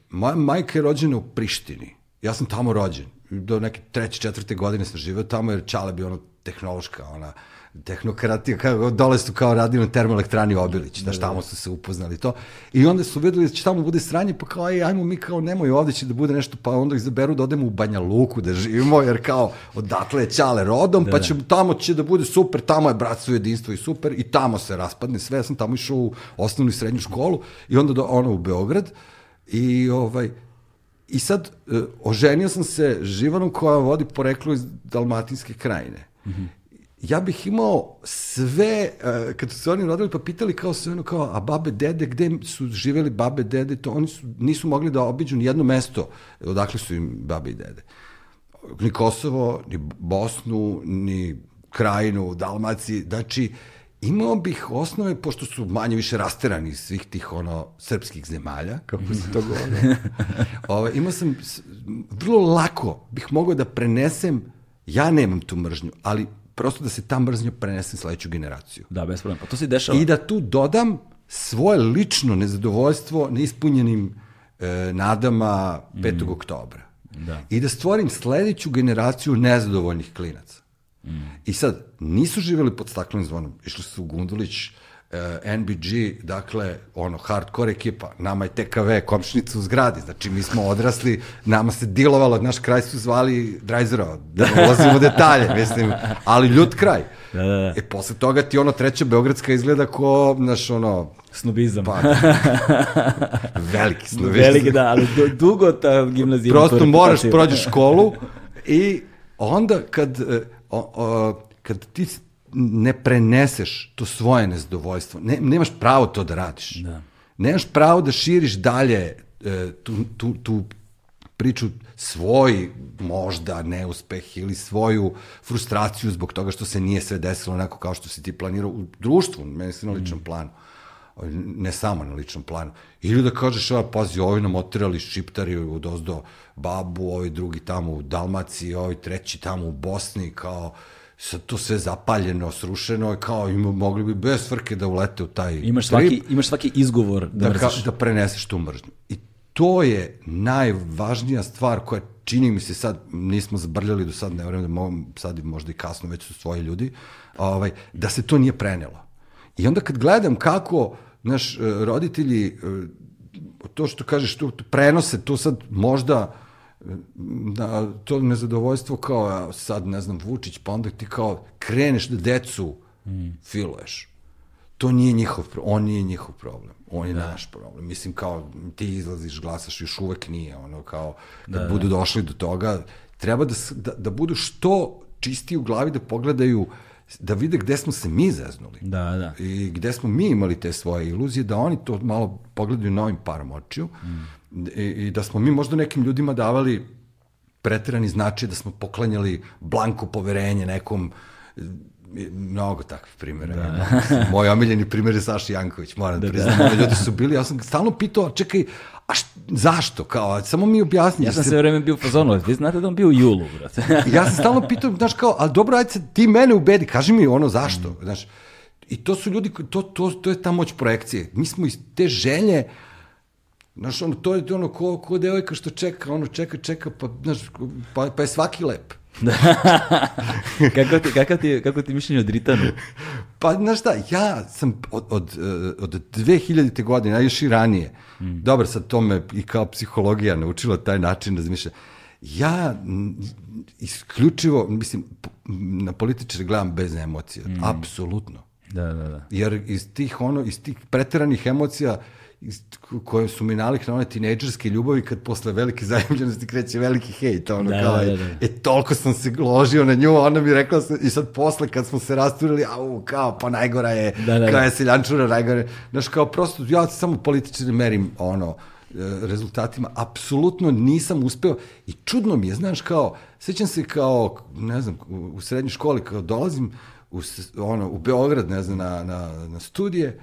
B: Moja majka je rođena u Prištini. Ja sam tamo rođen. Do neke treće, četvrte godine sam živeo tamo jer Čale bi ono tehnološka, ona tehnokratija, kao, dole su kao radili na termoelektrani Obilić, da, tamo su se upoznali to. I onda su videli da će tamo bude sranje, pa kao, aj, ajmo mi kao, nemoj ovde će da bude nešto, pa onda izaberu da odemo u Banja Luku da živimo, jer kao, odatle je Ćale rodom, da, pa će, tamo će da bude super, tamo je bratstvo jedinstvo i super, i tamo se raspadne sve, ja sam tamo išao u osnovnu i srednju školu, i onda do, ono u Beograd, i ovaj, I sad, e, oženio sam se živanom koja vodi poreklo iz Dalmatinske krajine. Mm -hmm. Ja bih imao sve, e, kad su se oni rodili pa pitali kao sve ono kao, a babe, dede, gde su živeli babe, dede, to oni su, nisu mogli da obiđu ni jedno mesto, odakle su im babe i dede. Ni Kosovo, ni Bosnu, ni Krajinu, Dalmaciji, znači, imao bih osnove, pošto su manje više rasterani iz svih tih ono srpskih zemalja, kako se to govori. Ovo, imao sam, vrlo lako bih mogao da prenesem, ja nemam tu mržnju, ali prosto da se ta mržnja prenese na sledeću generaciju.
A: Da, bez problema. Pa to se dešava.
B: I da tu dodam svoje lično nezadovoljstvo neispunjenim e, nadama 5. oktobra.
A: Da.
B: I da stvorim sledeću generaciju nezadovoljnih klinaca. I sad, nisu živjeli pod staklenim zvonom. Išli su u Gundulić, e, NBG, dakle, ono, hardcore ekipa, nama je TKV, komšnica u zgradi, znači mi smo odrasli, nama se dilovalo, naš kraj su zvali Drajzerova, da ulazimo detalje, mislim, ali ljud kraj.
A: Da, da, da.
B: E, posle toga ti ono treća Beogradska izgleda ko, znaš, ono,
A: Snobizam.
B: pa, veliki smo.
A: Veliki, da, ali du- dugo ta gimnazija.
B: Prosto moraš prođeš školu i onda kad, e, o, o, kad ti ne preneseš to svoje nezadovoljstvo, ne, nemaš pravo to da radiš.
A: Da.
B: Nemaš pravo da širiš dalje e, tu, tu, tu priču svoj možda neuspeh ili svoju frustraciju zbog toga što se nije sve desilo onako kao što si ti planirao u društvu, meni se na ličnom planu ne samo na ličnom planu. Ili da kažeš, a, pazi, ovi nam otirali šiptari u dozdo babu, ovi drugi tamo u Dalmaciji, ovi treći tamo u Bosni, kao sad to sve zapaljeno, srušeno, kao ima, mogli bi bez frke da ulete u taj
A: Imaš
B: trip
A: svaki, imaš svaki izgovor da,
B: da, ka,
A: mrziš.
B: da preneseš tu mržnju. I to je najvažnija stvar koja čini mi se sad, nismo zabrljali do sad, ne vrem da mogu, sad možda i kasno, već su svoji ljudi, ovaj, da se to nije prenelo. I onda kad gledam kako naš roditelji, e, to što kažeš, to, to prenose, to sad možda na to nezadovoljstvo kao sad, ne znam, Vučić, pa onda ti kao kreneš da decu filuješ. To nije njihov on nije njihov problem, on je da. naš problem. Mislim, kao, ti izlaziš, glasaš, još uvek nije, ono, kao, kad da, budu došli do toga, treba da, da, da budu što čistiji u glavi, da pogledaju, da vide gde smo se mi zeznuli.
A: Da, da.
B: I gde smo mi imali te svoje iluzije, da oni to malo pogledaju novim parom očiju mm. I, i da smo mi možda nekim ljudima davali preterani značaj da smo poklanjali blanko poverenje nekom mnogo takvih primjera. Da. Moj omiljeni primjer je Saša Janković, moram da, priznam. Da. Ljudi su bili, ja sam stalno pitao, čekaj, a št, zašto? Kao, samo mi objasni.
A: Ja sam sve vreme bio u fazonu, vi znate da on bio u julu, brate.
B: ja sam stalno pitao, znaš kao, ali dobro, ajde sad, ti mene ubedi, kaži mi ono zašto, mm. znaš. I to su ljudi, to, to, to je ta moć projekcije. Mi smo iz te želje Znaš, ono, to je ono, ko, ko devojka što čeka, ono, čeka, čeka, pa, znaš, pa, pa je svaki lep.
A: kako, ti, kakav ti, kako ti mišljenje o Dritanu?
B: Pa, znaš šta, ja sam od, od, od 2000. godine, a još i ranije, mm. dobro, sad to me i kao psihologija naučila taj način razmišlja, ja isključivo, mislim, na političare gledam bez emocija, mm. apsolutno.
A: Da, da, da.
B: Jer iz tih, ono, iz tih preteranih emocija iz, koje su mi nalik na one tinejdžerske ljubavi kad posle velike zajemljenosti kreće veliki hejt, ono
A: Da,
B: kao,
A: da, da, da.
B: e, toliko sam se ložio na nju, ona mi rekla, sam, i sad posle kad smo se rasturili, au, kao, pa najgora je,
A: Da, da,
B: kao
A: da.
B: je seljančura, najgora je, znaš, kao, prosto, ja samo političari merim, ono, e, rezultatima, apsolutno nisam uspeo i čudno mi je, znaš, kao, sećam se kao, ne znam, u, srednjoj školi, kao dolazim u, ono, u Beograd, ne znam, na, na, na studije,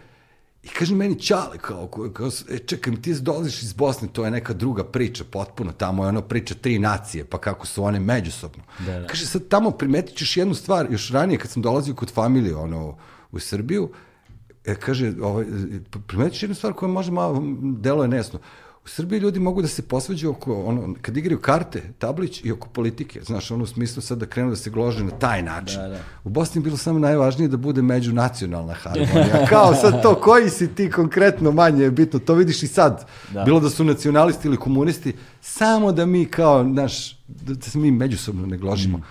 B: I kaže meni Ćale, kao, kao, kao e, čekaj, ti dolaziš iz Bosne, to je neka druga priča, potpuno, tamo je ono priča tri nacije, pa kako su one međusobno.
A: Da, da.
B: Kaže, sad tamo primetit ćeš jednu stvar, još ranije kad sam dolazio kod familije, ono, u Srbiju, e, kaže, ovaj, primetit ćeš jednu stvar koja može malo, delo je nesno. U Srbiji ljudi mogu da se posvađaju oko, ono, kad igraju karte, tablić i oko politike, znaš, ono u smislu sad da krenu da se glože na taj način.
A: Da, da.
B: U Bosni je bilo samo najvažnije da bude međunacionalna harmonija. Kao sad to, koji si ti konkretno manje je bitno, to vidiš i sad.
A: Da.
B: Bilo da su nacionalisti ili komunisti, samo da mi kao, naš, da, da se mi međusobno ne gložimo.
A: Mm.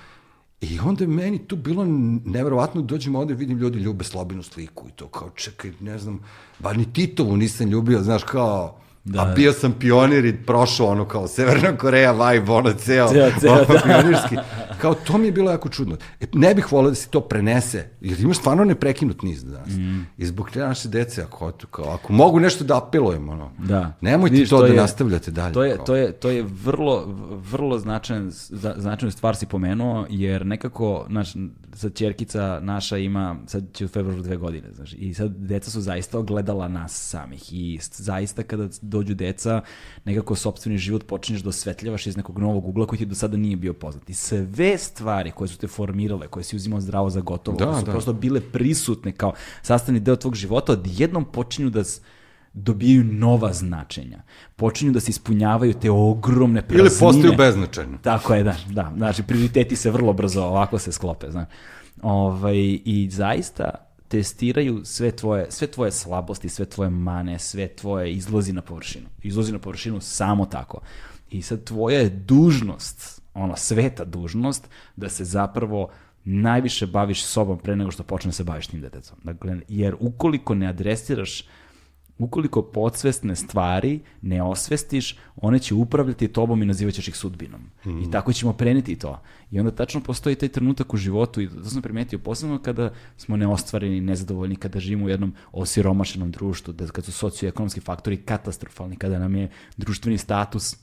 B: I onda je meni tu bilo neverovatno, dođem ovde, vidim ljudi ljube slobinu sliku i to kao, čekaj, ne znam, ba ni Titovu nisam ljubio, znaš, kao,
A: Da,
B: a
A: da.
B: bio sam pionir i prošao ono kao Severna Koreja, vibe, ono ceo,
A: Ceo, ceo,
B: ono,
A: da.
B: pionirski. Kao, to mi je bilo jako čudno. E, ne bih volio da se to prenese, jer imaš stvarno neprekinut niz danas. Mm. I zbog te naše dece, ako, kao, ako mogu nešto da apelujem, ono,
A: Da.
B: nemojte
A: Vidiš,
B: to, da
A: je-
B: nastavljate dalje.
A: To je,
B: kao.
A: to je, to je vrlo, vrlo značajan, značajnu stvar si pomenuo, jer nekako, znaš, sad čerkica naša ima, sad će u februaru dve godine, znaš, i sad deca su zaista ogledala nas samih i zaista kada dođu deca, nekako sopstveni život počinješ da osvetljavaš iz nekog novog ugla koji ti do sada nije bio poznat. I sve stvari koje su te formirale, koje si uzimao zdravo za gotovo,
B: Da,
A: koje su
B: da.
A: prosto bile prisutne kao sastavni deo tvog života, odjednom počinju da dobijaju nova značenja. Počinju da se ispunjavaju te ogromne praznine.
B: Ili postaju beznačajno.
A: Tako je, da, da. Znači, prioriteti se vrlo brzo ovako se sklope, znaš. Ovaj, I zaista testiraju sve tvoje, sve tvoje slabosti, sve tvoje mane, sve tvoje izlazi na površinu. Izlazi na površinu samo tako. I sad tvoja je dužnost, ono, sveta dužnost, da se zapravo najviše baviš sobom pre nego što počne da se baviš tim detetom. Dakle, jer ukoliko ne adresiraš Ukoliko podsvestne stvari ne osvestiš, one će upravljati tobom i nazivaćeš ih sudbinom. I tako ćemo preneti to. I onda tačno postoji taj trenutak u životu i to sam primetio posebno kada smo neostvareni, nezadovoljni, kada živimo u jednom osiromašenom društvu, da kad su socioekonomski faktori katastrofalni, kada nam je društveni status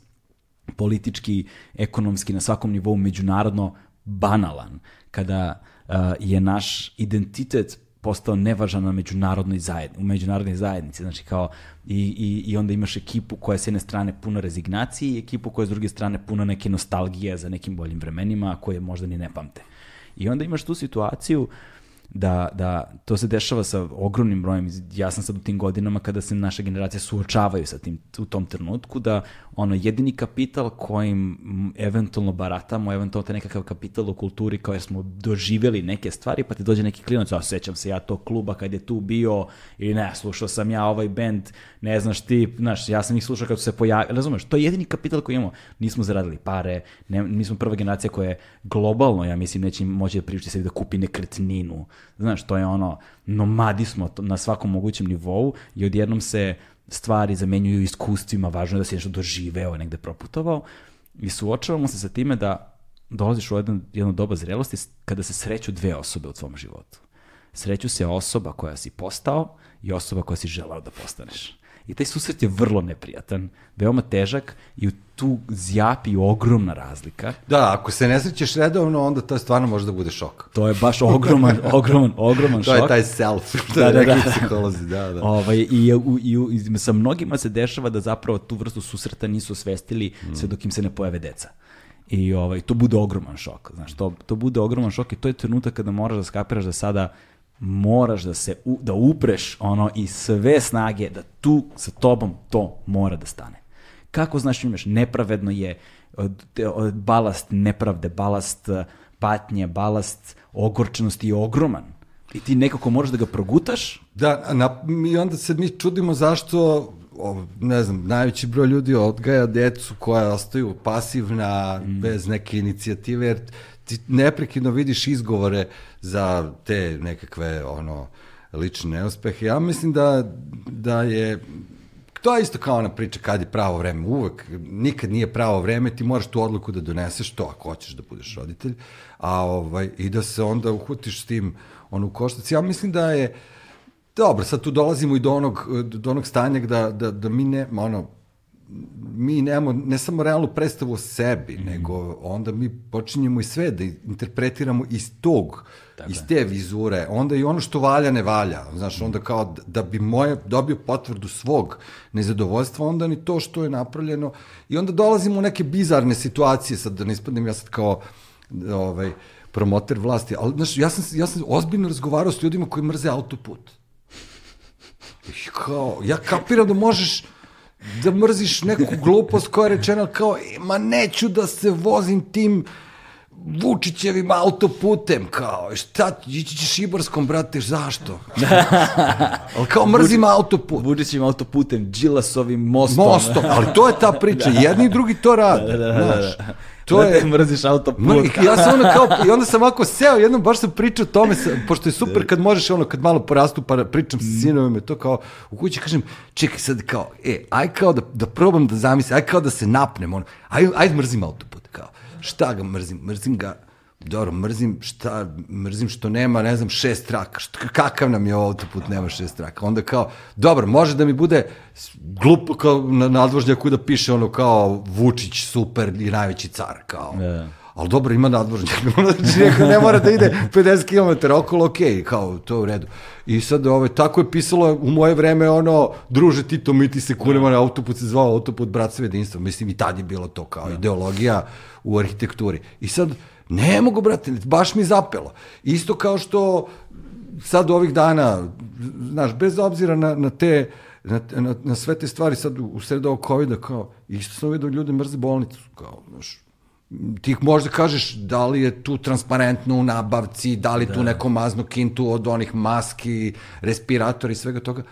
A: politički, ekonomski, na svakom nivou međunarodno banalan, kada uh, je naš identitet postao nevažan na međunarodnoj zajednici, u međunarodnoj zajednici, znači kao i, i, i onda imaš ekipu koja je s jedne strane puna rezignacije i ekipu koja je s druge strane puna neke nostalgije za nekim boljim vremenima koje možda ni ne pamte. I onda imaš tu situaciju da, da to se dešava sa ogromnim brojem, ja sam sad u tim godinama kada se naša generacija suočavaju sa tim u tom trenutku, da ono jedini kapital kojim eventualno baratamo, eventualno te nekakav kapital u kulturi kao jer smo doživjeli neke stvari, pa ti dođe neki klinac, a sećam se ja tog kluba kad je tu bio, ili ne, slušao sam ja ovaj band, ne znaš ti, znaš, ja sam ih slušao kad su se pojavili, razumeš, to je jedini kapital koji imamo, nismo zaradili pare, ne, mi smo prva generacija koja je globalno, ja mislim, neće moći da priušti sebi da kupi nekretninu, znaš, to je ono, nomadi smo na svakom mogućem nivou i odjednom se stvari zamenjuju iskustvima, važno je da si nešto doživeo, negde proputovao i suočavamo se sa time da dolaziš u jedan, jedno doba zrelosti kada se sreću dve osobe u tvom životu. Sreću se osoba koja si postao i osoba koja si želao da postaneš. I taj susret je vrlo neprijatan, veoma težak i tu zjapi ogromna razlika.
B: Da, ako se ne srećeš redovno, onda to stvarno može da bude šok.
A: To je baš ogroman, ogroman, ogroman
B: To
A: šok.
B: je taj self, to
A: Da,
B: je
A: da, da.
B: psiholozi, da, da.
A: Ovaj, i, i, i sa mnogima se dešava da zapravo tu vrstu susreta nisu osvestili sve dok im se ne pojave deca. I ovaj, to bude ogroman šok. Znaš, to, to bude ogroman šok i to je trenutak kada moraš da skapiraš da sada moraš da se u, da upreš ono i sve snage da tu sa tobom to mora da stane. Kako znaš imaš nepravedno je od, od, balast nepravde, balast uh, patnje, balast ogorčenosti je ogroman. I ti nekako moraš da ga progutaš.
B: Da, na, i onda se mi čudimo zašto o, ne znam, najveći broj ljudi odgaja decu koja ostaju pasivna, mm. bez neke inicijative, jer ti neprekidno vidiš izgovore za te nekakve ono lične neuspehe. Ja mislim da, da je to je isto kao ona priča kad je pravo vreme. Uvek, nikad nije pravo vreme, ti moraš tu odluku da doneseš to ako hoćeš da budeš roditelj, a ovaj, i da se onda uhutiš s tim ono, u koštac. Ja mislim da je, dobro, sad tu dolazimo i do onog, do onog stanja da, da, da mi ne, ono, mi nemamo ne samo realnu predstavu o sebi, mm. nego onda mi počinjemo i sve da interpretiramo iz tog, Tako iz te vizure, onda i ono što valja ne valja, znaš, onda kao da bi moje dobio potvrdu svog nezadovoljstva, onda ni to što je napravljeno. I onda dolazimo u neke bizarne situacije, sad da ne ispadnem ja sad kao ovaj, promoter vlasti, ali znaš, ja sam, ja sam ozbiljno razgovarao s ljudima koji mrze autoput. I kao, ja kapiram da možeš da mrziš neku glupost koja je rečena kao, e, ma neću da se vozim tim Vučićevim autoputem, kao, šta, ići ćeš Ibarskom, brate, zašto? ali kao mrzim autoput.
A: Vučićevim autoputem, Đilasovim mostom.
B: Mostom, ali to je ta priča, jedni i drugi to rade, da, da, da, da.
A: To je mrziš autoput. Mr,
B: ja sam ono kao i onda sam ovako seo, jednom baš sam pričao o tome, pošto je super kad možeš ono kad malo porastu pa pričam sa sinovima to kao u kući kažem čekaj sad kao e aj kao da da probam da zamislim, aj kao da se napnem ono. Aj aj mrzim autoput kao. Šta ga mrzim? Mrzim ga dobro, mrzim šta, mrzim što nema, ne znam, šest traka, šta, kakav nam je autoput, nema šest traka. Onda kao, dobro, može da mi bude glupo kao na nadvožnjaku da piše ono kao Vučić super i najveći car, kao. Yeah. Ali dobro, ima nadvožnjak, znači neko ne mora da ide 50 km okolo, ok, kao, to je u redu. I sad, ovaj, tako je pisalo u moje vreme, ono, druže Tito, mi ti se kunemo na autoput, se zvao autoput Bratstva jedinstva, mislim i tad je bilo to kao yeah. ideologija u arhitekturi. I sad, Ne mogu, brate, baš mi zapelo. Isto kao što sad ovih dana, znaš, bez obzira na, na te, na, na, na sve te stvari sad u, u sred ovog COVID-a, kao, isto sam vidio ljudi mrze bolnicu, kao, znaš, ti možda kažeš da li je tu transparentno u nabavci, da li da. tu neko mazno kintu od onih maski, respiratora i svega toga,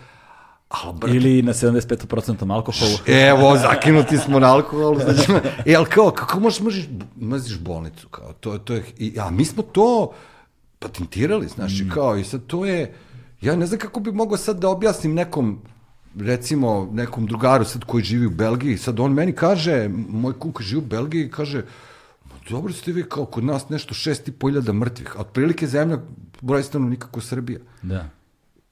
A: Al, brate, Ili na 75% alkoholu.
B: Evo, zakinuti smo na alkoholu. Znači, e, ali kao, kako možeš mrziš, mrziš bolnicu? Kao, to, to je, i, a mi smo to patentirali, znaš, mm. kao, i sad to je, ja ne znam kako bi mogao sad da objasnim nekom, recimo, nekom drugaru sad koji živi u Belgiji, sad on meni kaže, moj kuk živi u Belgiji, kaže, dobro ste vi kao kod nas nešto šest i po iljada mrtvih, a otprilike zemlja broj nikako Srbija.
A: Da.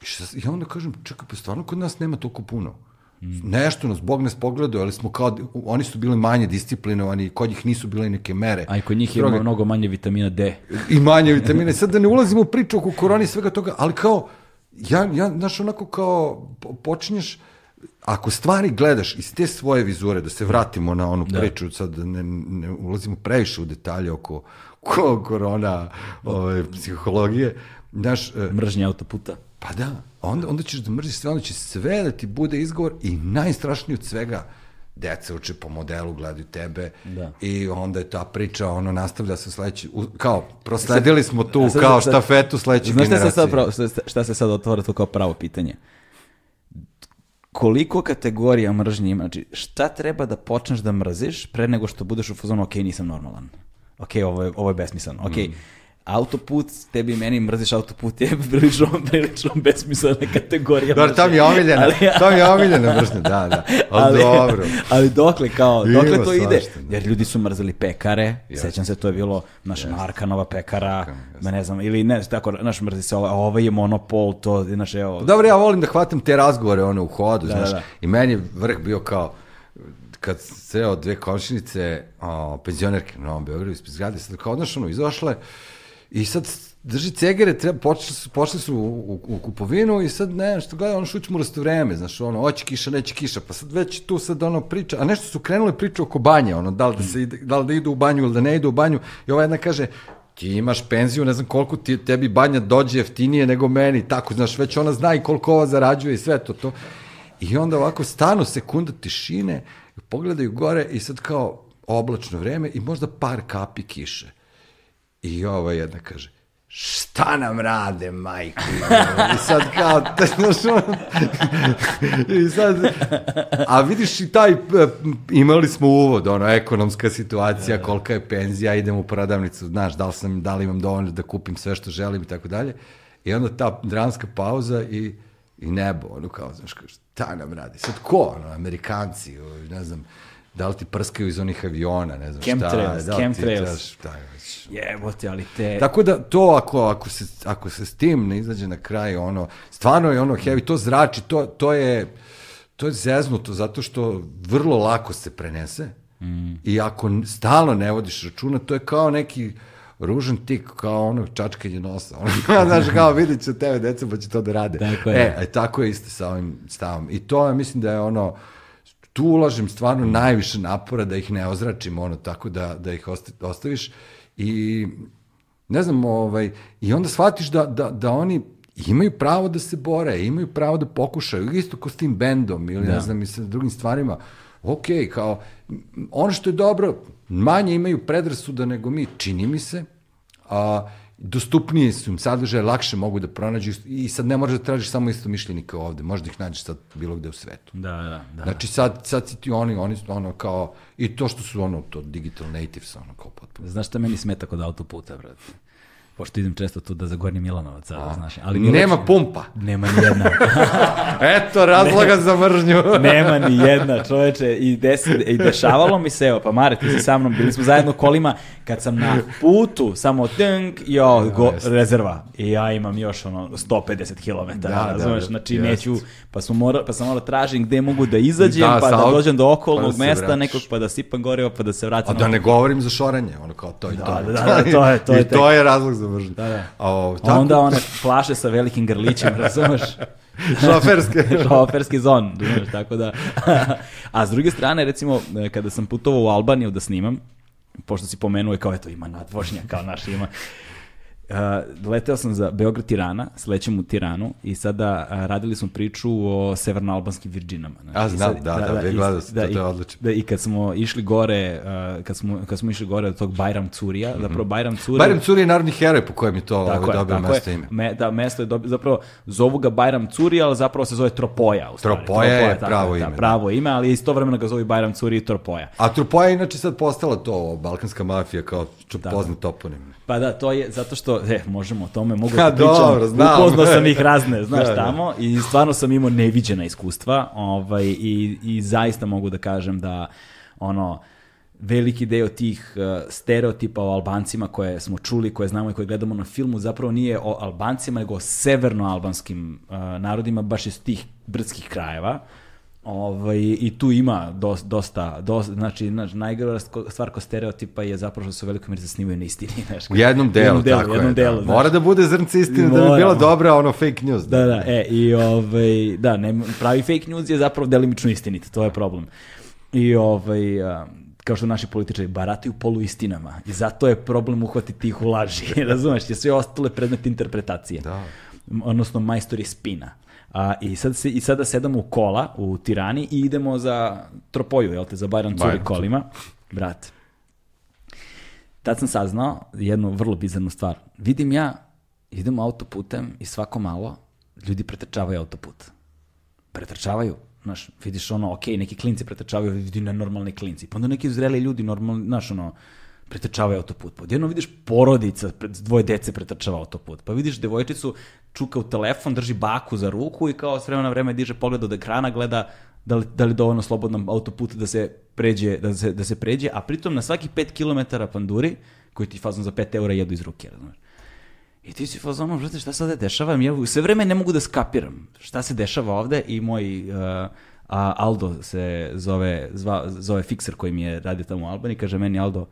B: I, šta, I onda kažem, čekaj, pa stvarno kod nas nema toliko puno. Mm. Nešto nas Bog nas pogledao, ali smo kao, oni su bili manje disciplinovani, kod njih nisu bile neke mere.
A: A i kod njih ima mnogo manje vitamina D.
B: I manje vitamine. Sad da ne ulazimo u priču oko korona i svega toga, ali kao, ja, ja, znaš, onako kao, počinješ, ako stvari gledaš iz te svoje vizure, da se vratimo na onu da. priču, sad da ne, ne ulazimo previše u detalje oko, oko korona, ove, ovaj, psihologije, znaš...
A: E, Mržnje autoputa.
B: Pa da, onda, onda ćeš da mrziš sve, onda će sve da ti bude izgovor i najstrašnije od svega, deca uče po modelu, gledaju tebe da. i onda je ta priča, ono, nastavlja se sledeći, kao, prosledili smo tu sad, kao štafetu sledeće generacije. Znaš šta se, sad pravo,
A: šta se sad otvara to kao pravo pitanje? Koliko kategorija mržnje ima? Znači, šta treba da počneš da mrziš pre nego što budeš u fazonu, ok, nisam normalan. Ok, ovo je, ovo je besmisleno. Ok, mm autoput, tebi i meni mrziš autoput je prilično, prilično besmislena kategorija.
B: Dobro, to mi je omiljena, ali, to mi je omiljena mržnja, da, da, ali, ali dobro.
A: Ali dokle, kao, dokle Ima to ide? Da. Jer ljudi su mrzeli pekare, yes. sećam se, to je bilo naša yes. Markanova pekara, yes. ne znam, ili ne, tako, naš mrzi se, ovo, ovo je monopol, to, znaš, evo.
B: Dobro, ja volim da hvatam te razgovore, one, u hodu, da, znaš, da, da. i meni je vrh bio kao, kad sreo dve komšinice, o, penzionerke na Novom Beogradu ispred zgrade, sad kao, znaš, ono, izašle, I sad drži cegere, treba, počeli su, pošli su u, u, u kupovinu i sad ne, što gleda, ono šućemo rasto vreme, znaš, ono, hoće kiša, neće kiša, pa sad već tu sad ono priča, a nešto su krenule priče oko banje, ono, da li da, se ide, da li da idu u banju ili da ne idu u banju, i ova jedna kaže, ti imaš penziju, ne znam koliko ti, tebi banja dođe jeftinije nego meni, tako, znaš, već ona zna i koliko ova zarađuje i sve to, to. I onda ovako stanu sekunda tišine, pogledaju gore i sad kao oblačno vreme i možda par kapi kiše. I ova jedna kaže, šta nam rade, majko? I sad kao, te, znaš, on, i sad, a vidiš i taj, imali smo uvod, ono, ekonomska situacija, kolika je penzija, idem u prodavnicu, znaš, da li, sam, da li imam dovoljno da kupim sve što želim i tako dalje. I onda ta dramska pauza i, i nebo, ono kao, znaš, kao, šta nam radi? Sad ko, ono, Amerikanci, ne znam, da li ti prskaju iz onih aviona, ne znam
A: Chemtrails,
B: šta. Da li ti
A: chemtrails.
B: šta je već.
A: Jebote, ali te...
B: Tako da to ako, ako, se, ako se s tim ne izađe na kraj, ono, stvarno je ono heavy, to zrači, to, to je, to je zeznuto zato što vrlo lako se prenese mm. i ako stalno ne vodiš računa, to je kao neki ružan tik, kao ono čačkanje nosa. Ono, znaš, kao vidit će tebe deca pa će to da rade.
A: Tako je.
B: E, e, tako je isto sa ovim stavom. I to je, mislim da je ono, tu ulažem stvarno najviše napora da ih ne ozračim, ono, tako da, da ih osta- ostaviš. I ne znam, ovaj, i onda shvatiš da, da, da oni imaju pravo da se bore, imaju pravo da pokušaju, isto ko s tim bendom ili ne znam, i sa drugim stvarima, ok, kao, ono što je dobro, manje imaju predrasuda nego mi, čini mi se, a dostupnije su im sadržaje, lakše mogu da pronađu i sad ne moraš da tražiš samo isto mišljenika ovde, možeš da ih nađeš sad bilo gde u svetu.
A: Da, da, da.
B: Znači sad, sad si ti oni, oni su ono kao, i to što su ono, to digital natives, ono kao potpuno.
A: Znaš šta meni smeta kod autoputa, brate? Pošto idem često tu da za Gornji Milanovac, sada, znaš. Ali
B: Nema
A: lepše-
B: pumpa.
A: Nema ni jedna.
B: Eto, razloga za mržnju.
A: Nema ni jedna, čoveče. I, desi, I dešavalo mi se, evo, pa Mare, ti si sa mnom, bili smo zajedno kolima, kad sam na putu, samo tink, jo, go, rezerva. I ja imam još ono 150 km,
B: Da,
A: da, razumeš,
B: da,
A: znači
B: jeste.
A: neću, pa, smo mora, pa sam morao tražim gde mogu da izađem,
B: Da,
A: pa da dođem do
B: pa
A: okolnog
B: da se
A: mesta
B: vratiš.
A: nekog, pa da sipam gorivo, pa da se
B: A
A: vratim.
B: da ne govorim za šoranje, ono kao to i to.
A: Da, da, da, to je- to je
B: I to je razlog za mržnju.
A: Da, da.
B: A, o, tako,
A: onda one flaše sa velikim grlićem, razumeš?
B: šoferske.
A: šoferski zon, znaš, tako da. A s druge strane, recimo, kada sam putovao u Albaniju da snimam, pošto si pomenuo je kao, eto, ima nadvožnja, kao naš ima. Uh, leteo sam za Beograd Tirana, slećem u Tiranu i sada uh, radili smo priču o severnoalbanskim Virginama. Znači,
B: A, znam,
A: sad-
B: da, da, vi
A: i-
B: gledao sam to, to je odlično.
A: Da, i kad smo išli gore, uh, kad, smo, kad smo išli gore od tog Bajram Curija, zapravo Bajram Curija...
B: Barem Curi je narodni heroj po kojem je to
A: Tako
B: ovaj, dobio mesto ime.
A: Me, da, mesto je dobio, zapravo, zovu ga Bajram Curi, ali zapravo se zove Tropoja. U stvari.
B: Tropoja je
A: tako
B: pravo
A: da,
B: ime, da.
A: pravo ime, ali istovremeno ga zove i Bajram Curi i Tropoja.
B: A Trupoja je inače sad postala to, balkanska mafija, kao ču, poznat toponim.
A: Pa da, to je zato što, e, možemo o tome, mogu da pričam,
B: dobro, znam.
A: upoznao sam ih razne, znaš,
B: Da, da.
A: tamo, i stvarno sam imao neviđena iskustva, ovaj, i, i zaista mogu da kažem da, ono, veliki deo tih uh, stereotipa o Albancima koje smo čuli, koje znamo i koje gledamo na filmu, zapravo nije o Albancima, nego o severnoalbanskim uh, narodima, baš iz tih brdskih krajeva. Ovaj, I tu ima dos, dosta, dosta, znači, znači najgora stvar ko stereotipa je zapravo što se u velikoj meri zasnivaju na istini. Znaš,
B: U jednom delu,
A: delu,
B: tako
A: jednom
B: je.
A: delu,
B: da.
A: znaš.
B: Mora da bude zrnce istine da bi bila dobra ono fake news.
A: Da, da, e, i ovaj, da, ne, pravi fake news je zapravo delimično istinit, to je problem. I ovaj, a, kao što naši političari barataju poluistinama i zato je problem uhvatiti ih u laži, razumeš, je sve ostale predmet interpretacije.
B: Da.
A: Odnosno majstori spina. A, i, sad se, I sada sedamo u kola u Tirani i idemo za Tropoju, jel te, za Bajram Curi kolima. Brate, tad sam saznao jednu vrlo bizarnu stvar. Vidim ja, idem autoputem i svako malo ljudi pretrčavaju autoput. Pretrčavaju. Znaš, vidiš ono, ok, neki klinci pretrčavaju, vidi nenormalni klinci. Pa onda neki zreli ljudi, normalni, znaš, ono, pretrčavaju autoput. Pa odjedno vidiš porodica, dvoje dece pretrčava autoput. Pa vidiš devojčicu, čuka u telefon, drži baku za ruku i kao s vremena na vreme diže pogled od ekrana, gleda da li, da li dovoljno slobodan autoput da se pređe, da se, da se pređe, a pritom na svaki 5 km panduri, koji ti fazom za 5 eura jedu iz ruke, razumeš? I ti si fazonom, brate, šta ovde dešava? Ja sve vreme ne mogu da skapiram šta se dešava ovde i moj uh, a Aldo se zove, zva, zove fikser koji mi je radio tamo u Albaniji, kaže meni Aldo,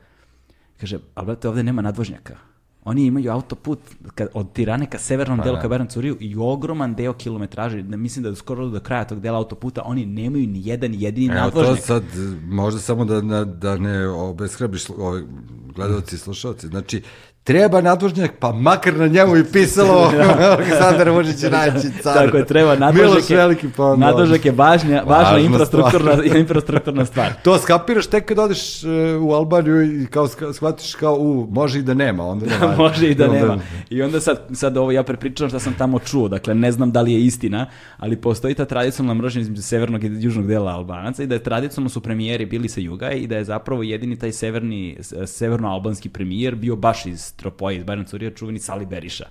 A: kaže, ali brate, ovde nema nadvožnjaka. Oni imaju autoput ka, od Tirane ka severnom
B: Pa
A: delu,
B: da.
A: ka Beran Curiju i ogroman deo kilometraže, ne, mislim da skoro do kraja tog dela autoputa, oni nemaju ni jedan jedini
B: Evo to sad, možda samo da, da, da ne obeshrabiš ove gledalci i slušalci. Znači, treba nadvožnjak, pa makar na njemu i pisalo Aleksandar Vučić je najveći car.
A: Tako je, treba
B: Miloš
A: nadvožak je,
B: Veliki, pa onda-
A: nadvožak je važnja, važna
B: Važna
A: infrastrukturna, infrastrukturna stvar.
B: To skapiraš tek kad odeš e, u Albaniju i kao shvatiš kao, u, može i da nema, onda nema.
A: Može i da
B: onda-
A: nema. I onda sad, sad ovo ja prepričavam šta sam tamo čuo, dakle ne znam da li je istina, ali postoji ta tradicionalna mržnja između severnog i južnog dela Albanaca i da je tradicionalno su premijeri bili sa juga i da je zapravo jedini taj severni, severno-albanski premijer bio baš iz Tropoje, iz Bajran Curija, čuveni Sali Beriša.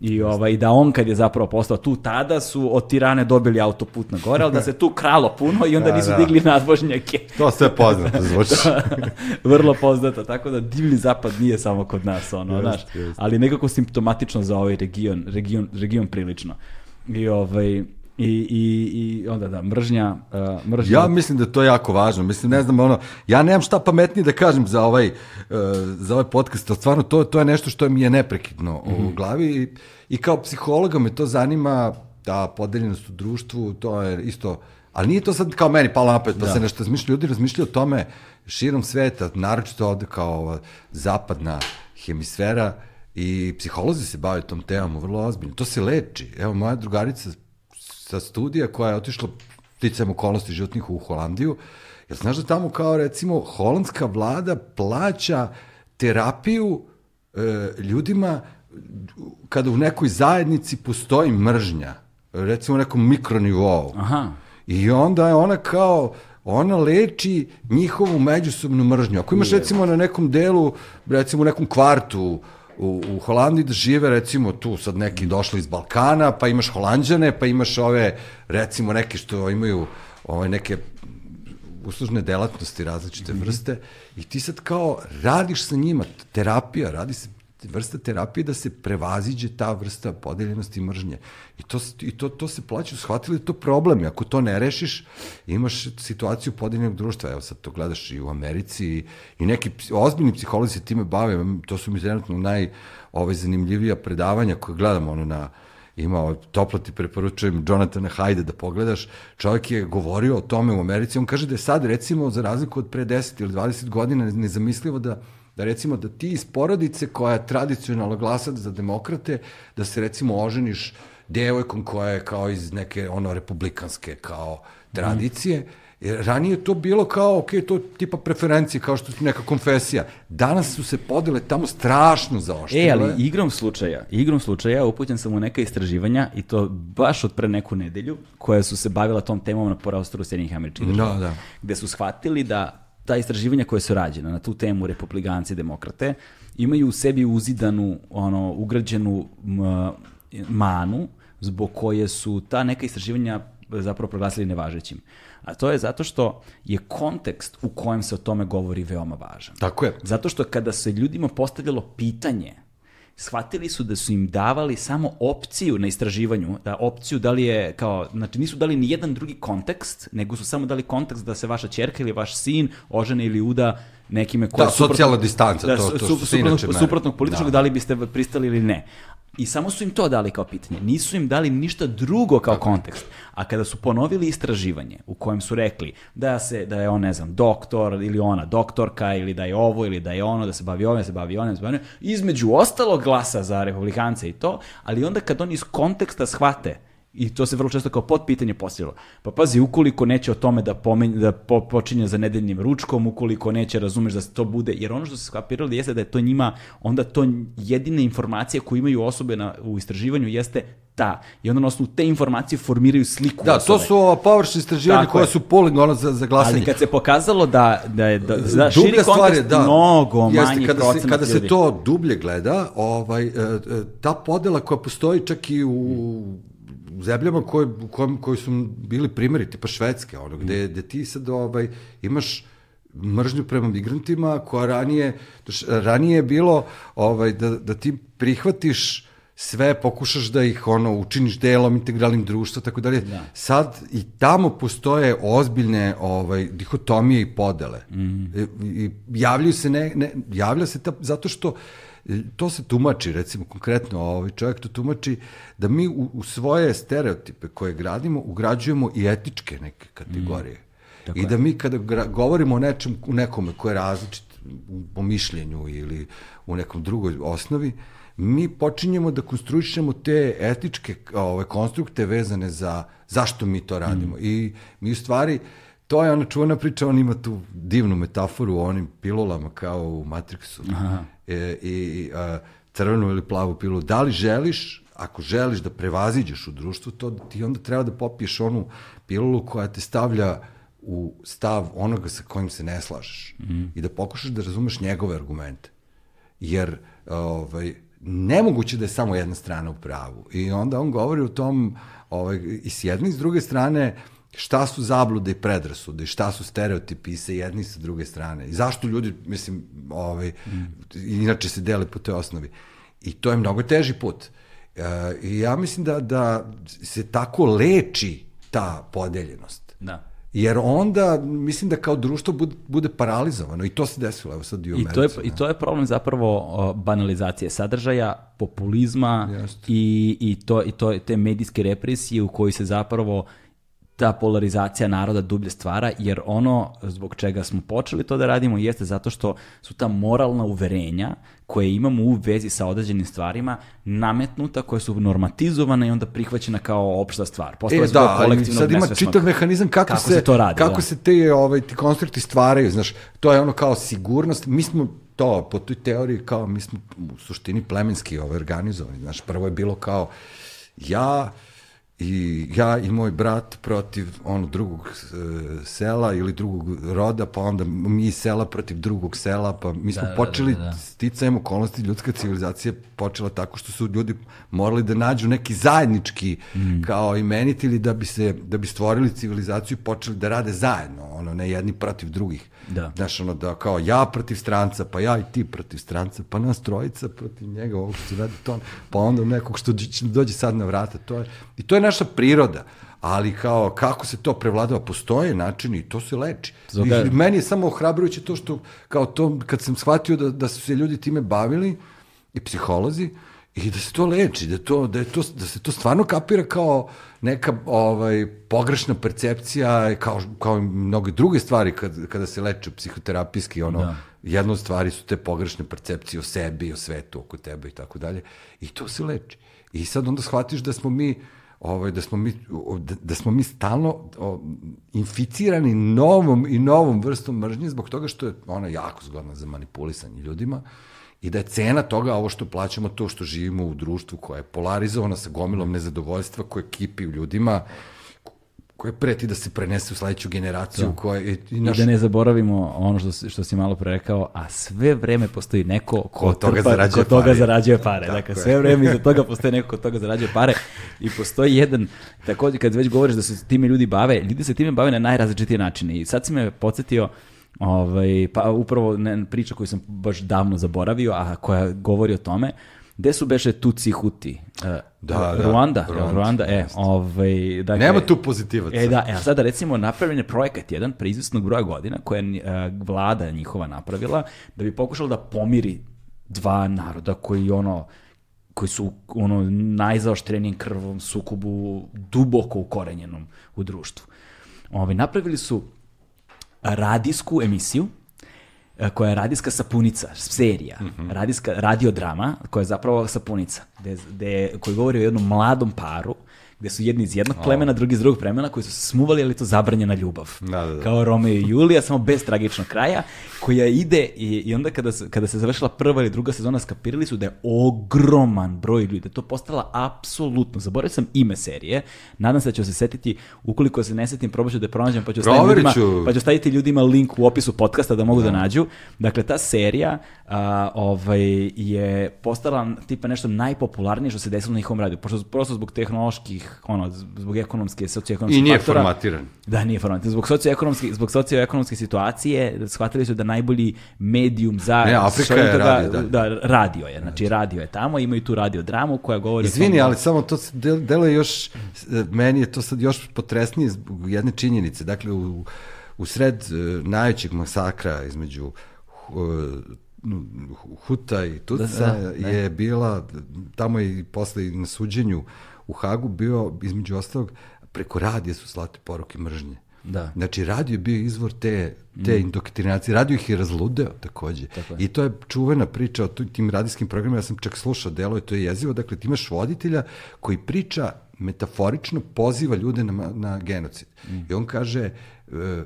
A: I ovaj, da on kad je zapravo postao tu, tada su od Tirane dobili autoput na gore, ali da se tu kralo puno i onda
B: Da,
A: nisu
B: da.
A: digli nadvožnjake.
B: To sve poznato zvuči.
A: Vrlo poznata, tako da divlji zapad nije samo kod nas, ono,
B: Jest,
A: znaš,
B: jest.
A: ali nekako simptomatično za ovaj region, region, region prilično. I ovaj, i, i, i onda da, mržnja, uh, mržnja.
B: Ja mislim da je to jako važno. Mislim, ne znam, ono, ja nemam šta pametnije da kažem za ovaj, uh, za ovaj podcast, ali stvarno to, to je nešto što mi je neprekidno u glavi i, i kao psihologa me to zanima, ta podeljenost u društvu, to je isto, ali nije to sad kao meni palo napred, pa se nešto razmišlja, ljudi razmišljaju o tome širom sveta, naročito ovde kao zapadna hemisfera i psiholozi se bave tom temom vrlo ozbiljno. To se leči. Evo, moja drugarica sa studija koja je otišla ticajem okolnosti životnih u Holandiju, jer znaš da tamo kao recimo holandska vlada plaća terapiju e, ljudima kada u nekoj zajednici postoji mržnja, recimo u nekom mikronivou.
A: Aha.
B: I onda je ona kao, ona leči njihovu međusobnu mržnju. Ako imaš recimo na nekom delu, recimo u nekom kvartu u, u Holandiji da žive recimo tu sad neki došli iz Balkana, pa imaš Holandjane, pa imaš ove recimo neke što imaju ove neke uslužne delatnosti različite vrste i ti sad kao radiš sa njima, terapija, radi se vrsta terapije da se prevaziđe ta vrsta podeljenosti i mržnje. I to, i to, to se plaća, shvatili da to problem. I ako to ne rešiš, imaš situaciju podeljenog društva. Evo sad to gledaš i u Americi i, i neki ozbiljni psiholozi se time bave. To su mi trenutno naj ovaj, zanimljivija predavanja koje gledamo ono na imao, toplo ti preporučujem Jonathana Hajde da pogledaš, čovjek je govorio o tome u Americi, on kaže da je sad recimo za razliku od pre 10 ili 20 godina nezamislivo da da recimo da ti iz porodice koja je tradicionalno glasa za demokrate, da se recimo oženiš devojkom koja je kao iz neke ono republikanske kao tradicije, Jer ranije je to bilo kao, ok, to je tipa preferencije, kao što su neka konfesija. Danas su se podele tamo strašno zaoštrile.
A: E, ali igrom slučaja, igrom slučaja upućen sam u neka istraživanja i to baš od pre neku nedelju, koja su se bavila tom temom na prostoru Sjedinjih američkih država.
B: Da, da.
A: Gde su shvatili da ta istraživanja koje su rađena na tu temu republikanci i demokrate imaju u sebi uzidanu, ono, ugrađenu m, manu zbog koje su ta neka istraživanja zapravo proglasili nevažećim. A to je zato što je kontekst u kojem se o tome govori veoma važan.
B: Tako je.
A: Zato što kada se ljudima postavljalo pitanje, shvatili su da su im davali samo opciju na istraživanju, da opciju da li je kao, znači nisu dali ni jedan drugi kontekst, nego su samo dali kontekst da se vaša ćerka ili vaš sin ožene ili uda nekime ko
B: Da, socijalna distanca,
A: da,
B: to- to
A: su-
B: su
A: suprotnog, suprotnog političkog,
B: Da.
A: da. li biste pristali ili ne. I samo su im to dali kao pitanje. Nisu im dali ništa drugo kao kontekst. A kada su ponovili istraživanje u kojem su rekli da se da je on, ne znam, doktor ili ona doktorka ili da je ovo ili da je ono, da se bavi ovim, da se bavi onim, da se bavi onim, između ostalog glasa za republikance i to, ali onda kad oni iz konteksta shvate I to se vrlo često kao potpitanje postavilo. Pa pazi, ukoliko neće o tome da, pomen, da po, počinje za nedeljnim ručkom, ukoliko neće, razumeš da se to bude, jer ono što se skapirali jeste da je to njima, onda to jedine informacije koje imaju osobe na, u istraživanju jeste ta. I onda na osnovu te informacije formiraju sliku
B: Da,
A: osobe.
B: to su ova površna istraživanja koja su polling ono za, za glasanje.
A: Ali kad se pokazalo da, da je da, da širi
B: stvar
A: kontekst
B: je, da,
A: mnogo
B: jeste,
A: manji
B: kada se,
A: procenat
B: kada se
A: ljudi.
B: to dublje gleda, ovaj, e, e, ta podela koja postoji čak i u zemljama koje, u kojem, koji su bili primjeri, tipa Švedske, ono, gde, gde ti sad ovaj, imaš mržnju prema migrantima, koja ranije, ranije je bilo ovaj, da, da ti prihvatiš sve, pokušaš da ih ono učiniš delom integralnim društva, tako dalje. Sad i tamo postoje ozbiljne ovaj dihotomije i podele. I, i javljaju se ne, ne javlja se ta, zato što e, to se tumači, recimo konkretno ovaj čovjek to tumači da mi u, u svoje stereotipe koje gradimo ugrađujemo i etičke neke kategorije. I da mi kada govorimo o nečem, u nekome ko je različit u, po mišljenju ili u nekom drugoj osnovi, mi počinjemo da konstruišemo te etičke ove, konstrukte vezane za zašto mi to radimo. Mm. I mi u stvari, to je ona čuvena priča, on ima tu divnu metaforu o onim pilulama kao u Matrixu. Aha. E, I a, crvenu ili plavu pilulu. Da li želiš, ako želiš da prevaziđeš u društvu, to ti onda treba da popiješ onu pilulu koja te stavlja u stav onoga sa kojim se ne slažeš mm. i da pokušaš da razumeš njegove argumente. Jer ovaj, nemoguće da je samo jedna strana u pravu. I onda on govori o tom ovaj, i s jedne i s druge strane šta su zablude i predrasude, šta su stereotipi sa jedne i sa druge strane. I zašto ljudi, mislim, ovaj, mm. inače se dele po toj osnovi. I to je mnogo teži put. E, I ja mislim da, da se tako leči ta podeljenost.
A: Da.
B: Jer onda, mislim da kao društvo bude, bude paralizovano i to se desilo, evo sad i u
A: Americi. I to je, da. I to je problem zapravo banalizacije sadržaja, populizma i, i, to, i to, te medijske represije u kojoj se zapravo ta polarizacija naroda dublje stvara, jer ono zbog čega smo počeli to da radimo jeste zato što su ta moralna uverenja koje imamo u vezi sa određenim stvarima nametnuta, koje su normatizovane i onda prihvaćena kao opšta stvar.
B: Postala e, da, ali sad ima čitav mehanizam kako, kako se, se to radi. Kako da. se te ovaj, ti konstrukti stvaraju, znaš, to je ono kao sigurnost. Mi smo to, po toj teoriji, kao mi smo u suštini plemenski ovaj, organizovani. Znaš, prvo je bilo kao ja i ja i moj brat protiv onog drugog e, sela ili drugog roda, pa onda mi iz sela protiv drugog sela, pa mi smo da, da počeli, da, da, da. sticajem okolnosti, ljudska civilizacija počela tako što su ljudi morali da nađu neki zajednički mm. kao imenitelji da bi se, da bi stvorili civilizaciju i počeli da rade zajedno, ono, ne jedni protiv drugih. Da. Znaš, ono, da kao ja protiv stranca, pa ja i ti protiv stranca, pa nas trojica protiv njega, ovog što radi to, pa onda nekog što dođe sad na vrata, to je, i to je naša priroda ali kao kako se to prevladava, postoje načini i to se leči. Zoga... I meni je samo ohrabrujuće to što kao to kad sam shvatio da, da su se ljudi time bavili i psiholozi i da se to leči, da, to, da, je to, da se to stvarno kapira kao neka ovaj, pogrešna percepcija, kao, kao i mnoge druge stvari kad, kada se leče psihoterapijski, ono, da. jedna od stvari su te pogrešne percepcije o sebi, o svetu, oko tebe i tako dalje. I to se leči. I sad onda shvatiš da smo mi, ovaj, da smo mi, da, da smo mi stalno inficirani novom i novom vrstom mržnje zbog toga što je ona jako zgodna za manipulisanje ljudima i da je cena toga ovo što plaćamo to što živimo u društvu koje je polarizovano sa gomilom nezadovoljstva koje kipi u ljudima koje preti da se prenese u sledeću generaciju. Da. Koje,
A: i, naš... I da ne zaboravimo ono što, što si malo pre rekao, a sve vreme postoji neko ko,
B: ko toga trpa, zarađuje
A: ko toga zarađuje pare. Tako dakle, je. sve vreme iza toga postoji neko ko toga zarađuje pare i postoji jedan, takođe kad već govoriš da se time ljudi bave, ljudi se time bave na najrazličitije načine i sad si me podsjetio Ovaj, pa upravo ne, priča koju sam baš davno zaboravio, a koja govori o tome, gde su beše Tutsi Huti? Uh, da, da, Ruanda, Ruanda, Ruanda e, ovaj,
B: dakle, Nema tu pozitivaca.
A: E, da, e, a sada recimo napravljen je projekat jedan pre izvestnog broja godina koja je vlada njihova napravila da bi pokušala da pomiri dva naroda koji ono koji su ono najzaoštrenijim krvom sukobu duboko ukorenjenom u društvu. Ovaj, napravili su radijsku emisiju e, koja je radijska sapunica, serija, mm -hmm. radijska radiodrama koja je zapravo sapunica, gde, gde, koji govori o jednom mladom paru gde su jedni iz jednog plemena, drugi iz drugog plemena, koji su se smuvali, ali to zabranjena ljubav. Da, da, da. Kao Romeo i Julija, samo bez tragičnog kraja, koja ide i, i onda kada, kada se završila prva ili druga sezona, skapirali su da je ogroman broj ljudi, da to postala apsolutno, zaboravio sam ime serije, nadam se da ću se setiti, ukoliko se ne setim, probat ću da je pronađem, pa ću, ljudima, pa ću staviti ljudima link u opisu podcasta da mogu da, da nađu. Dakle, ta serija a, ovaj, je postala tipa nešto najpopularnije što se desilo na njihovom radiju, pošto prosto zbog tehnoloških ono, zbog ekonomske, socioekonomske
B: I nije faktora, formatiran.
A: Da, nije formatiran. Zbog socioekonomske, zbog socioekonomske situacije shvatili su da najbolji medijum za...
B: Ne, Afrika je toga, radio,
A: da. da. radio je, znači radio je tamo, imaju tu radio dramu koja govori...
B: Izvini, tom, ali samo to se deluje još, meni je to sad još potresnije zbog jedne činjenice. Dakle, u, u sred uh, najvećeg masakra između uh, Huta i Tutsa da, da, je bila, tamo i posle na suđenju u Hagu bio, između ostalog, preko radija su slate poruke mržnje.
A: Da.
B: Znači, radio je bio izvor te, te mm. indoktrinacije. Radio ih je razludeo takođe.
A: Tako je.
B: I to je čuvena priča o tim radijskim programima. Ja sam čak slušao delo i to je jezivo. Dakle, ti imaš voditelja koji priča metaforično poziva ljude na, na genocid. I on kaže, e,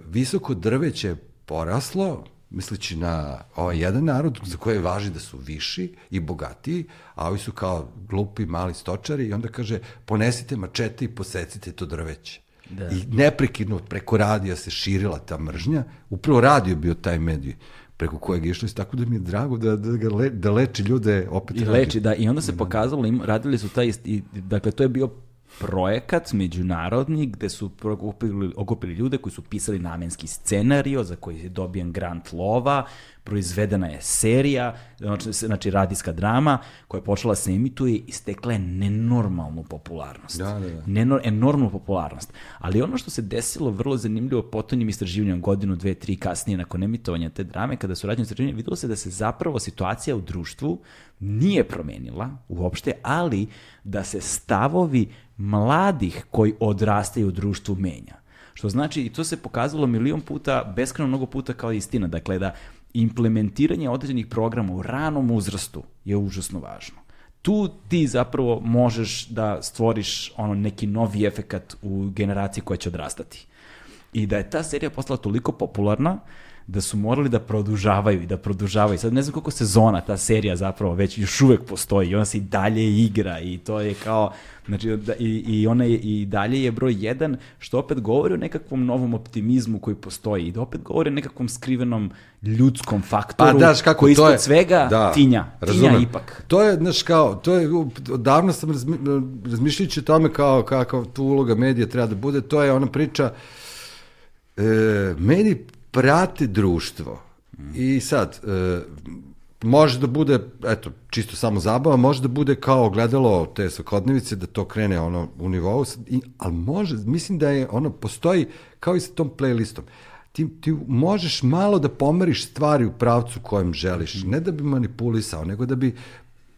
B: visoko drveće poraslo, misleći na ovaj jedan narod za koje važi da su viši i bogatiji, a ovi su kao glupi mali stočari i onda kaže ponesite mačete i posecite to drveće.
A: Da.
B: I neprekidno preko radija se širila ta mržnja, upravo radio bio taj medij preko kojeg je išlo, i tako da mi je drago da, da, ga le, da leči ljude opet
A: I
B: radio.
A: leči, da. I onda se pokazalo, im, radili su taj, i, dakle, to je bio projekat međunarodni gde su okupili, okupili ljude koji su pisali namenski scenario za koji je dobijen grant lova, proizvedena je serija, znači, znači radijska drama koja je počela se emituje i stekla je nenormalnu popularnost.
B: Da, da, da.
A: Nenor, enormnu popularnost. Ali ono što se desilo vrlo zanimljivo potonjim istraživanjem godinu, dve, tri kasnije nakon emitovanja te drame, kada su rađene istraživanja, videlo se da se zapravo situacija u društvu nije promenila uopšte, ali da se stavovi mladih koji odrastaju u društvu menja. Što znači, i to se pokazalo milion puta, beskreno mnogo puta kao istina, dakle da implementiranje određenih programa u ranom uzrastu je užasno važno tu ti zapravo možeš da stvoriš ono neki novi efekat u generaciji koja će odrastati. I da je ta serija postala toliko popularna da su morali da produžavaju i da produžavaju. Sad ne znam koliko sezona ta serija zapravo već još uvek postoji i ona se i dalje igra i to je kao, znači da, i, i ona je i dalje je broj jedan, što opet govori o nekakvom novom optimizmu koji postoji i da opet govori o nekakvom skrivenom ljudskom faktoru
B: Pa daš kako
A: koji
B: to
A: ispod
B: je
A: svega
B: da,
A: tinja.
B: razumem.
A: Tinja ipak.
B: To je znaš kao to je davno sam razmi, razmišljajući o tome kao kako tu uloga medija treba da bude, to je ona priča e, mediji prate društvo. I sad e, može da bude, eto, čisto samo zabava, može da bude kao gledalo te svakodnevice, da to krene ono u nivou, i, ali može, mislim da je ono, postoji kao i sa tom playlistom. Ti, ti možeš malo da pomeriš stvari u pravcu kojem želiš, ne da bi manipulisao, nego da bi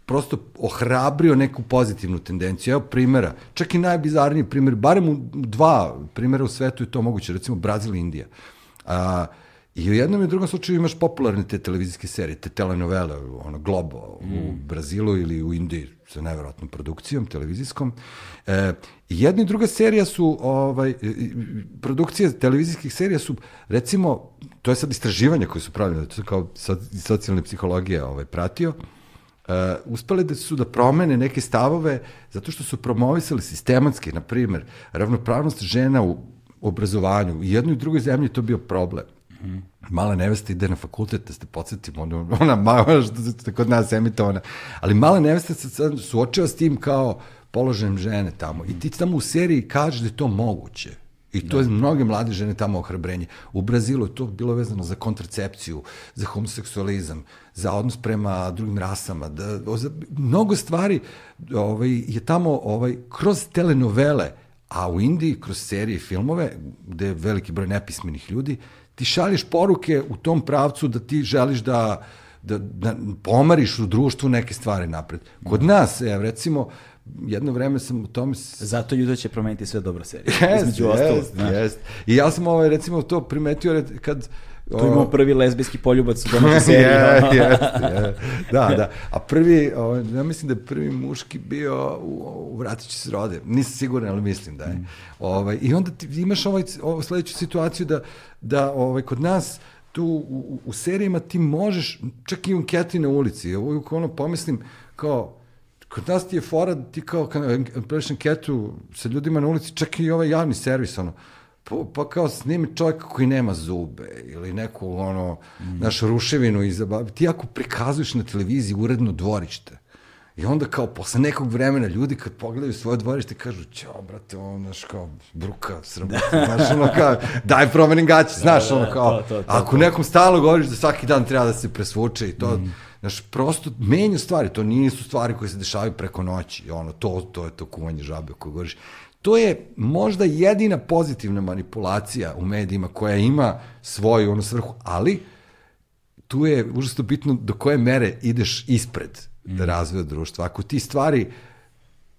B: prosto ohrabrio neku pozitivnu tendenciju. Evo primjera, čak i najbizarniji primjer, barem u dva primjera u svetu je to moguće, recimo Brazil i Indija. A, I u jednom i drugom slučaju imaš popularne te televizijske serije, te telenovele, ono Globo u Brazilu ili u Indiji sa nevjerojatnom produkcijom televizijskom. E, jedna i druga serija su, ovaj, produkcije televizijskih serija su, recimo, to je sad istraživanje koje su pravljene, to su kao so- socijalne psihologije ovaj, pratio, Uh, uspeli da su da promene neke stavove zato što su promovisali sistematski, na primer, ravnopravnost žena u obrazovanju. U jednoj i drugoj zemlji to bio problem. Mala nevesta ide na fakultet, da ste podsjetimo, ona, ona mala što se kod nas emitovana, ali mala nevesta se sad suočava s tim kao položajem žene tamo. I ti tamo u seriji kažeš da je to moguće. I to je mnoge mlade žene tamo ohrabrenje. U Brazilu je to bilo vezano za kontracepciju, za homoseksualizam, za odnos prema drugim rasama, da, za, mnogo stvari ovaj, je tamo ovaj, kroz telenovele, a u Indiji kroz serije i filmove, gde je veliki broj nepismenih ljudi, ti šalješ poruke u tom pravcu da ti želiš da, da, da pomariš u društvu neke stvari napred. Kod nas, evo, recimo, jedno vreme sam u tome
A: Zato Judo će promeniti sve dobro serije.
B: Jest, jest, jest. I ja sam ovaj, recimo to primetio kad...
A: Tu imamo prvi lezbijski poljubac u domaćoj seriji.
B: je, jest, je. Da, da. A prvi, ovaj, ja mislim da je prvi muški bio u, u Vratit će se rode. Nisam siguran, ali mislim da je. Ovaj, I onda ti imaš ovaj, ovaj sledeću situaciju da, da ovaj, kod nas tu u, u, serijama ti možeš, čak i u anketi na ulici, ja uvijek ono pomislim kao, kod nas ti je fora, da ti kao praviš anketu sa ljudima na ulici, čak i ovaj javni servis, ono, pa, pa kao snimi čovjeka koji nema zube ili neku ono, mm. našu ruševinu iza ti ako prikazuješ na televiziji uredno dvorište i onda kao posle nekog vremena ljudi kad pogledaju svoje dvorište kažu ćao brate ono znaš kao bruka sramota znaš ono kao daj promenim gaće znaš ono kao
A: to, to, to,
B: ako nekom stalo govoriš da svaki dan treba da se presvuče i to mm. Znaš, prosto menju stvari, to nisu stvari koje se dešavaju preko noći, ono, to, to je to kuvanje žabe koje govoriš. To je možda jedina pozitivna manipulacija u medijima koja ima svoju ono svrhu, ali tu je užasno bitno do koje mere ideš ispred mm. razvoja društva. Ako ti stvari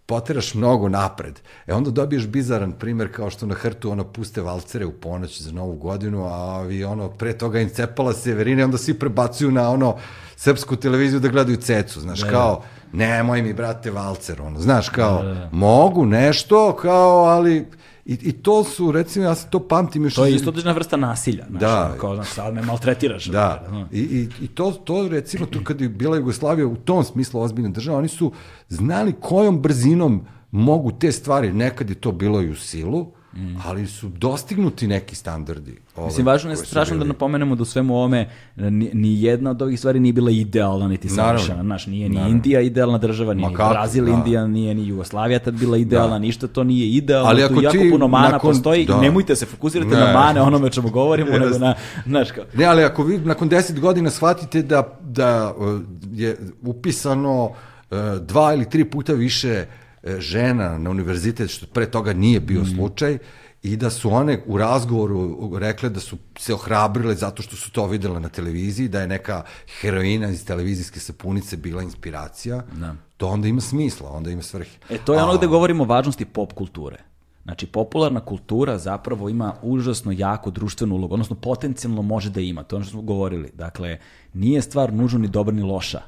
B: poteraš mnogo napred. E onda dobiješ bizaran primer kao što na hrtu ono puste valcere u ponoć za novu godinu, a vi ono pre toga im cepala Severine, onda svi prebacuju na ono srpsku televiziju da gledaju cecu, znaš,
A: Da,
B: kao, nemoj mi, brate, valcer, ono, znaš, kao, mogu nešto, kao, ali, i, i to su, recimo, ja se to pamtim još...
A: To je isto određena vrsta nasilja. Znaš,
B: Da.
A: Kao, znaš, sad me maltretiraš.
B: Da,
A: ono.
B: i, i, i to, to recimo tu kad je bila Jugoslavija u tom smislu ozbiljna država, oni su znali kojom brzinom mogu te stvari, nekad je to bilo i u silu, ali su dostignuti neki standardi. Ovaj,
A: Mislim, važno je strašno da
B: bili.
A: napomenemo da u svemu ovome ni, ni jedna od ovih stvari nije bila idealna niti savršena. Znaš, nije ni
B: Naravno.
A: Indija idealna država, nije ni Brazil
B: da.
A: Indija, nije ni Jugoslavija tad bila idealna, ništa to nije idealno.
B: Ali
A: tu
B: ako
A: jako
B: ti
A: puno mana
B: nakon-
A: postoji
B: da.
A: i nemojte se fokusirati
B: Ne.
A: na mane onome o čemu govorimo, nego
B: Jeste.
A: na, znaš kao,
B: Ne, ali ako vi nakon deset godina shvatite da, da uh, je upisano uh, dva ili tri puta više uh, žena na univerzitet, što pre toga nije bio slučaj, i da su one u razgovoru rekle da su se ohrabrile zato što su to videle na televiziji, da je neka heroina iz televizijske sapunice bila inspiracija,
A: Da.
B: to onda ima smisla, onda ima svrhe.
A: E, to je ono
B: A-
A: gde govorimo o važnosti pop kulture. Znači, popularna kultura zapravo ima užasno jaku društvenu ulogu, odnosno potencijalno može da ima, to je ono što smo govorili. Dakle, nije stvar nužno ni dobra ni loša.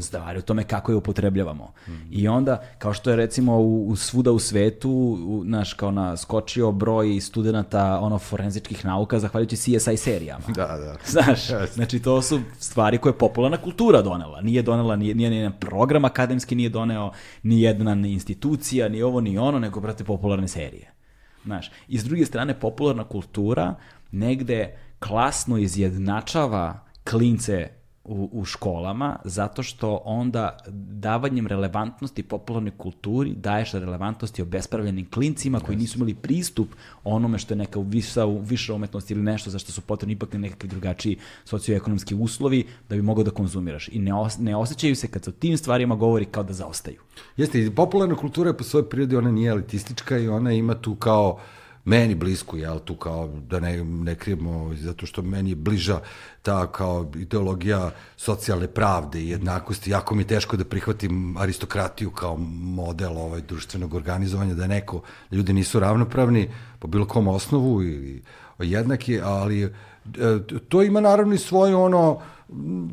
A: Stvar je u tome kako je upotrebljavamo. I onda, kao što je recimo u, u svuda u svetu, u, naš, kao na skočio broj studenta ono forenzičkih nauka zahvaljujući CSI serijama.
B: Da, da.
A: Znaš,
B: Jeste.
A: znači to su stvari koje je popularna kultura donela. Nije donela, nije, nije ni jedan program akademski nije doneo, ni jedna ni institucija, ni ovo, ni ono, nego, brate, popularne serije. Znaš, i s druge strane, popularna kultura negde klasno izjednačava klince u, u školama, zato što onda davanjem relevantnosti popularnoj kulturi daješ relevantnosti obespravljenim klincima koji nisu imali pristup onome što je neka viša, viša umetnost ili nešto za što su potrebni ipak nekakvi drugačiji socioekonomski uslovi da bi mogao da konzumiraš. I ne, os, ne osjećaju se kad se o tim stvarima govori kao da zaostaju.
B: Jeste, i popularna kultura je po svojoj prirodi, ona nije elitistička i ona ima tu kao meni blisku, jel, tu kao, da ne, ne krijemo, zato što meni je bliža ta kao ideologija socijalne pravde i jednakosti. Jako mi je teško da prihvatim aristokratiju kao model ovaj, društvenog organizovanja, da neko, da ljudi nisu ravnopravni po bilo kom osnovu ili jednaki, ali e, to ima naravno i svoju ono,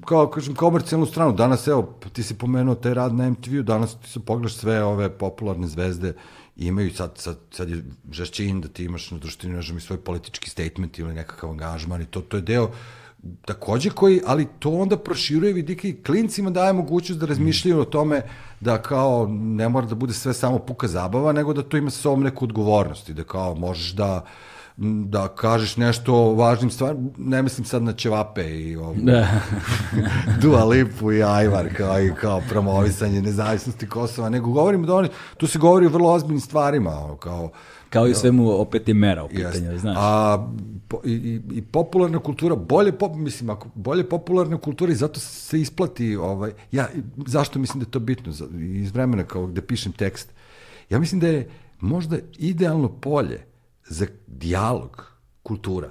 B: kao kažem, komercijalnu stranu. Danas, evo, ti si pomenuo taj rad na MTV-u, danas ti se pogledaš sve ove popularne zvezde imaju, sad, sad, sad je žešće in da ti imaš na društvenim mrežama i svoj politički statement ili nekakav angažman i to, to je deo takođe koji, ali to onda proširuje vidike i klincima daje mogućnost da razmišljaju o tome da kao ne mora da bude sve samo puka zabava, nego da to ima sa sobom neku odgovornost i da kao možeš da da kažeš nešto o važnim stvarima, ne mislim sad na ćevape i ovu, Dua Lipu i Ajvar kao, i kao promovisanje nezavisnosti Kosova, nego govorimo da oni, tu se govori o vrlo ozbiljnim stvarima, kao,
A: Kao i svemu opet je mera u
B: Jest.
A: pitanju, znaš.
B: A, po, i, i, popularna kultura, bolje, pop, mislim, ako, bolje popularna kultura i zato se isplati, ovaj, ja, zašto mislim da je to bitno, iz vremena kao gde pišem tekst, ja mislim da je možda idealno polje za dijalog kultura,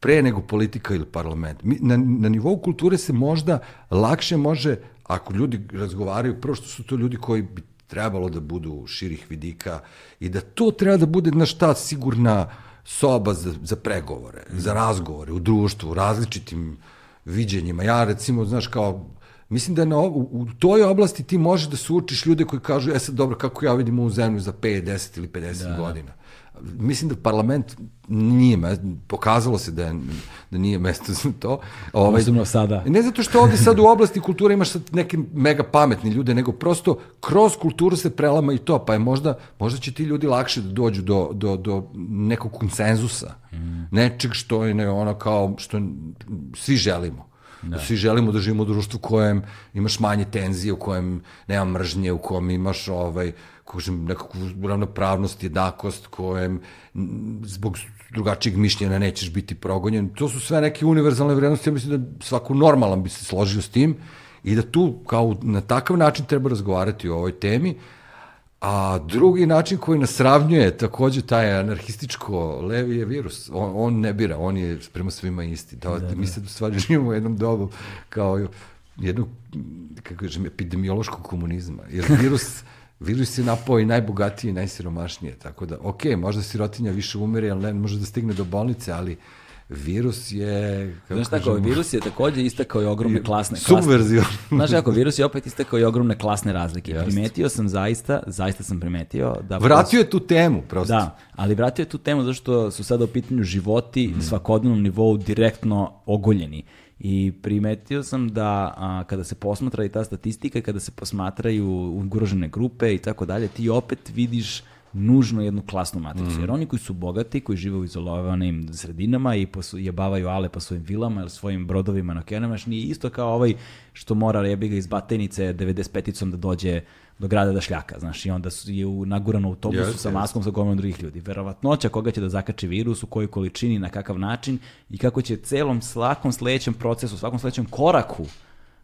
B: pre nego politika ili parlament. Mi, na, na nivou kulture se možda lakše može, ako ljudi razgovaraju, prvo što su to ljudi koji bi trebalo da budu širih vidika i da to treba da bude, na šta, sigurna soba za, za pregovore, za razgovore u društvu, u različitim viđenjima. Ja recimo, znaš, kao, mislim da na, u, u toj oblasti ti možeš da sučiš ljude koji kažu, e sad dobro, kako ja vidim ovu zemlju za 5, 10 ili 50 da. godina. Mislim da parlament nije, pokazalo se da, je, da nije mesto za to. Ovaj,
A: Posebno sada.
B: ne zato što ovde sad u oblasti kulture imaš sad neke mega pametni ljude, nego prosto kroz kulturu se prelama i to, pa je možda, možda će ti ljudi lakše da dođu do, do, do nekog konsenzusa, nečeg što je ne, ono kao, što svi želimo. Da. Svi želimo da živimo u društvu u kojem imaš manje tenzije, u kojem nema mržnje, u kojem imaš ovaj, kažem, nekakvu ravnopravnost, jednakost, kojem zbog drugačijeg mišljenja nećeš biti progonjen. To su sve neke univerzalne vrednosti, ja mislim da svako normalan bi se složio s tim i da tu kao na takav način treba razgovarati o ovoj temi, A drugi način koji nas sravnjuje takođe taj anarhističko levi je virus. On, on ne bira, on je prema svima isti. Da, da, mi se u stvari živimo u jednom dobu kao jednog, kako kažem, epidemiološkog komunizma. Jer virus virus je napao i najbogatije i najsiromašnije, tako da, ok, možda sirotinja više umire, ali ne može da stigne do bolnice, ali virus je...
A: Kako Znaš tako, kažemo, virus je takođe istakao i ogromne klasne...
B: Subverzio.
A: Znaš kako, virus je opet istakao i ogromne klasne razlike. Just. Primetio sam zaista, zaista sam primetio da...
B: Vratio je tu temu, prosto.
A: Da, ali vratio je tu temu zašto su sada u pitanju životi mm. svakodnevnom nivou direktno ogoljeni. I primetio sam da a, kada se posmatra i ta statistika, kada se posmatraju ugrožene grupe i tako dalje, ti opet vidiš nužno jednu klasnu matricu. Mm. Jer oni koji su bogati, koji žive u izolovanim sredinama i posu, jebavaju ale po svojim vilama ili svojim brodovima na okeanama, nije isto kao ovaj što mora jebi ga iz Batenice 95-icom da dođe do grada da šljaka, znaš, i onda su, je u, nagurano u autobusu yes, sa maskom yes. sa gomom drugih ljudi. Verovatnoća koga će da zakače virus, u kojoj količini, na kakav način i kako će celom svakom sledećem procesu, svakom sledećem koraku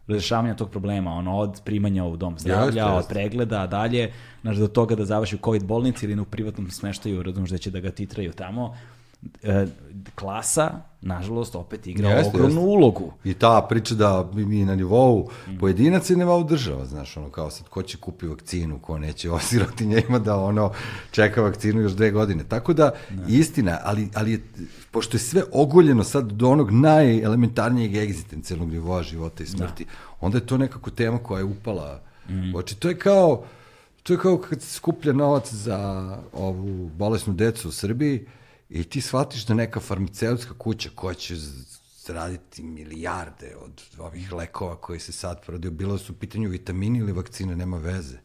A: razrešavanja tog problema, ono, od primanja u dom zdravlja, yes, od pregleda, dalje, znaš, do toga da završi u COVID bolnici ili u privatnom smeštaju, razumiješ da će da ga titraju tamo, klasa, nažalost, opet igra jeste, ogromnu jeste. ulogu.
B: I ta priča da mi na nivou mm. pojedinaca i nivou država, znaš, ono kao sad, ko će kupi vakcinu, ko neće, osiroti njima da ono čeka vakcinu još dve godine. Tako da, da. istina, ali, ali je, pošto je sve ogoljeno sad do onog najelementarnijeg egzistencijalnog nivoa života i smrti, da. onda je to nekako tema koja je upala. Mm. Oči, to je kao, to je kao kad se skuplja novac za ovu bolesnu decu u Srbiji, I ti shvatiš da neka farmaceutska kuća koja će zaraditi milijarde od ovih lekova koji se sad prodaju, bilo su u pitanju vitamini ili vakcine, nema veze,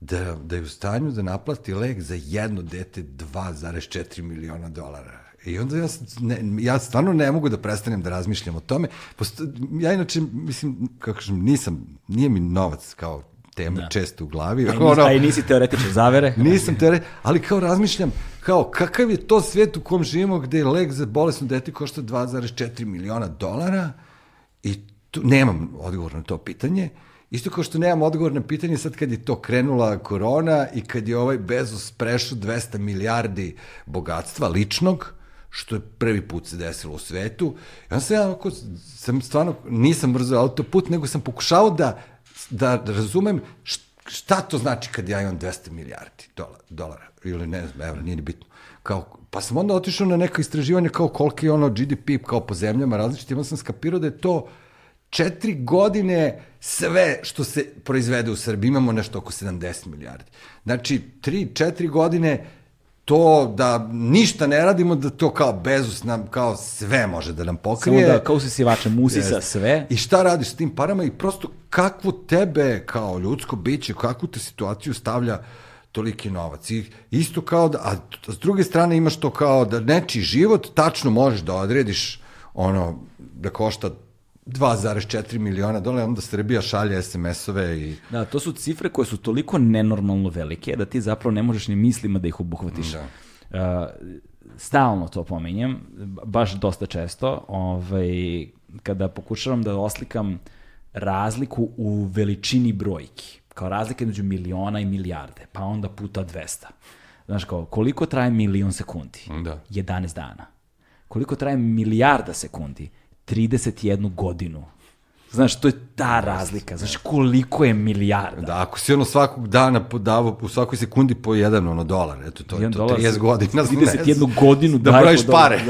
B: da, da je u stanju da naplati lek za jedno dete 2,4 miliona dolara. I onda ja, ne, ja stvarno ne mogu da prestanem da razmišljam o tome. Posto, ja inače, mislim, kako kažem, nisam, nije mi novac kao tema da. često u glavi.
A: A, ono, a i nisi teoretičar zavere?
B: nisam teoretičar, ali kao razmišljam, kao kakav je to svet u kom živimo gde lek za bolesno dete košta 2,4 miliona dolara i tu nemam odgovor na to pitanje. Isto kao što nemam odgovor na pitanje sad kad je to krenula korona i kad je ovaj Bezos prešao 200 milijardi bogatstva ličnog, što je prvi put se desilo u svetu. I onda sam ja ako, sam stvarno, nisam brzo autoput, nego sam pokušao da da razumem šta to znači kad ja imam 200 milijardi dolara, dolara ili ne znam, evra, nije ni bitno. Kao, pa sam onda otišao na neko istraživanje kao koliki je ono GDP kao po zemljama različitima, sam skapirao da je to četiri godine sve što se proizvede u Srbiji, imamo nešto oko 70 milijardi. Znači, tri, četiri godine to da ništa ne radimo, da to kao bezus nam, kao sve može da nam pokrije.
A: Samo da kao se sivača musi sa sve.
B: I šta radiš s tim parama i prosto kakvu tebe kao ljudsko biće, kakvu te situaciju stavlja toliki novac. I isto kao da, a s druge strane imaš to kao da nečiji život tačno možeš da odrediš ono, da košta 2,4 miliona dolara, onda Srbija šalje SMS-ove i...
A: Da, to su cifre koje su toliko nenormalno velike da ti zapravo ne možeš ni mislima da ih obuhvatiš. Da. Uh, stalno to pominjem, baš dosta često, ovaj, kada pokušavam da oslikam razliku u veličini brojki, kao razlika između miliona i milijarde, pa onda puta 200. Znaš kao, koliko traje milion sekundi?
B: Da.
A: 11 dana. Koliko traje milijarda sekundi? 31 godinu. Znaš, to je ta razlika. Znaš, koliko je milijarda.
B: Da, ako si ono svakog dana podavao, u svakoj sekundi po jedan ono dolar, eto, to je to, 30 godina.
A: 31 godinu
B: da brojiš pare.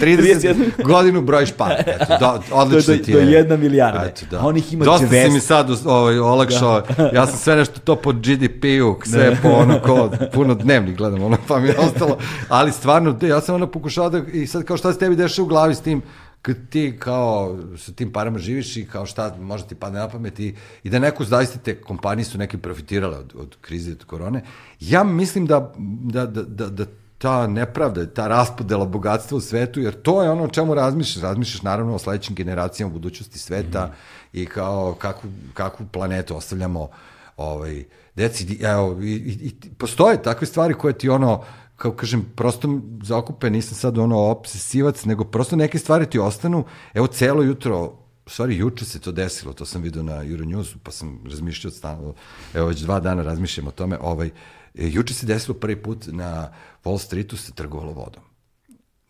B: 30 godinu brojiš pare. Eto, do, odlično
A: ti je. Do jedna milijarda. Eto, da. On ih ima
B: Dosta si mi sad ovaj, olakšao. Da. ja sam sve nešto to po GDP-u, sve da. po ono ko, puno dnevnih gledam, ono, pa mi je ostalo. Ali stvarno, ja sam ono pokušao da, i sad kao šta se tebi deša u glavi s tim, kad ti kao sa tim parama živiš i kao šta može ti padne na pamet i, i da neko zaista te kompanije su neke profitirale od, od krize od korone. Ja mislim da, da, da, da, da ta nepravda, ta raspodela bogatstva u svetu, jer to je ono o čemu razmišljaš. Razmišljaš naravno o sledećim generacijama u budućnosti sveta mm -hmm. i kao kakvu, kakvu planetu ostavljamo ovaj, deci. Evo, i, i, i postoje takve stvari koje ti ono, uh, kao kažem, prosto zaokupe, nisam sad ono obsesivac, nego prosto neke stvari ti ostanu. Evo, celo jutro, u stvari juče se to desilo, to sam vidio na Euronewsu, pa sam razmišljao stano, evo već dva dana razmišljam o tome, ovaj, e, juče se desilo prvi put na Wall Streetu se trgovalo vodom.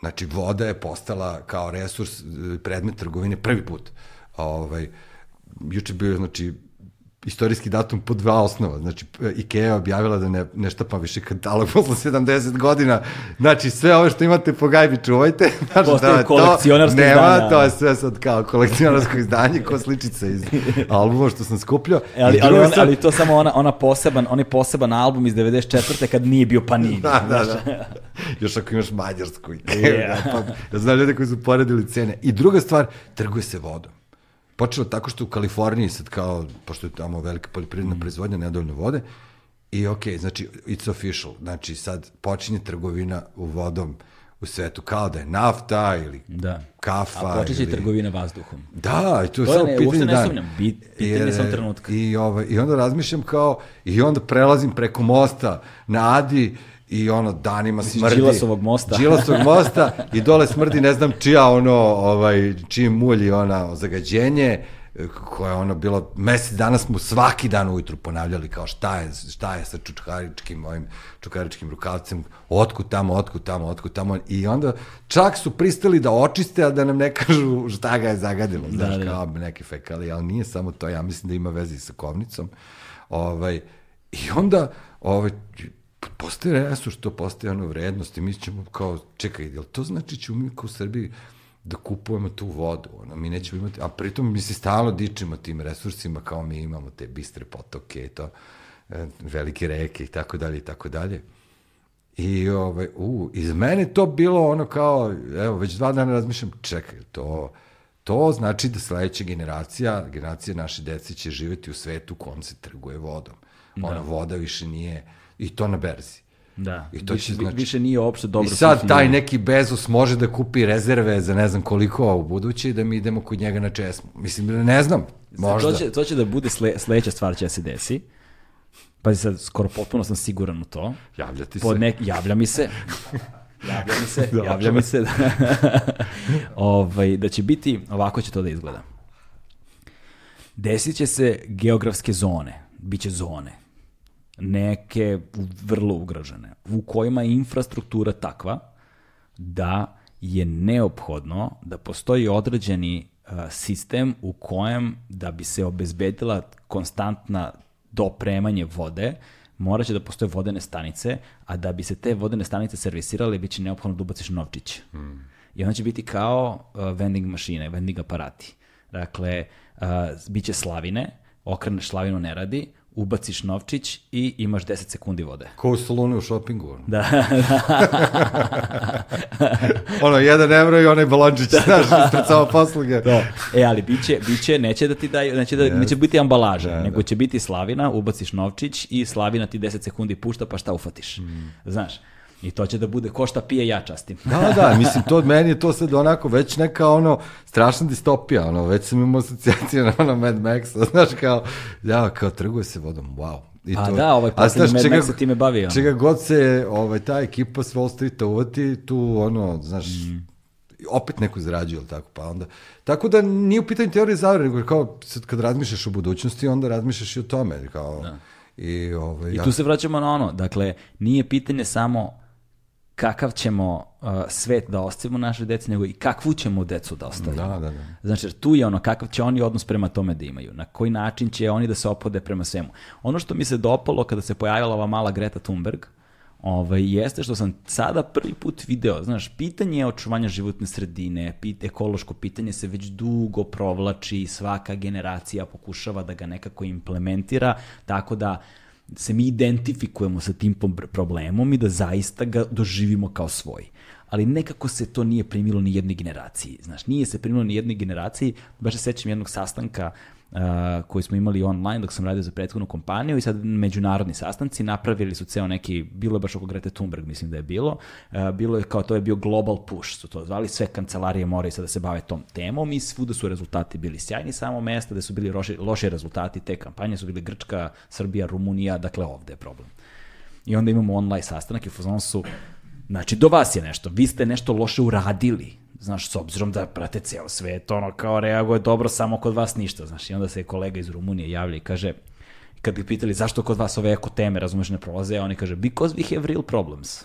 B: Znači, voda je postala kao resurs, e, predmet trgovine prvi put. Ovaj, juče bio, znači, istorijski datum po dva osnova. Znači, Ikea je objavila da ne, ne štapa više katalog posle 70 godina. Znači, sve ovo što imate po gajbi čuvajte. Znači,
A: Postaje
B: to-
A: kolekcionarsko
B: nema,
A: izdanje.
B: to je sve sad kao kolekcionarsko izdanje, ko sličice iz albuma što sam skupljao.
A: E, ali, ali, on,
B: sad-
A: ali to samo ona, ona poseban, on je poseban album iz 94. kad nije bio Panini.
B: Da, da, da. Još ako imaš mađarsku.
A: Yeah.
B: pa, ja znam ljude koji su poredili cene. I druga stvar, trguje se vodom. Počelo tako što u Kaliforniji sad kao, pošto je tamo velika poljoprivredna proizvodnja, nedovoljno vode, i ok, znači, it's official. Znači, sad počinje trgovina u vodom u svetu, kao da je nafta ili
A: Da.
B: kafa.
A: A počeće
B: ili...
A: trgovina vazduhom.
B: Da, i to je
A: To
B: samo
A: ne,
B: pitanje
A: uopšte ne
B: dana.
A: sumnjam, bit- pitanje
B: Jer,
A: je samo trenutka.
B: I, ovaj, I onda razmišljam kao, i onda prelazim preko mosta na Adi i ono danima smrdi.
A: Đilasovog mosta.
B: Đilasovog mosta i dole smrdi ne znam čija ono, ovaj, čiji mulj i ona zagađenje koje je ono bilo, mesec dana smo svaki dan ujutru ponavljali kao šta je, šta je sa čučkaričkim, ovim čučkaričkim rukavcem, otkud tamo, otkud tamo, otkud tamo i onda čak su pristali da očiste, a da nam ne kažu šta ga je zagadilo, znaš,
A: da.
B: kao neke fekalije, ali nije samo to, ja mislim da ima veze i sa kovnicom. Ovaj, I onda ovaj, postaje resurs, to postaje ono vrednost i mi ćemo kao, čekaj, jel to znači ćemo mi kao u Srbiji da kupujemo tu vodu, ono, mi nećemo imati, a pritom mi se stalno dičimo tim resursima kao mi imamo te bistre potoke, to, e, velike reke i tako dalje i tako dalje. I ovaj, u, iz mene to bilo ono kao, evo, već dva dana razmišljam, čekaj, to, to znači da sledeća generacija, generacija naše dece će živeti u svetu u kom se trguje vodom. Ona voda više nije, i to na berzi.
A: Da.
B: I to
A: više,
B: će znači...
A: više nije uopšte dobro.
B: I sad taj neki Bezos može da kupi rezerve za ne znam koliko u buduće i da mi idemo kod njega na česmu. Mislim, ne znam, možda.
A: To će, to će da bude sle, sledeća stvar će da se desi. Pazi sad, skoro potpuno sam siguran u to.
B: Javljati se.
A: Pod nek, javlja mi se. Javlja mi se,
B: Dobro.
A: javlja mi se. Da, ovaj, da će biti, ovako će to da izgleda. Desit će se geografske zone, biće zone, neke vrlo ugrožene, u kojima je infrastruktura takva da je neophodno da postoji određeni uh, sistem u kojem da bi se obezbedila konstantna dopremanje vode, morat će da postoje vodene stanice, a da bi se te vodene stanice servisirale, bit će neophodno da ubaciš novčić. Mm. I onda će biti kao uh, vending mašine, vending aparati. Dakle, uh, bit će slavine, okreneš slavinu ne radi, ubaciš novčić i imaš 10 sekundi vode.
B: Ko u salonu u šopingu. Ono.
A: Da,
B: ono, jedan evro i onaj balončić, znaš, ispred samo posluge.
A: To. E, ali biće, biće, neće da ti daju, neće, da, neće biti ambalaža,
B: Da,
A: nego će biti slavina, ubaciš novčić i slavina ti 10 sekundi pušta pa šta ufatiš.
B: Mm.
A: Znaš, i to će da bude ko šta pije ja častim.
B: Da, da, mislim, to, meni je to sad onako već neka ono, strašna distopija, ono, već sam imao asocijacije na ono Mad Maxa, znaš, kao, ja, kao trguje se vodom, wow. I
A: A da, ovaj poslednji Mad Max se time bavio.
B: Čega god se ovaj, ta ekipa s Wall Streeta uvati, tu ono, znaš,
A: Mm.
B: opet neko zarađuje, ili tako, pa onda... Tako da nije u pitanju teorije zavere, nego kao sad kad razmišljaš o budućnosti, onda razmišljaš i o tome, kao... Da. I, ovaj,
A: I
B: ja,
A: tu se vraćamo na ono, dakle, nije pitanje samo kakav ćemo uh, svet da ostavimo naše deci, nego i kakvu ćemo decu da ostavimo.
B: Da, da, da.
A: Znači, tu je ono, kakav će oni odnos prema tome da imaju, na koji način će oni da se opode prema svemu. Ono što mi se dopalo kada se pojavila ova mala Greta Thunberg, ovaj, jeste što sam sada prvi put video, znaš, pitanje očuvanja životne sredine, pit, ekološko pitanje se već dugo provlači i svaka generacija pokušava da ga nekako implementira, tako da se mi identifikujemo sa tim problemom i da zaista ga doživimo kao svoj. Ali nekako se to nije primilo ni jednoj generaciji. Znaš, nije se primilo ni jednoj generaciji. Baš se sećam jednog sastanka uh, koji smo imali online dok sam radio za prethodnu kompaniju i sad međunarodni sastanci napravili su ceo neki, bilo je baš oko Grete Thunberg mislim da je bilo, uh, bilo je kao to je bio global push su to zvali, sve kancelarije moraju sad da se bave tom temom i svuda su rezultati bili sjajni, samo mesta gde su bili loši, loši rezultati te kampanje su bili Grčka, Srbija, Rumunija, dakle ovde je problem. I onda imamo online sastanak i u fazonu su, znači do vas je nešto, vi ste nešto loše uradili, znaš, s obzirom da prate ceo svet, ono kao reaguje dobro, samo kod vas ništa, znaš, i onda se kolega iz Rumunije javlja i kaže, kad bi pitali zašto kod vas ove eko teme, razumeš, ne prolaze, a oni kaže, because we have real problems.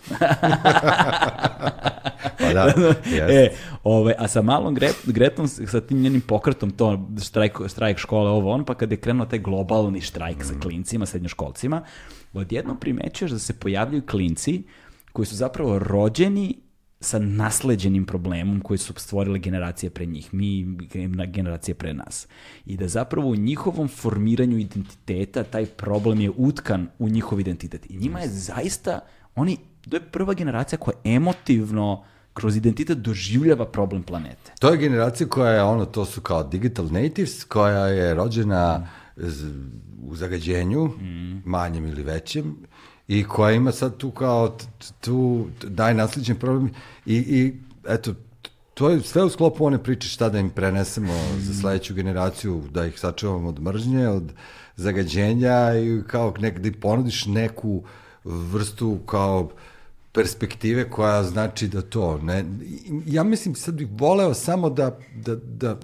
B: Pa da, jeste.
A: e, ovaj, a sa malom Gre, Gretom, sa tim njenim pokretom, to štrajk, štrajk škole, ovo on, pa kada je krenuo taj globalni štrajk sa klincima, srednjoškolcima, odjednom primećuješ da se pojavljaju klinci koji su zapravo rođeni sa nasleđenim problemom koji su stvorile generacije pre njih, mi na generacije pre nas. I da zapravo u njihovom formiranju identiteta taj problem je utkan u njihov identitet. I njima je zaista, oni, to je prva generacija koja emotivno kroz identitet doživljava problem planete.
B: To je generacija koja je ono, to su kao digital natives, koja je rođena z- u zagađenju, manjem ili većem, i koja ima sad tu kao tu najnasliđen problem. I, i eto, to je sve u sklopu one priče šta da im prenesemo za sledeću generaciju, da ih sačuvamo od mržnje, od zagađenja i kao nek, da ponudiš neku vrstu kao perspektive koja znači da to ne ja mislim sad bih voleo samo da da da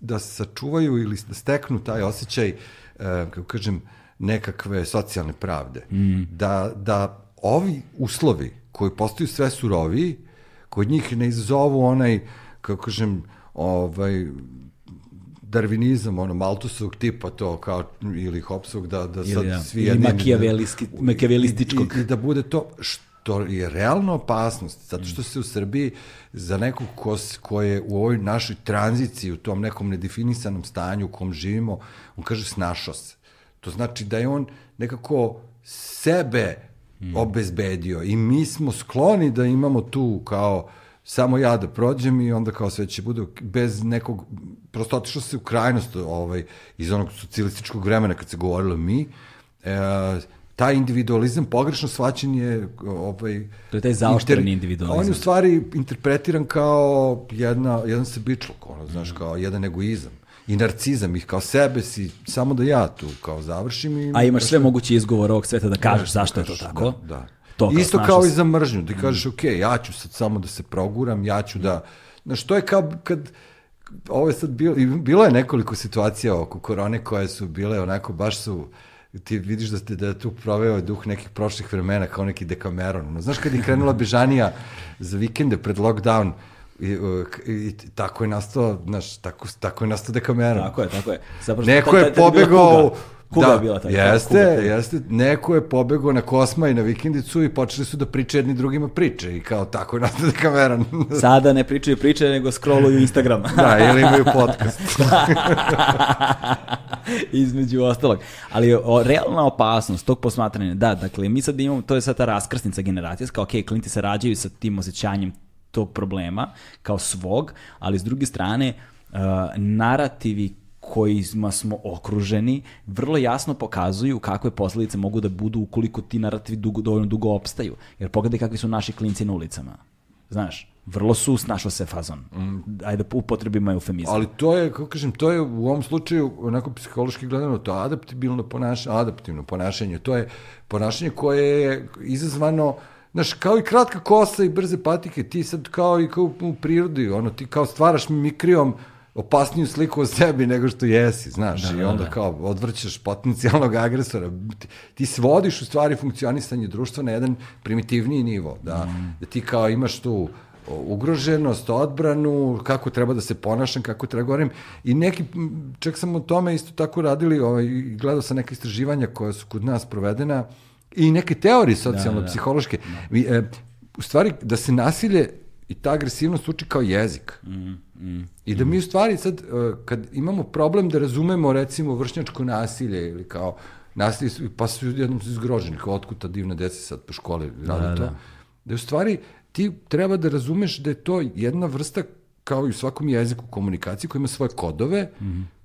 B: da sačuvaju ili da steknu taj osjećaj e, kako kažem nekakve socijalne pravde mm. da da ovi uslovi koji postaju sve suroviji kod njih ne izazovu onaj kako kažem ovaj darvinizam, ono, Maltusovog tipa to, kao, ili Hopsovog, da, da sad
A: Ili, da,
B: svi
A: ili makijavelističkog.
B: I, i, da bude to, što je realna opasnost, zato što se u Srbiji za nekog ko, ko je u ovoj našoj tranziciji, u tom nekom nedefinisanom stanju u kom živimo, on kaže snašao se. To znači da je on nekako sebe obezbedio i mi smo skloni da imamo tu kao samo ja da prođem i onda kao sve će bude bez nekog, prosto otišlo se u krajnost ovaj, iz onog socijalističkog vremena kad se govorilo mi, e, taj individualizam pogrešno shvaćen je ovaj,
A: To je taj zaoštreni
B: inter-
A: individualizam.
B: On je u stvari interpretiran kao jedna, jedan sebičluk, ono, znaš, kao jedan egoizam i narcizam, ih kao sebe si, samo da ja tu kao završim i...
A: A imaš sve moguće izgovore ovog sveta da kažeš
B: Da,
A: zašto je to
B: kažeš,
A: tako.
B: Da, da.
A: To kao
B: Isto kao i
A: se.
B: za mržnju, ti kažeš, ok, ja ću sad samo da se proguram, ja ću da... Znaš, to je kao kad... Ovo je sad bilo, i bilo je nekoliko situacija oko korone koje su bile onako, baš su ti vidiš da, ste, da je tu proveo duh nekih prošlih vremena kao neki dekameron. No, znaš kad je krenula bežanija za vikende pred lockdown i, uh, i, i tako je nastao, znaš, tako, tako je nastao dekameron.
A: Tako je, tako je. Zapravo,
B: Neko je pobegao...
A: Kuga,
B: da,
A: je bila taj.
B: Jeste,
A: kuga, kuga.
B: jeste. Neko je pobegao na Kosma i na vikendicu i počeli su da pričaju jedni drugima priče i kao tako je nastao kameran.
A: Sada ne pričaju priče, nego scrolluju Instagram.
B: da, ili imaju podcast.
A: Između ostalog. Ali o, realna opasnost tog posmatranja, da, dakle, mi sad imamo, to je sad ta raskrsnica generacijska, ok, klinti se rađaju sa tim osjećanjem tog problema kao svog, ali s druge strane, uh, narativi kojima smo okruženi vrlo jasno pokazuju kakve posledice mogu da budu ukoliko ti narativi dugo, dovoljno dugo opstaju. Jer pogledaj kakvi su naši klinci na ulicama. Znaš, vrlo su snašao se fazon. Ajde da upotrebimo eufemizam.
B: Ali to je, kako kažem, to je u ovom slučaju, onako psihološki gledano, to adaptibilno ponašanje, adaptivno ponašanje. To je ponašanje koje je izazvano, znaš, kao i kratka kosa i brze patike, ti sad kao i kao u prirodi, ono, ti kao stvaraš mimikrijom opasniju sliku o sebi nego što jesi, znaš,
A: Da,
B: i
A: da,
B: onda
A: da.
B: kao odvrćaš potencijalnog agresora. Ti, ti svodiš u stvari funkcionisanje društva na jedan primitivniji nivo, da,
A: Mm.
B: da ti kao imaš tu ugroženost, odbranu, kako treba da se ponašam, kako treba da govorim. I neki, čak sam o tome isto tako radili, ovaj, gledao sam neke istraživanja koja su kod nas provedena i neke teorije socijalno-psihološke. Mi, e, u stvari, da se nasilje i ta agresivnost uči kao jezik. I da mi u stvari sad, e, kad imamo problem da razumemo recimo vršnjačko nasilje ili kao nasilje, pa su jednom su izgroženi, kao otkud ta divna deca sad po školi rade
A: Da,
B: to,
A: da.
B: da u stvari ti treba da razumeš da je to jedna vrsta kao i u svakom jeziku komunikacije koja ima svoje kodove,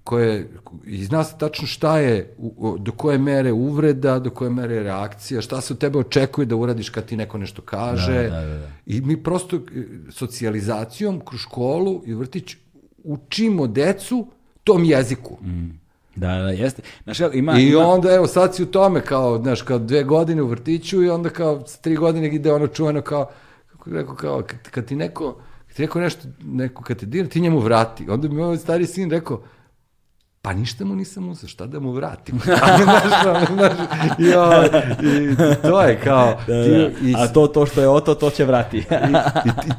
B: koje, i zna se tačno šta je, do koje mere uvreda, do koje mere reakcija, šta se od tebe očekuje da uradiš kad ti neko nešto kaže.
A: Da, da, da, da.
B: I mi prosto e, socijalizacijom kroz školu i vrtić učimo decu tom jeziku.
A: Da, da, jeste. Znaš, ima,
B: I
A: ima,
B: onda, evo, sad si u tome, kao, znaš, kao dve godine u vrtiću i onda kao tri godine ide ono čuveno kao, kako rekao, kao, kad, kad ti neko, kad ti neko nešto, neko kad te dira, ti njemu vrati. Onda mi ovaj stari sin rekao, pa ništa mu nisam uzeo, šta da mu vratim? znaš, znaš, i, o, i, to je kao...
A: Da,
B: ti,
A: da.
B: i,
A: A to, to što je oto, to će vrati.
B: i, i,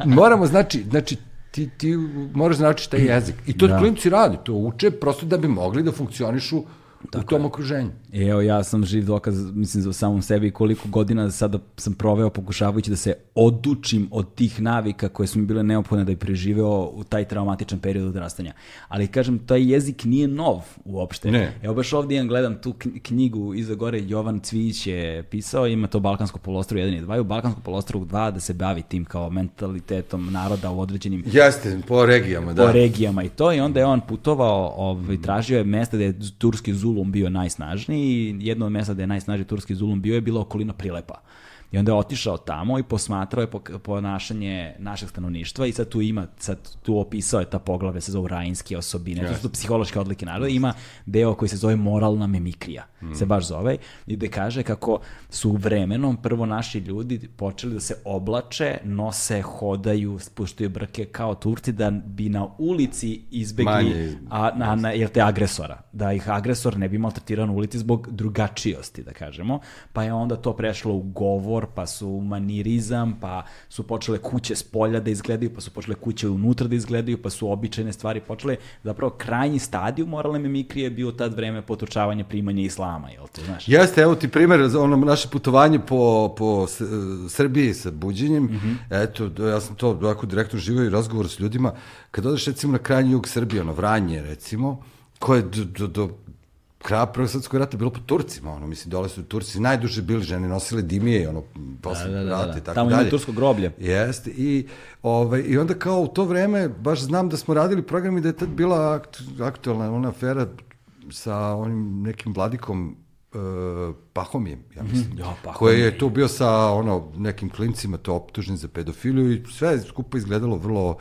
B: i moramo, znači, znači ti, ti moraš da naučiš taj jezik. I to
A: Da.
B: da. klinci radi, to uče prosto da bi mogli da funkcionišu u tom okruženju.
A: I Evo, ja sam živ dokaz, mislim, za samom sebi koliko godina sada sam proveo pokušavajući da se odučim od tih navika koje su mi bile neophodne da bi preživeo u taj traumatičan period odrastanja. Ali, kažem, taj jezik nije nov uopšte.
B: Ne.
A: Evo, baš ovdje imam, gledam tu kn- knjigu iza gore, Jovan Cvijić je pisao, ima to Balkansko polostro 1 i 2, i u Balkansko polostro 2 da se bavi tim kao mentalitetom naroda u određenim
B: Jeste, po regijama,
A: po regijama i to i onda je on putovao, ovaj, tražio je mesta gde je turski zulum bio najsnažniji jedno od mesta gde je najsnažniji turski zulum bio je bila okolina Prilepa. I onda je otišao tamo i posmatrao je ponašanje našeg stanovništva i sad tu ima, sad tu opisao je ta poglave, se zove rajinske osobine, to su psihološke odlike naroda, ima deo koji se zove moralna mimikrija, se baš zove, i gde kaže kako su vremenom prvo naši ljudi počeli da se oblače, nose, hodaju, spuštaju brke kao Turci da bi na ulici izbegli
B: Manje,
A: a, na, na, jel te agresora, da ih agresor ne bi maltretirao na ulici zbog drugačijosti, da kažemo, pa je onda to prešlo u govor, pa su manirizam, pa su počele kuće s polja da izgledaju, pa su počele kuće unutra da izgledaju, pa su običajne stvari počele, zapravo krajnji stadiju moralne mimikrije je bio tad vreme potučavanja primanja islama, jel te, znaš?
B: Jeste, evo ti primjer za ono naše putovanje po, po S- Srbiji sa buđenjem.
A: Mhm.
B: Eto, do- ja sam to ovako direktno živio i razgovor s ljudima. Kad odeš recimo na krajnji jug Srbije, ono Vranje recimo, koje do, do, do kraja Prvog svetskog rata bilo po Turcima, ono, mislim, dole su Turci najduže bili žene, nosile dimije, ono, posle
A: Da, da, da,
B: rata
A: da.
B: i tako
A: Tamo ima
B: dalje.
A: tursko groblje.
B: Jeste, i, ovaj, i onda kao u to vreme, baš znam da smo radili program i da je tad bila akt, aktualna ona afera sa onim nekim vladikom uh, Pahomijem, ja mislim.
A: Ja, Pahomije.
B: Koji je tu bio sa ono, nekim klincima, to optužen za pedofiliju i sve skupo izgledalo vrlo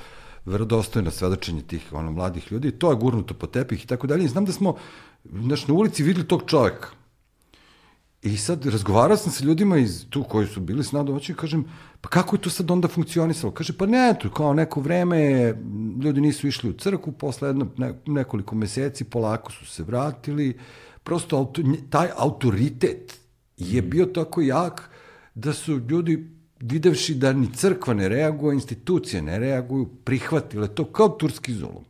B: verodostojno svedočenje tih ono, mladih ljudi. To je gurnuto po tepih i tako dalje. I znam da smo znaš, na ulici videli tog čoveka. I sad razgovarao sam sa ljudima iz tu koji su bili s nama domaći i kažem, pa kako je to sad onda funkcionisalo? Kaže, pa ne, to kao neko vreme ljudi nisu išli u crku, posle jedno, ne, nekoliko meseci polako su se vratili. Prosto auto, taj autoritet je bio tako jak da su ljudi videvši da ni crkva ne reaguje, institucije ne reaguju, prihvatile to kao turski zulum.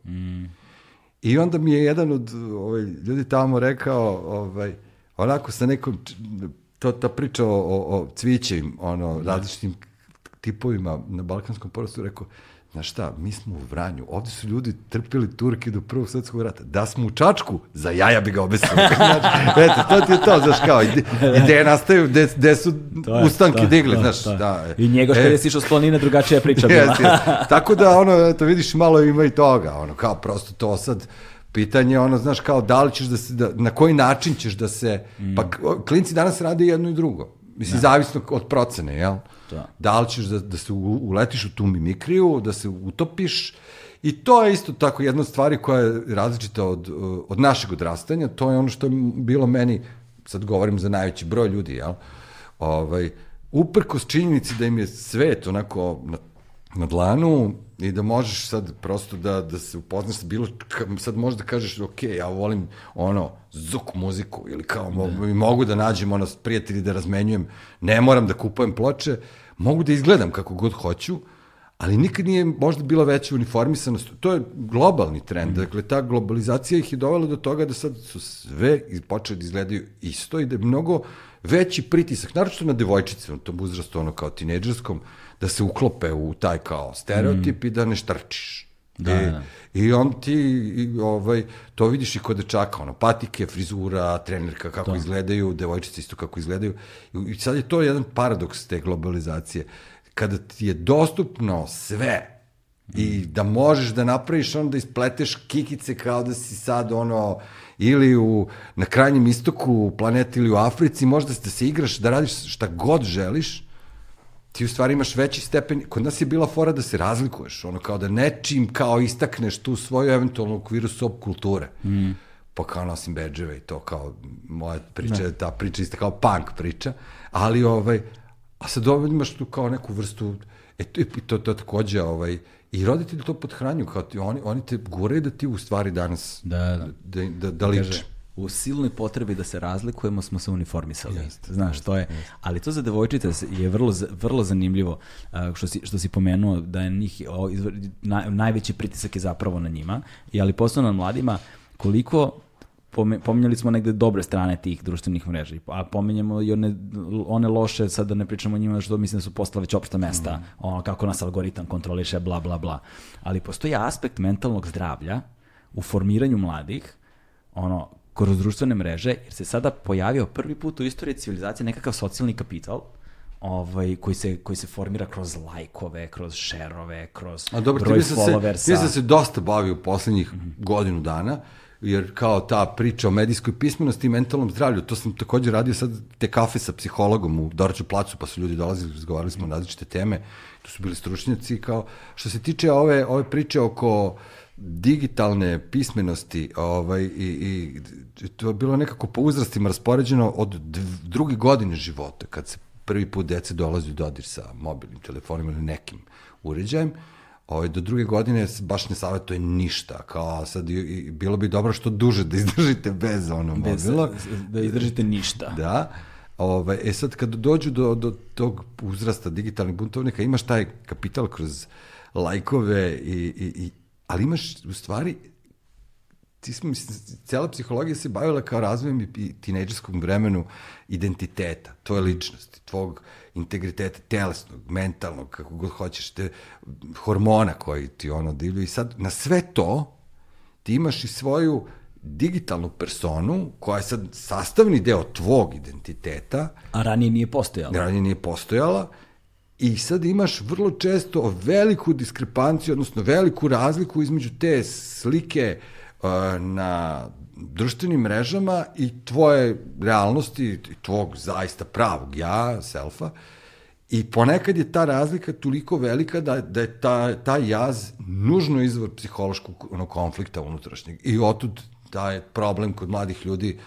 B: I onda mi je jedan od ovaj, ljudi tamo rekao, ovaj, onako sa nekom, to, ta priča o, o, o cvićevim, ono, različitim tipovima na Balkanskom porostu, rekao, znaš šta, mi smo u Vranju, ovde su ljudi trpili Turki do prvog svetskog rata. Da smo u Čačku, za jaja bi ga obesili. znači, eto, to ti je to, znaš, kao, ide, ideje nastaju gde, gde su
A: To je,
B: ustanke
A: to
B: digli,
A: to
B: znaš,
A: to
B: da.
A: I njegov što
B: E,
A: je sišao s planine, drugačija priča bila.
B: Jeste, jeste. Tako da, ono, eto, vidiš, malo ima i toga, ono, kao prosto to sad, pitanje, ono, znaš, kao, da li ćeš da se, da, na koji način ćeš da se, pa k- o, klinci danas rade jedno i drugo. Mislim, zavisno od procene, jel?
A: Da.
B: Da li ćeš da, da se uletiš u tu mimikriju, da se utopiš, I to je isto tako jedna od stvari koja je različita od, od našeg odrastanja, to je ono što je bilo meni, sad govorim za najveći broj ljudi, jel? Ovaj, uprkos činjenici da im je svet onako na, na dlanu i da možeš sad prosto da, da se upoznaš sa bilo, sad možeš da kažeš, ok, ja volim ono, zuk muziku ili kao mogu, i mogu da nađem ono prijatelji da razmenjujem, ne moram da kupujem ploče, mogu da izgledam kako god hoću, ali nikad nije možda bila veća uniformisanost. To je globalni trend. Dakle, ta globalizacija ih je dovela do toga da sad su sve počeli da izgledaju isto i da je mnogo veći pritisak, naročito na devojčice u tom uzrastu, ono kao tinejdžerskom, da se uklope u taj kao stereotip i da ne štrčiš.
A: Da,
B: I,
A: da.
B: I on ti, i, ovaj, to vidiš i kod dečaka, ono, patike, frizura, trenerka, kako izgledaju, devojčice isto kako izgledaju. I, I sad je to jedan paradoks te globalizacije. Kada ti je dostupno sve, i da možeš da napraviš ono da ispleteš kikice kao da si sad ono ili u, na krajnjem istoku planete ili u Africi, možda da se igraš, da radiš šta god želiš, ti u stvari imaš veći stepen, kod nas je bila fora da se razlikuješ, ono kao da nečim kao istakneš tu svoju eventualnu okviru sob kulture. Mm. Pa kao nosim bedževe i to kao moja priča, ne. ta priča isto kao punk priča, ali ovaj, a sad ovaj imaš tu kao neku vrstu, e, to, to, to takođe ovaj, I roditelji to podhranju, kao ti, oni, oni te guraju da ti u stvari danas
A: Da, da.
B: da, da, da liče.
A: Kaže, u silnoj potrebi da se razlikujemo smo se uniformisali.
B: Jeste,
A: Znaš, to je. Ali to za devojčice je vrlo, vrlo zanimljivo što si, što si pomenuo da je njih, o, izvr- na, najveći pritisak je zapravo na njima, i ali posebno na mladima, koliko pominjali smo negde dobre strane tih društvenih mreža, a pominjemo i one, one loše, sad da ne pričamo o njima, što mislim da su postale već opšta mesta, ono kako nas algoritam kontroliše, bla, bla, bla. Ali postoji aspekt mentalnog zdravlja u formiranju mladih, ono, kroz društvene mreže, jer se sada pojavio prvi put u istoriji civilizacije nekakav socijalni kapital, ovaj, koji, se, koji se formira kroz lajkove, kroz šerove, kroz
B: A dobro, ti
A: broj
B: se,
A: followersa.
B: ti bi se dosta bavio u poslednjih godinu dana, jer kao ta priča o medijskoj pismenosti i mentalnom zdravlju, to sam takođe radio sad te kafe sa psihologom u Dorču placu, pa su ljudi dolazili, razgovarali smo na različite teme, tu su bili stručnjaci, kao, što se tiče ove, ove priče oko digitalne pismenosti ovaj, i, i to je bilo nekako po uzrastima raspoređeno od druge godine života, kad se prvi put dece dolazi u dodir sa mobilnim telefonima ili nekim uređajem, Ovaj, do druge godine baš ne savjetuje ništa, kao sad i, i, bilo bi dobro što duže da izdržite bez ono
A: Bez,
B: mobila.
A: da izdržite ništa.
B: Da. Ovaj, e sad kad dođu do, do tog uzrasta digitalnih buntovnika, imaš taj kapital kroz lajkove, i, i, i, ali imaš u stvari ti smo, mislim, cijela psihologija se bavila kao razvojem i, tinejdžerskom vremenu identiteta, tvoje ličnosti, tvog integriteta telesnog, mentalnog, kako god hoćeš, te hormona koji ti ono divlju i sad na sve to ti imaš i svoju digitalnu personu koja je sad sastavni deo tvog identiteta,
A: A ranije nije postojalo.
B: ranije nije postojala i sad imaš vrlo često veliku diskrepanciju, odnosno veliku razliku između te slike uh, na društvenim mrežama i tvoje realnosti, i tvog zaista pravog ja, selfa, I ponekad je ta razlika toliko velika da, da je ta, taj jaz nužno izvor psihološkog ono, konflikta unutrašnjeg. I otud taj problem kod mladih ljudi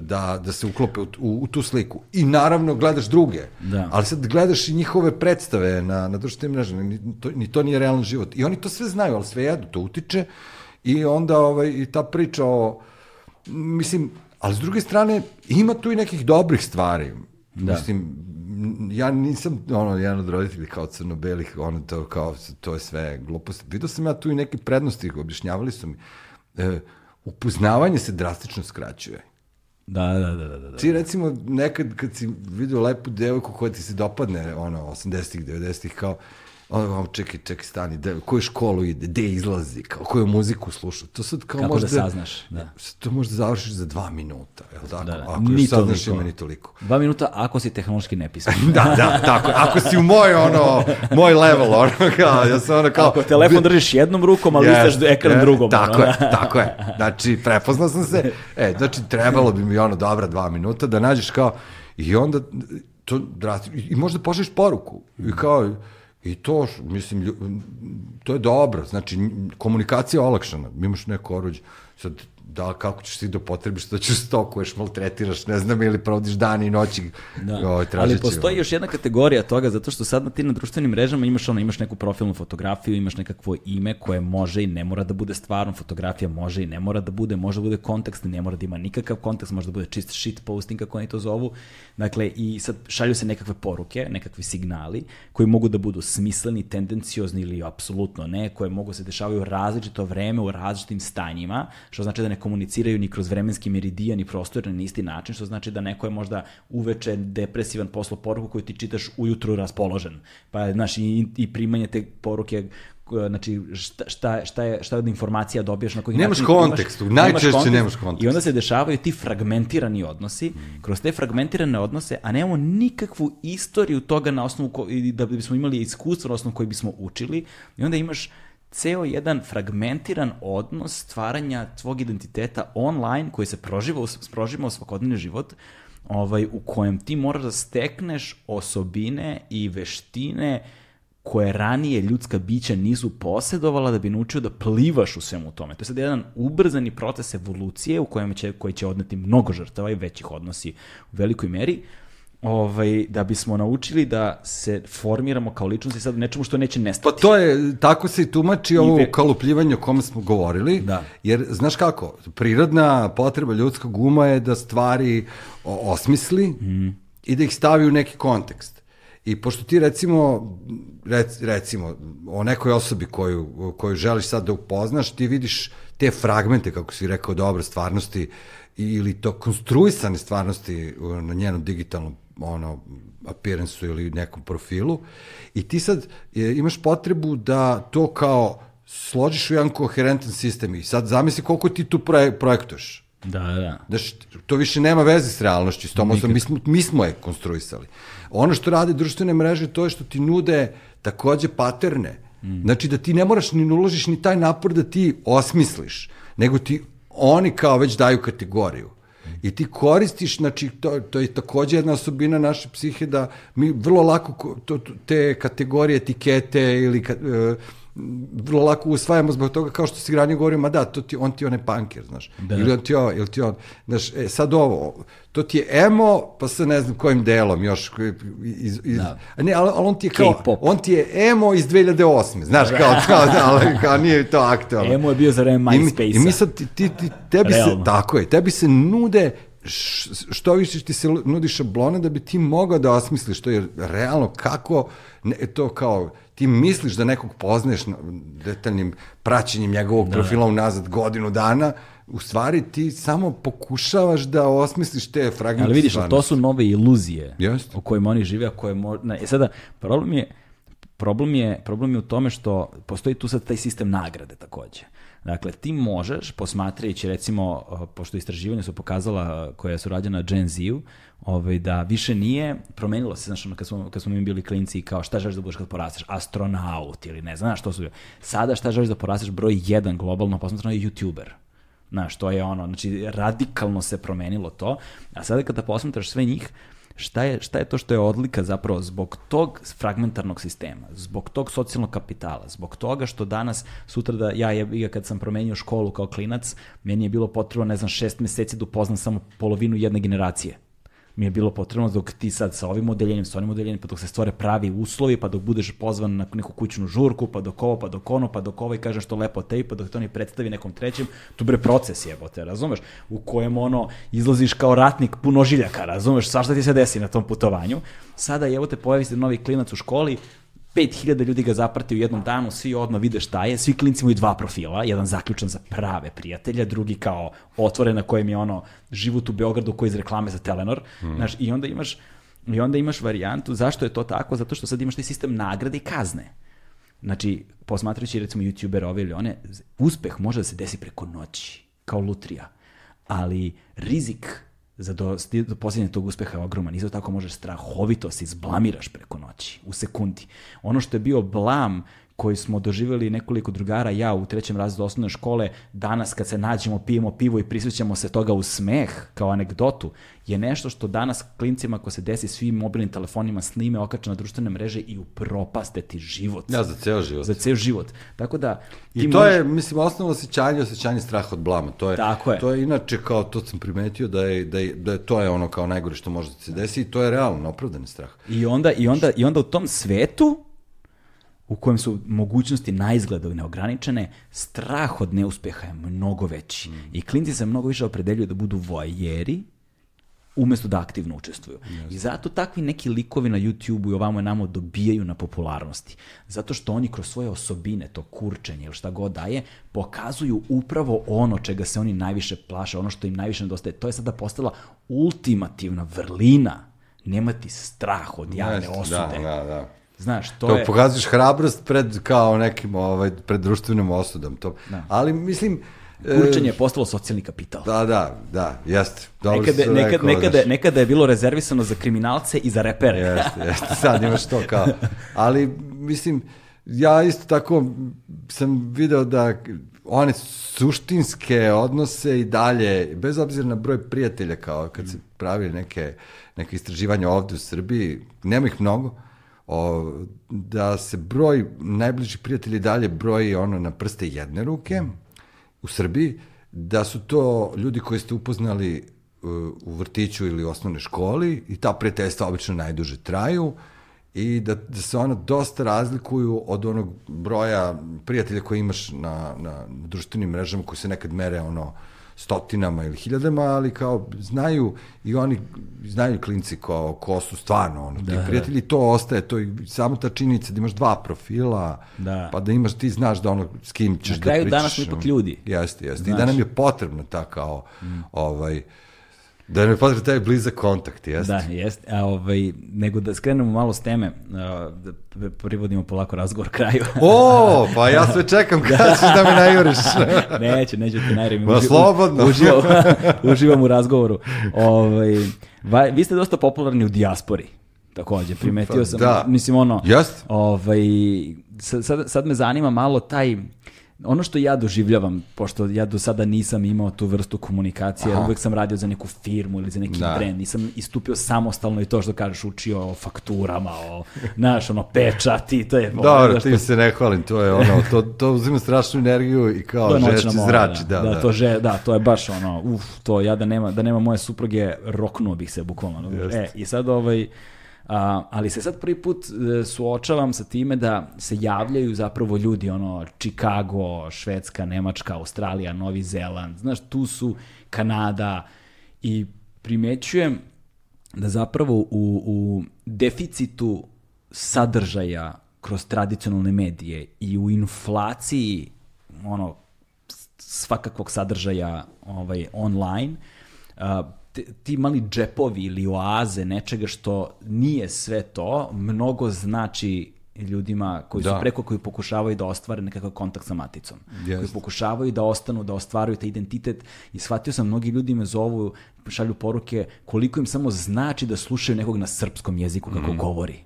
B: da, da se uklope u, u, u tu sliku. I naravno gledaš druge,
A: Da.
B: ali sad gledaš i njihove predstave na, na društvenim mrežama, ni to, ni to nije realan život. I oni to sve znaju, ali sve jedu, to utiče i onda ovaj, i ta priča o, mislim, ali s druge strane ima tu i nekih dobrih stvari. Da. Mislim, ja nisam ono, jedan od roditelja kao crno-belih, ono to kao, to je sve glupost. Vidao sam ja tu i neke prednosti, objašnjavali su mi. E, upoznavanje se drastično skraćuje.
A: Da, da, da, da, da.
B: Ti recimo nekad kad si vidio lepu devojku koja ti se dopadne, ono, 80-ih, 90-ih, kao, ono, čekaj, čekaj, stani, de, koju školu ide, gde izlazi, kao, koju muziku sluša. To sad kao
A: Kako
B: možda...
A: da saznaš, da.
B: To možda završiš za dva minuta, je li tako?
A: Da, da.
B: Ako
A: Ni
B: još saznaš
A: toliko.
B: ima ni toliko.
A: Dva minuta ako si tehnološki nepismen.
B: da, da, tako. Ako si u moj, ono, moj level, ono, kao, ja sam ono kao...
A: Ako telefon držiš jednom rukom, ali
B: Jeste,
A: listaš ekran
B: e,
A: drugom.
B: Tako
A: ono,
B: je,
A: da.
B: tako je. Znači, prepoznao sam se. E, znači, trebalo bi mi ono dobra dva minuta da nađeš kao... I onda, to, i možda pošliš poruku. I kao, i to, mislim, to je dobro. Znači, komunikacija je olakšana. Imaš neko oruđe. Sad, da, kako ćeš ti da potrebiš, da ćeš stokuješ, maltretiraš, ne znam, ili provodiš dani i noći
A: Da.
B: ovaj,
A: Ali postoji još jedna kategorija toga, zato što sad na ti na društvenim mrežama imaš ono, imaš neku profilnu fotografiju, imaš nekakvo ime koje može i ne mora da bude stvarno, fotografija može i ne mora da bude, može da bude kontekst, ne mora da ima nikakav kontekst, može da bude čist shit posting, kako oni to zovu. Dakle, i sad šalju se nekakve poruke, nekakvi signali, koji mogu da budu smisleni, tendenciozni ili apsolutno ne, koje mogu se dešavaju različito vreme, u različitim stanjima, što znači da ne komuniciraju ni kroz vremenski meridijan i prostor na isti način, što znači da neko je možda uveče depresivan poslo poruku koju ti čitaš ujutru raspoložen. Pa, znaš, i, i primanje te poruke znači šta, šta, šta, je, šta od informacija dobiješ na koji
B: Nemaš
A: način
B: kontekst,
A: imaš-
B: najčešće
A: kontekst.
B: nemaš kontekst.
A: I onda se dešavaju ti fragmentirani odnosi, kroz te fragmentirane odnose, a nemamo nikakvu istoriju toga na osnovu ko, da bismo imali iskustvo na osnovu koji bismo učili i onda imaš ceo jedan fragmentiran odnos stvaranja tvog identiteta online koji se proživa, proživa u svakodnevni život ovaj, u kojem ti moraš da stekneš osobine i veštine koje ranije ljudska bića nisu posjedovala da bi naučio da plivaš u svemu tome. To je sad jedan ubrzani proces evolucije u kojem će, koji će odneti mnogo žrtava i većih odnosi u velikoj meri ovaj, da bismo naučili da se formiramo kao ličnosti sad nečemu što neće
B: Pa
A: nestati.
B: to je, tako se i tumači ovo
A: ve-
B: kalupljivanje o kome smo govorili,
A: Da.
B: jer, znaš kako, prirodna potreba ljudskog uma je da stvari osmisli i da ih stavi u neki kontekst. I pošto ti recimo, rec, recimo, o nekoj osobi koju, koju želiš sad da upoznaš, ti vidiš te fragmente, kako si rekao, dobro, stvarnosti ili to konstruisane stvarnosti na njenom digitalnom ono, appearance ili nekom profilu i ti sad e, imaš potrebu da to kao složiš u jedan koherentan sistem i sad zamisli koliko ti tu proje, projektuješ.
A: Da, da.
B: Znaš, to više nema veze s realnošću, s tom osobom, mi smo, mi smo je konstruisali. Ono što rade društvene mreže, to je što ti nude takođe paterne. Znači da ti ne moraš ni uložiš ni taj napor da ti osmisliš, nego ti oni kao već daju kategoriju. I ti koristiš, znači, to, to je takođe jedna osobina naše psihe da mi vrlo lako ko- to, te kategorije, etikete ili e, vrlo lako usvajamo zbog toga kao što si ranije govorio, ma da, to ti, on ti je onaj punker, znaš.
A: Da.
B: Ili on ti ovo, ili ti on, znaš, e, sad ovo, to ti je emo, pa sa ne znam kojim delom još, koji- iz, iz,
A: Da.
B: ne, ali, ali on ti je kao, on ti je emo iz 2008. Znaš, kao, kao, ali kao nije to aktualno.
A: Emo je bio za vreme
B: I mi-
A: MySpace-a.
B: I mi sad, ti, ti, ti, tebi se,
A: Realno.
B: tako je, tebi se nude što više ti se nudi šablone da bi ti mogao da osmisliš to, jer realno kako ne, to kao ti misliš da nekog poznaješ na- detaljnim praćenjem njegovog profila unazad godinu dana, u stvari ti samo pokušavaš da osmisliš te fragmente
A: Ali vidiš, to
B: stvarnosti.
A: su nove iluzije
B: Jeste.
A: u kojima oni žive, a koje mo... na, e sada, problem je, problem je, problem je u tome što postoji tu sad taj sistem nagrade takođe. Dakle, ti možeš, posmatrajući recimo, uh, pošto istraživanja su pokazala uh, koja su rađena na Gen Z-u, ovaj, da više nije, promenilo se, znaš, ono, kad smo, kad smo mi bili klinci, kao šta želiš da budeš kad porasteš, astronaut ili ne znaš što su. Sada šta želiš da porasteš, broj jedan globalno posmatrano je youtuber. Znaš, to je ono, znači radikalno se promenilo to, a sada kada posmatraš sve njih, šta je, šta je to što je odlika zapravo zbog tog fragmentarnog sistema, zbog tog socijalnog kapitala, zbog toga što danas, sutra da ja je, kad sam promenio školu kao klinac, meni je bilo potrebno, ne znam, šest meseci da upoznam samo polovinu jedne generacije mi je bilo potrebno dok ti sad sa ovim odeljenjem, sa onim odeljenjem, pa dok se stvore pravi uslovi, pa dok budeš pozvan na neku kućnu žurku, pa dok ovo, pa dok ono, pa dok ovo i kažeš to lepo tej, pa dok to ni predstavi nekom trećem, tu bre proces jebote, razumeš? U kojem ono, izlaziš kao ratnik puno žiljaka, razumeš? Svašta ti se desi na tom putovanju. Sada jebote pojavi se novi klinac u školi, 5000 ljudi ga zaprati u jednom danu, svi odmah vide šta je, svi klinci imaju dva profila, jedan zaključan za prave prijatelja, drugi kao otvoren na kojem je ono život u Beogradu koji iz reklame za Telenor, mm. znaš, i onda imaš i onda imaš varijantu, zašto je to tako? Zato što sad imaš taj sistem nagrade i kazne. Znači, posmatrajući recimo youtuber ove ili one, uspeh može da se desi preko noći, kao lutrija, ali rizik za do, do posljednje tog uspeha je ogroman. Isto tako možeš strahovito se izblamiraš preko noći, u sekundi. Ono što je bio blam koji smo doživjeli nekoliko drugara, ja u trećem razredu osnovne škole, danas kad se nađemo, pijemo pivo i prisjećamo se toga u smeh, kao anegdotu, je nešto što danas klincima, ako se desi svim mobilnim telefonima, snime, okače na društvene mreže i upropaste ti život.
B: Ja, za ceo život.
A: Za ceo život. Tako da... ti
B: I to
A: možeš-
B: je, mislim, osnovno osjećanje, osjećanje straha od blama. To je,
A: Tako je.
B: To je inače, kao to sam primetio, da je, da je, da je to je ono kao najgore što može da se desi i to je realno, opravdani strah.
A: I onda, i, onda, I onda u tom svetu u kojem su mogućnosti na izgleda neograničene, strah od neuspeha je mnogo veći. I klinci se mnogo više opredeljuju da budu vojeri, umesto da aktivno učestvuju. I zato takvi neki likovi na YouTube-u i ovamo i namo dobijaju na popularnosti. Zato što oni kroz svoje osobine, to kurčenje ili šta god daje, pokazuju upravo ono čega se oni najviše plaše, ono što im najviše nedostaje. To je sada postala ultimativna vrlina nemati strah od javne
B: Jeste,
A: osude.
B: Da, da, da.
A: Znaš, to,
B: To,
A: je...
B: pokazuješ hrabrost pred kao nekim ovaj pred društvenom osudom to.
A: Da.
B: Ali mislim e,
A: Kurčenje je postalo socijalni kapital.
B: Da, da, da, jeste. Dobro
A: nekada,
B: rekao,
A: nekada,
B: znaš.
A: nekada je bilo rezervisano za kriminalce i za repere.
B: Jeste, jeste, sad imaš to kao. Ali, mislim, ja isto tako sam video da one suštinske odnose i dalje, bez obzira na broj prijatelja, kao kad se pravi neke, neke istraživanja ovde u Srbiji, nema ih mnogo, o, da se broj najbližih prijatelja dalje broji ono na prste jedne ruke u Srbiji, da su to ljudi koji ste upoznali u vrtiću ili u osnovnoj školi i ta prijateljstva obično najduže traju i da, da se ona dosta razlikuju od onog broja prijatelja koji imaš na, na društvenim mrežama koji se nekad mere ono stotinama ili hiljadama, ali kao znaju i oni znaju klinci ko, ko su stvarno ono, da, ti prijatelji, to ostaje, to je samo ta činjenica da imaš dva profila,
A: da.
B: pa da imaš, ti znaš da ono s kim ćeš
A: Na kraju
B: da pričaš.
A: danas smo ipak ljudi.
B: Jeste, jeste.
A: Znaš.
B: I da nam je potrebna ta kao, mm. ovaj, Da je potrebno taj blizak kontakt, jeste?
A: Da, jeste. A, ovaj, nego da skrenemo malo s teme, a, da privodimo polako razgovor kraju.
B: O, pa ja sve čekam kada ćeš da me najuriš.
A: neće, neće ti najremi.
B: Ma slobodno.
A: Uživam, uživam u razgovoru. Ovaj, va, vi ste dosta popularni u dijaspori. Takođe, primetio
B: Pa
A: sam,
B: da.
A: mislim ono,
B: Jeste.
A: ovaj, sad, sad, sad me zanima malo taj, ono što ja doživljavam, pošto ja do sada nisam imao tu vrstu komunikacije,
B: Aha.
A: uvek sam radio za neku firmu ili za neki
B: Da.
A: brend, nisam istupio samostalno i to što kažeš učio o fakturama, o, znaš, ono, pečati, to je...
B: Dobro,
A: znaš,
B: tim se ne hvalim, to je ono, to, to uzima strašnu energiju i kao
A: mora,
B: zrači, da, da.
A: da, To že, da, to je baš ono, uf, to ja da nema, da nema moje supruge, roknuo bih se bukvalno. E, i sad ovaj, a, ali se sad prvi put e, suočavam sa time da se javljaju zapravo ljudi, ono, Chicago, Švedska, Nemačka, Australija, Novi Zeland, znaš, tu su Kanada i primećujem da zapravo u, u deficitu sadržaja kroz tradicionalne medije i u inflaciji ono svakakvog sadržaja ovaj online ti, ti mali džepovi ili oaze nečega što nije sve to mnogo znači ljudima koji su
B: Da.
A: preko koji pokušavaju da ostvare nekakav kontakt sa maticom. Koji
B: Jest.
A: pokušavaju da ostanu, da ostvaruju taj identitet i shvatio sam, mnogi ljudi me zovu, šalju poruke koliko im samo znači da slušaju nekog na srpskom jeziku kako govori.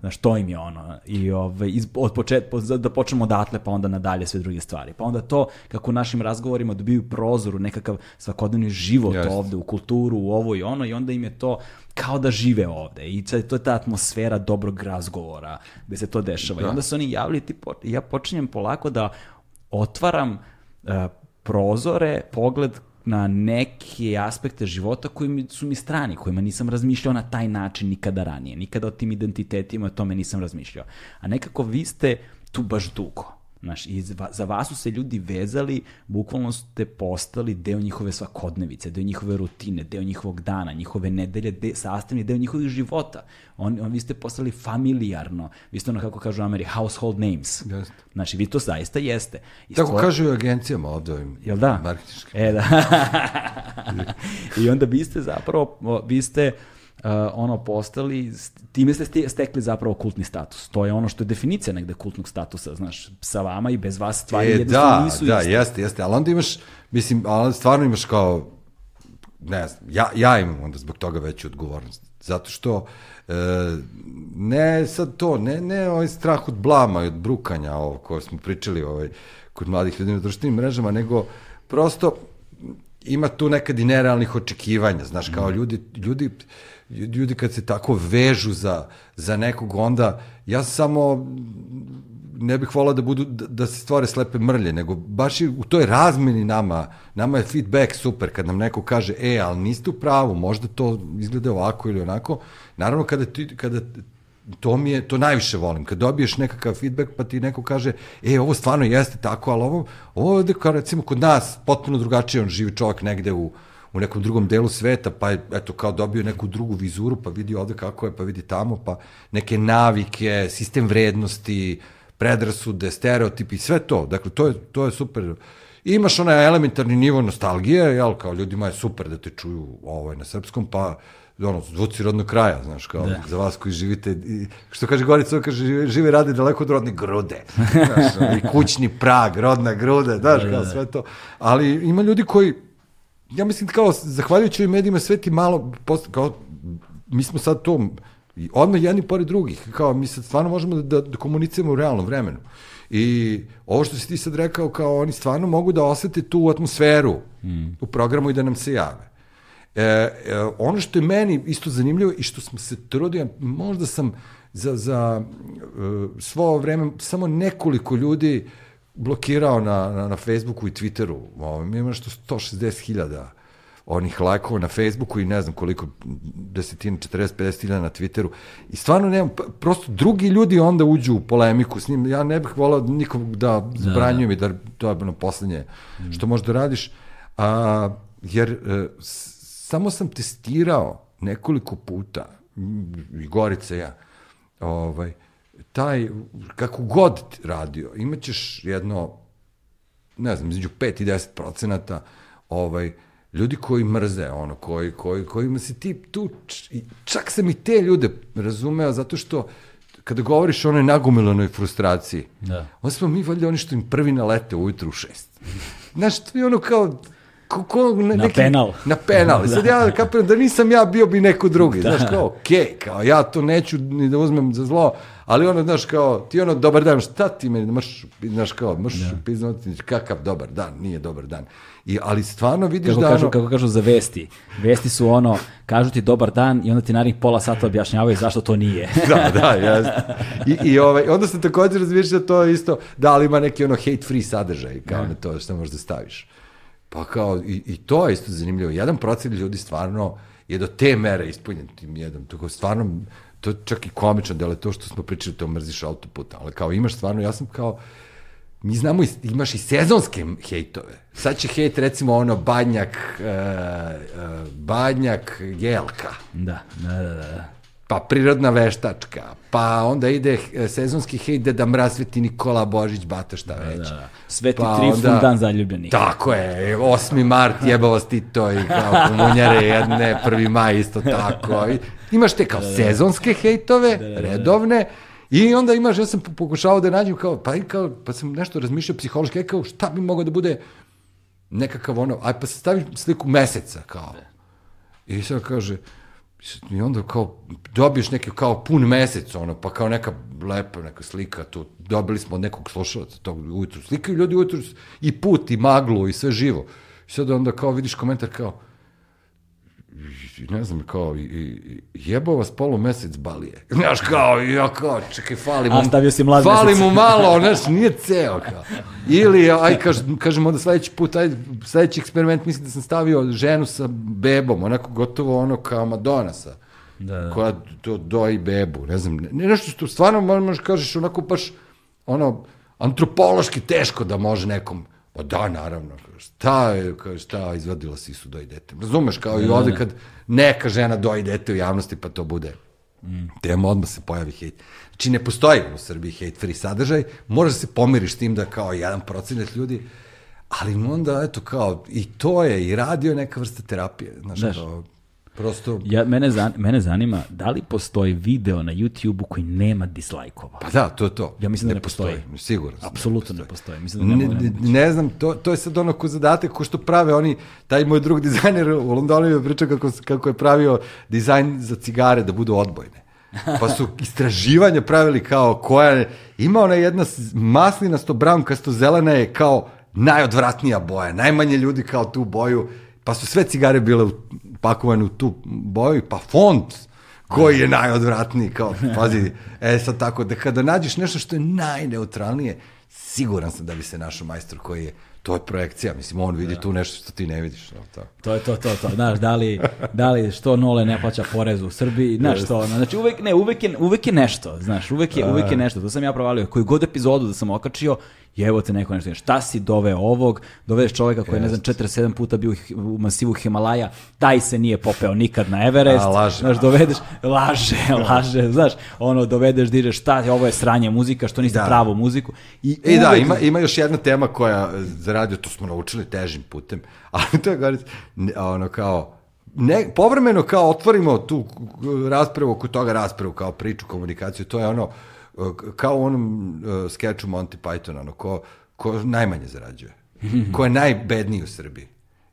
A: Znaš, to im je ono. I ovaj, iz, od počet, po- da počnemo odatle, pa onda nadalje sve druge stvari. Pa onda to kako u našim razgovorima dobiju prozor u nekakav svakodnevni život
B: Jeste.
A: ovde, u kulturu, u ovo i ono, i onda im je to kao da žive ovde. I to je ta atmosfera dobrog razgovora gde se to dešava. I onda se oni javljaju, ti po, ja počinjem polako da otvaram e, prozore, pogled na neke aspekte života koji mi, su mi strani, kojima nisam razmišljao na taj način nikada ranije. Nikada o tim identitetima o tome nisam razmišljao. A nekako vi ste tu baš dugo. Znaš, i za za vas su se ljudi vezali, bukvalno ste postali deo njihove svakodnevice, deo njihove rutine, deo njihovog dana, njihove nedelje, de, sastavni deo njihovih života. On, on, vi ste postali familijarno, vi ste ono kako kažu u Ameri, household names.
B: Jeste.
A: Znači, vi to zaista jeste. I
B: Tako
A: stvo-
B: kažu i agencijama ovde ovim
A: Jel da? E, da. I onda vi ste zapravo, vi ste uh, ono postali, time ste stekli zapravo kultni status. To je ono što je definicija negde kultnog statusa, znaš, sa vama i bez vas stvari
B: E,
A: jednostavno
B: da,
A: nisu
B: da,
A: iste.
B: jeste, jeste, ali onda imaš, mislim, ali stvarno imaš kao, ne znam, ja, ja imam onda zbog toga veću odgovornost. Zato što, e, ne sad to, ne, ne ovaj strah od blama i od brukanja, ovo koje smo pričali ovaj, kod mladih ljudi na društvenim mrežama, nego prosto ima tu nekad i nerealnih očekivanja, znaš, kao ljudi, ljudi, ljudi kad se tako vežu za, za nekog, onda ja samo ne bih volao da budu da, da se stvore slepe mrlje, nego baš i u toj razmeni nama, nama je feedback super kad nam neko kaže, e, ali niste u pravu, možda to izgleda ovako ili onako. Naravno kada ti kada to mi je, to najviše volim, kad dobiješ nekakav feedback pa ti neko kaže, e, ovo stvarno jeste tako, ali ovo, ovo kao recimo kod nas potpuno drugačije, on živi čovjek negde u, u nekom drugom delu sveta, pa je, eto, kao dobio neku drugu vizuru, pa vidi ovde kako je, pa vidi tamo, pa neke navike, sistem vrednosti, predrasude, stereotipi, sve to. Dakle, to je, to je super. I imaš onaj elementarni nivo nostalgije, jel, kao ljudima je super da te čuju ovaj, na srpskom, pa ono, zvuci rodnog kraja, znaš, kao da. za vas koji živite, i, što kaže Gorica, kaže, žive, žive radi daleko od rodne grude, znaš, i kućni prag, rodna gruda, znaš, kao sve to, ali ima ljudi koji, ja mislim kao, zahvaljujući ovim medijima, sve ti malo, post, kao, mi smo sad to, odmah jedni pored drugih, kao, mi sad stvarno možemo da, da komuniciramo u realnom vremenu. I ovo što si ti sad rekao, kao oni stvarno mogu da osete tu atmosferu mm. u programu i da nam se jave. E, e, ono što je meni isto zanimljivo i što smo se trudili, možda sam za, za e, svo vreme samo nekoliko ljudi blokirao na, na, na Facebooku i Twitteru. Ovo, mi imamo što 160.000 onih lajkova na Facebooku i ne znam koliko, desetina, 40, 50 hiljada na Twitteru. I stvarno nemam, p- prosto drugi ljudi onda uđu u polemiku s njim. Ja ne bih volao nikom da zabranjujem i da to je ono poslednje što možeš da radiš. A, jer e, samo sam testirao nekoliko puta, i Gorica ja, ovaj, taj, kako god radio, imaćeš jedno ne znam, između 5 i 10 procenata ovaj, ljudi koji mrze, ono, koji, koji, kojima si ti tu, čak sam i te ljude razumeo, zato što kada govoriš o onoj nagomilanoj frustraciji,
A: Da.
B: onda smo mi valjda oni što im prvi nalete ujutru u šest. Znaš, to je ono kao, ko, ko, ne,
A: Na penal.
B: Na penal. I sad ja kapiram da nisam ja, bio bi neko drugi. Znaš, kao, okej, kao, ja to neću ni da uzmem za zlo, ali ono, znaš, kao, ti ono, dobar dan, šta ti meni, mrš, znaš, kao, mrš, piznoti, kakav dobar dan, nije dobar dan. I, ali stvarno vidiš
A: Kako
B: da
A: kažu,
B: ono,
A: kako kažu za vesti. Vesti su ono, kažu ti dobar dan i onda ti narednih pola sata objašnjavaju zašto to nije.
B: da, da, jasno. I, i ovaj, onda se također razmišlja to isto, da li ima neki ono hate free sadržaj, kao na to što možeš da staviš. Pa kao, i, i to je isto zanimljivo. Jedan procent ljudi stvarno je do te mere ispunjen tim jedan. To stvarno, to je čak i komično delo to što smo pričali, to mrziš autoputa, ali kao imaš stvarno, ja sam kao, mi znamo, imaš i sezonske hejtove. Sad će hejt, recimo, ono, Banjak, uh, uh, Banjak, Jelka
A: da, da, da, da.
B: Pa prirodna veštačka, pa onda ide eh, sezonski hejt Deda Mraz, Sveti Nikola, Božić, Bata, šta već.
A: da. Sveti
B: Pa
A: Trifun,
B: onda-
A: dan zaljubljenih.
B: Tako je, 8. mart, jebao vas ti to i kao komunjare jedne, 1. maj isto tako. I imaš te kao sezonske hejtove, redovne, I onda imaš, ja sam pokušavao da nađem kao, pa, kao, pa sam nešto razmišljao psihološki, aj kao, šta bi mogao da bude nekakav ono, aj pa se stavi sliku meseca, kao. I sad kaže, i onda kao, dobiješ neki kao pun mesec, ono, pa kao neka lepa neka slika tu, dobili smo od nekog slušalaca tog ujutru, slikaju ljudi ujutru i put, i maglu, i sve živo. I sad onda kao vidiš komentar kao, ne znam, kao, i, i, jebao vas polu mesec balije. Znaš, kao, ja kao, čekaj, fali mu,
A: A, stavio si mlad
B: fali
A: mesec.
B: mu malo, znaš, nije ceo, kao. Ili, aj, kaž, kažem onda sledeći put, aj, sledeći eksperiment, mislim da sam stavio ženu sa bebom, onako gotovo ono kao Madonna sa,
A: Da, da.
B: koja to doji bebu, ne znam, ne, nešto što stvarno mo- možeš kažeš onako baš, ono, antropološki teško da može nekom, pa da, naravno, šta je, kao, šta, izvadila si su doji dete. Razumeš, kao i ovde kad neka žena doji dete u javnosti, pa to bude tema, odmah se pojavi hejt. Znači, ne postoji u Srbiji hate free sadržaj, možeš da se pomiriš tim da kao jedan procenat ljudi, ali onda, eto, kao, i to je, i radio neka vrsta terapije, znaš,
A: Znaš.
B: kao, prosto,
A: Ja, mene, zan, mene zanima da li postoji video na YouTube-u koji nema dislajkova.
B: Pa da, to je to.
A: Ja mislim da ne postoji.
B: Sigurno. sam da
A: Apsolutno ne postoji. Mislim da
B: Ne,
A: ne,
B: ne, ne znam, to, to je sad ono ko zadatak, ko što prave oni, taj moj drug dizajner u Londonu je pričao kako, kako je pravio dizajn za cigare da budu odbojne. Pa su istraživanja pravili kao koja je, ima ona jedna maslinasto brownkasto zelena je kao najodvratnija boja, najmanje ljudi kao tu boju, pa su sve cigare bile pakovane u tu boju, pa font koji je najodvratniji, kao, pazi, e sad tako, da kada nađeš nešto što je najneutralnije, siguran sam da bi se našao majstor koji je, to je projekcija, mislim, on vidi tu nešto što ti ne vidiš, no, to.
A: To je to, to, to. Znaš, da li, da li što Nole ne plaća porez u Srbiji, znaš što, ono, znači uvek, ne, uvek je, uvek je nešto, znaš, uvek je, uvek je nešto, to sam ja provalio, koju god epizodu da sam okačio, i evo te neko nešto, šta si doveo ovog, dovedeš čoveka koji je, ne znam, 47 puta bio u masivu Himalaja, taj se nije popeo nikad na Everest,
B: A, laže.
A: znaš, dovedeš, laže, laže, znaš, ono, dovedeš, dižeš, šta, ovo je sranje muzika, što niste
B: Da.
A: pravu muziku, i
B: I da,
A: uvek-
B: ima, ima još jedna tema koja e, za radio, to smo naučili težim putem, ali to je govorit, ono kao, ne, povremeno kao otvorimo tu raspravu oko toga raspravu, kao priču, komunikaciju, to je ono, e, k- kao u onom uh, skeču Monty Python, ono, ko, ko najmanje zarađuje, ko je najbedniji u Srbiji.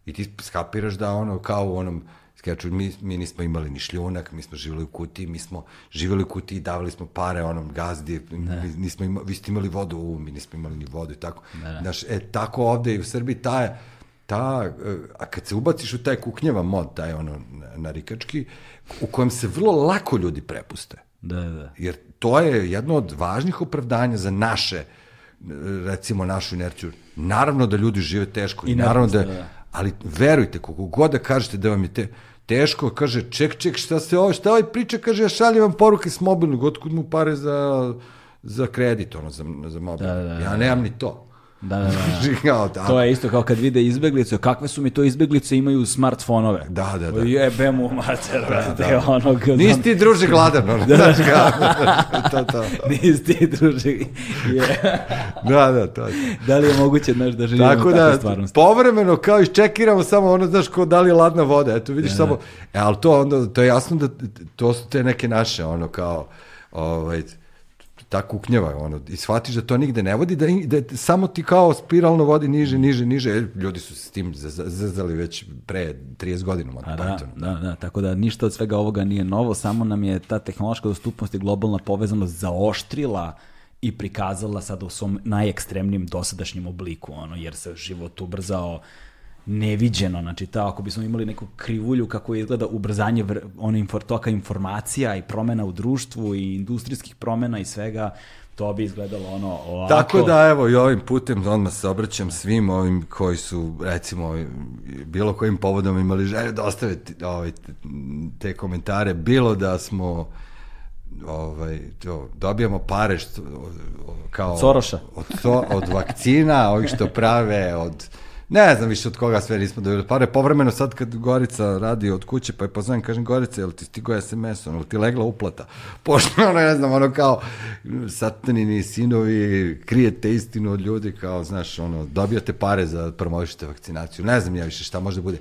B: I ti skapiraš da ono, kao u onom skeču, mi, mi nismo imali ni šljunak, mi smo živjeli u kutiji, mi smo živjeli u kutiji, davali smo pare onom gazdi, mi nismo ima, vi ste imali vodu, u, mi nismo imali ni vodu i tako. Znaš, e, tako ovde i u Srbiji ta, ta, e, a kad se ubaciš u taj kuknjeva mod, taj ono na- narikački, u kojem se vrlo lako ljudi prepuste.
A: Da, da.
B: Jer to je jedno od važnih opravdanja za naše, recimo našu inerciju. Naravno da ljudi žive teško i naravno da,
A: Inertnost,
B: ali verujte, koliko god da kažete da vam je te, teško, kaže, ček, ček, šta se ovo, šta ovaj priča, kaže, ja šaljem vam poruke s mobilnog, otkud mu pare za, za kredit, ono, za, za mobil.
A: Da, da, da.
B: ja nemam ni to.
A: Da, da, da.
B: Kao, da.
A: To je isto kao kad vide izbeglice, kakve su mi to izbeglice, imaju smartfonove.
B: Da, da, da.
A: Jebe mu mater, brate, onog...
B: Nisi ti druže gladan, ono, kao, to, to.
A: Nisi ti druže. Je.
B: Da, da, to.
A: Da li je moguće, znaš, da živimo
B: Tako da, povremeno kao iščekiramo samo ono, znaš, ko da li je ladna voda, eto vidiš samo, e, ali to onda, to je jasno da to su te neke naše, ono, kao, ovaj, ta kuknjava, ono, i shvatiš da to nigde ne vodi, da, da samo ti kao spiralno vodi niže, niže, niže, e, ljudi su s tim zaz- zazali već pre 30 godina,
A: A
B: ono,
A: da, da, da, tako da ništa od svega ovoga nije novo, samo nam je ta tehnološka dostupnost i globalna povezanost zaoštrila i prikazala sada u svom najekstremnijem dosadašnjem obliku, ono, jer se život ubrzao neviđeno, znači ta, ako bismo imali neku krivulju kako izgleda ubrzanje vr, ono, infor, toka informacija i promena u društvu i industrijskih promena i svega, to bi izgledalo ono ovako.
B: Tako da, evo, i ovim putem odmah se obraćam svim ovim koji su, recimo, bilo kojim povodom imali želju da ostave ovaj, te komentare, bilo da smo ovaj, to, dobijamo pare što, kao...
A: Od Soroša.
B: Od, to, od vakcina, ovih što prave, od... Ne znam više od koga sve nismo dobili pare. Povremeno sad kad Gorica radi od kuće, pa je pozovem, kažem, Gorica, jel ti stigo SMS, ono, jel ti legla uplata? Pošto, ono, ne znam, ono kao, satanini sinovi, krijete istinu od ljudi, kao, znaš, ono, dobijate pare za promovišite vakcinaciju. Ne znam ja više šta može da bude.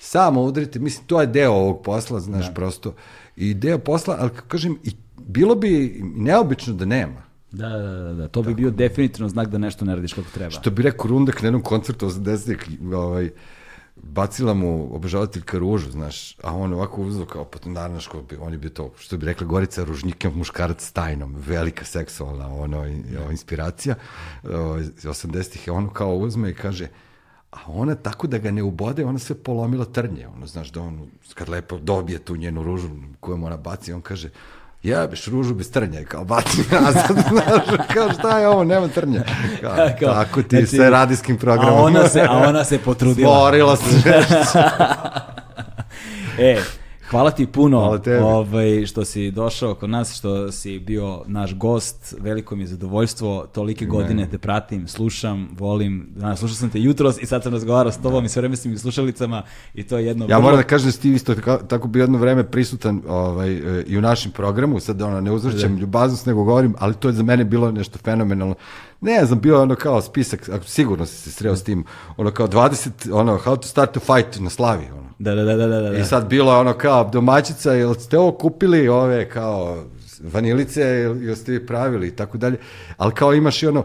B: Samo udrite, mislim, to je deo ovog posla, znaš, prosto. I deo posla, ali kažem, i bilo bi neobično da nema.
A: Da, da, da, da, to bi bio definitivno znak da nešto ne radiš kako treba.
B: Što bi rekao Rundak na jednom koncertu 80-ih, ovaj, bacila mu obožavateljka ružu, znaš, a on ovako uzeo kao, pa to naravno što bi, on je bio to, što bi rekla Gorica, ružnjikav muškarac s tajnom, velika seksualna ono, o, inspiracija, o, iz 80-ih, ono kao uzme i kaže, a ona tako da ga ne ubode, ona sve polomila trnje, ono, znaš, da on, kad lepo dobije tu njenu ružu koju mu ona baci, on kaže, jebeš ružu bez trnja, i kao baci nazad, znaš, kao šta je ovo, nema trnja. Kao,
A: Kao,
B: tako ti
A: znači,
B: sa radijskim programom.
A: A ona se, a ona se potrudila.
B: Stvorila se.
A: E, hvala ti puno
B: Hvala tebi.
A: ovaj, što si došao kod nas, što si bio naš gost. Veliko mi je zadovoljstvo. Tolike godine te pratim, slušam, volim. Danas slušao sam te jutros i sad sam razgovarao s tobom i sve vreme slušalicama i to je jedno...
B: Ja
A: vrlo-
B: moram da kažem da si ti isto tako, tako bio jedno vreme prisutan ovaj, e, i u našem programu, sad ono, ne uzvrćam ljubaznost nego govorim, ali to je za mene bilo nešto fenomenalno. Ne znam, bio je ono kao spisak, sigurno si se sreo s tim, ono kao 20, ono, how to start a fight na slavi, ono.
A: Da, da, da, da, da, da.
B: I sad bilo je ono kao domaćica, jel ste ovo kupili ove kao vanilice, jel, jel ste vi pravili i tako dalje, ali kao imaš i ono,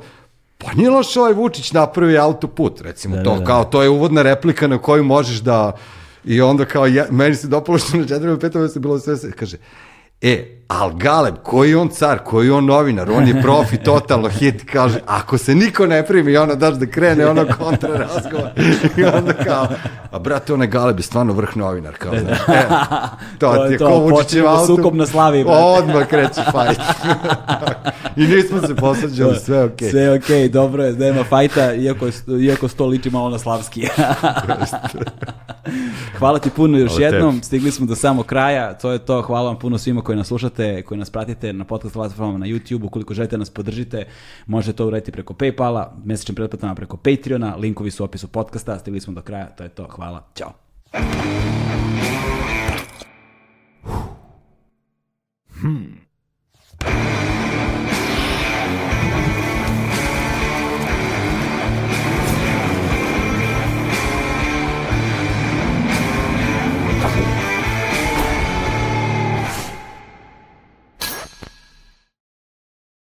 B: pa nije loš ovaj Vučić napravi autoput, recimo
A: Da,
B: to,
A: da, da.
B: kao to je uvodna replika na koju možeš da, i onda kao, ja, meni se dopalo što na četvrvom petom se bilo sve, se, kaže, E, al Galeb, koji je on car, koji je on novinar, on je profi, totalno hit, kaže, ako se niko ne primi, ono daš da krene, ono kontra razgovor. I onda kao, a brate, onaj Galeb je stvarno vrh novinar, kao, znaš, e, to,
A: To je
B: ti je
A: to,
B: ko Vučićev
A: počinjemo
B: auto.
A: sukob na slavi, brate.
B: Odmah kreće fajt. I nismo se posvađali, sve okej.
A: Sve je okej, dobro je, nema fajta, iako, iako sto liči malo na slavski. Hvala ti puno još
B: Hvala
A: jednom,
B: tebi.
A: stigli smo do samog kraja, to je to, hvala vam puno svima koji nas slušate, pratite, koji nas pratite na podcast platformama na YouTube, ukoliko želite nas podržite, možete to uraditi preko Paypala, mesečnim pretplatama preko Patreona, linkovi su u opisu podcasta, stigli smo do kraja, to je to, hvala, ćao. Hmm.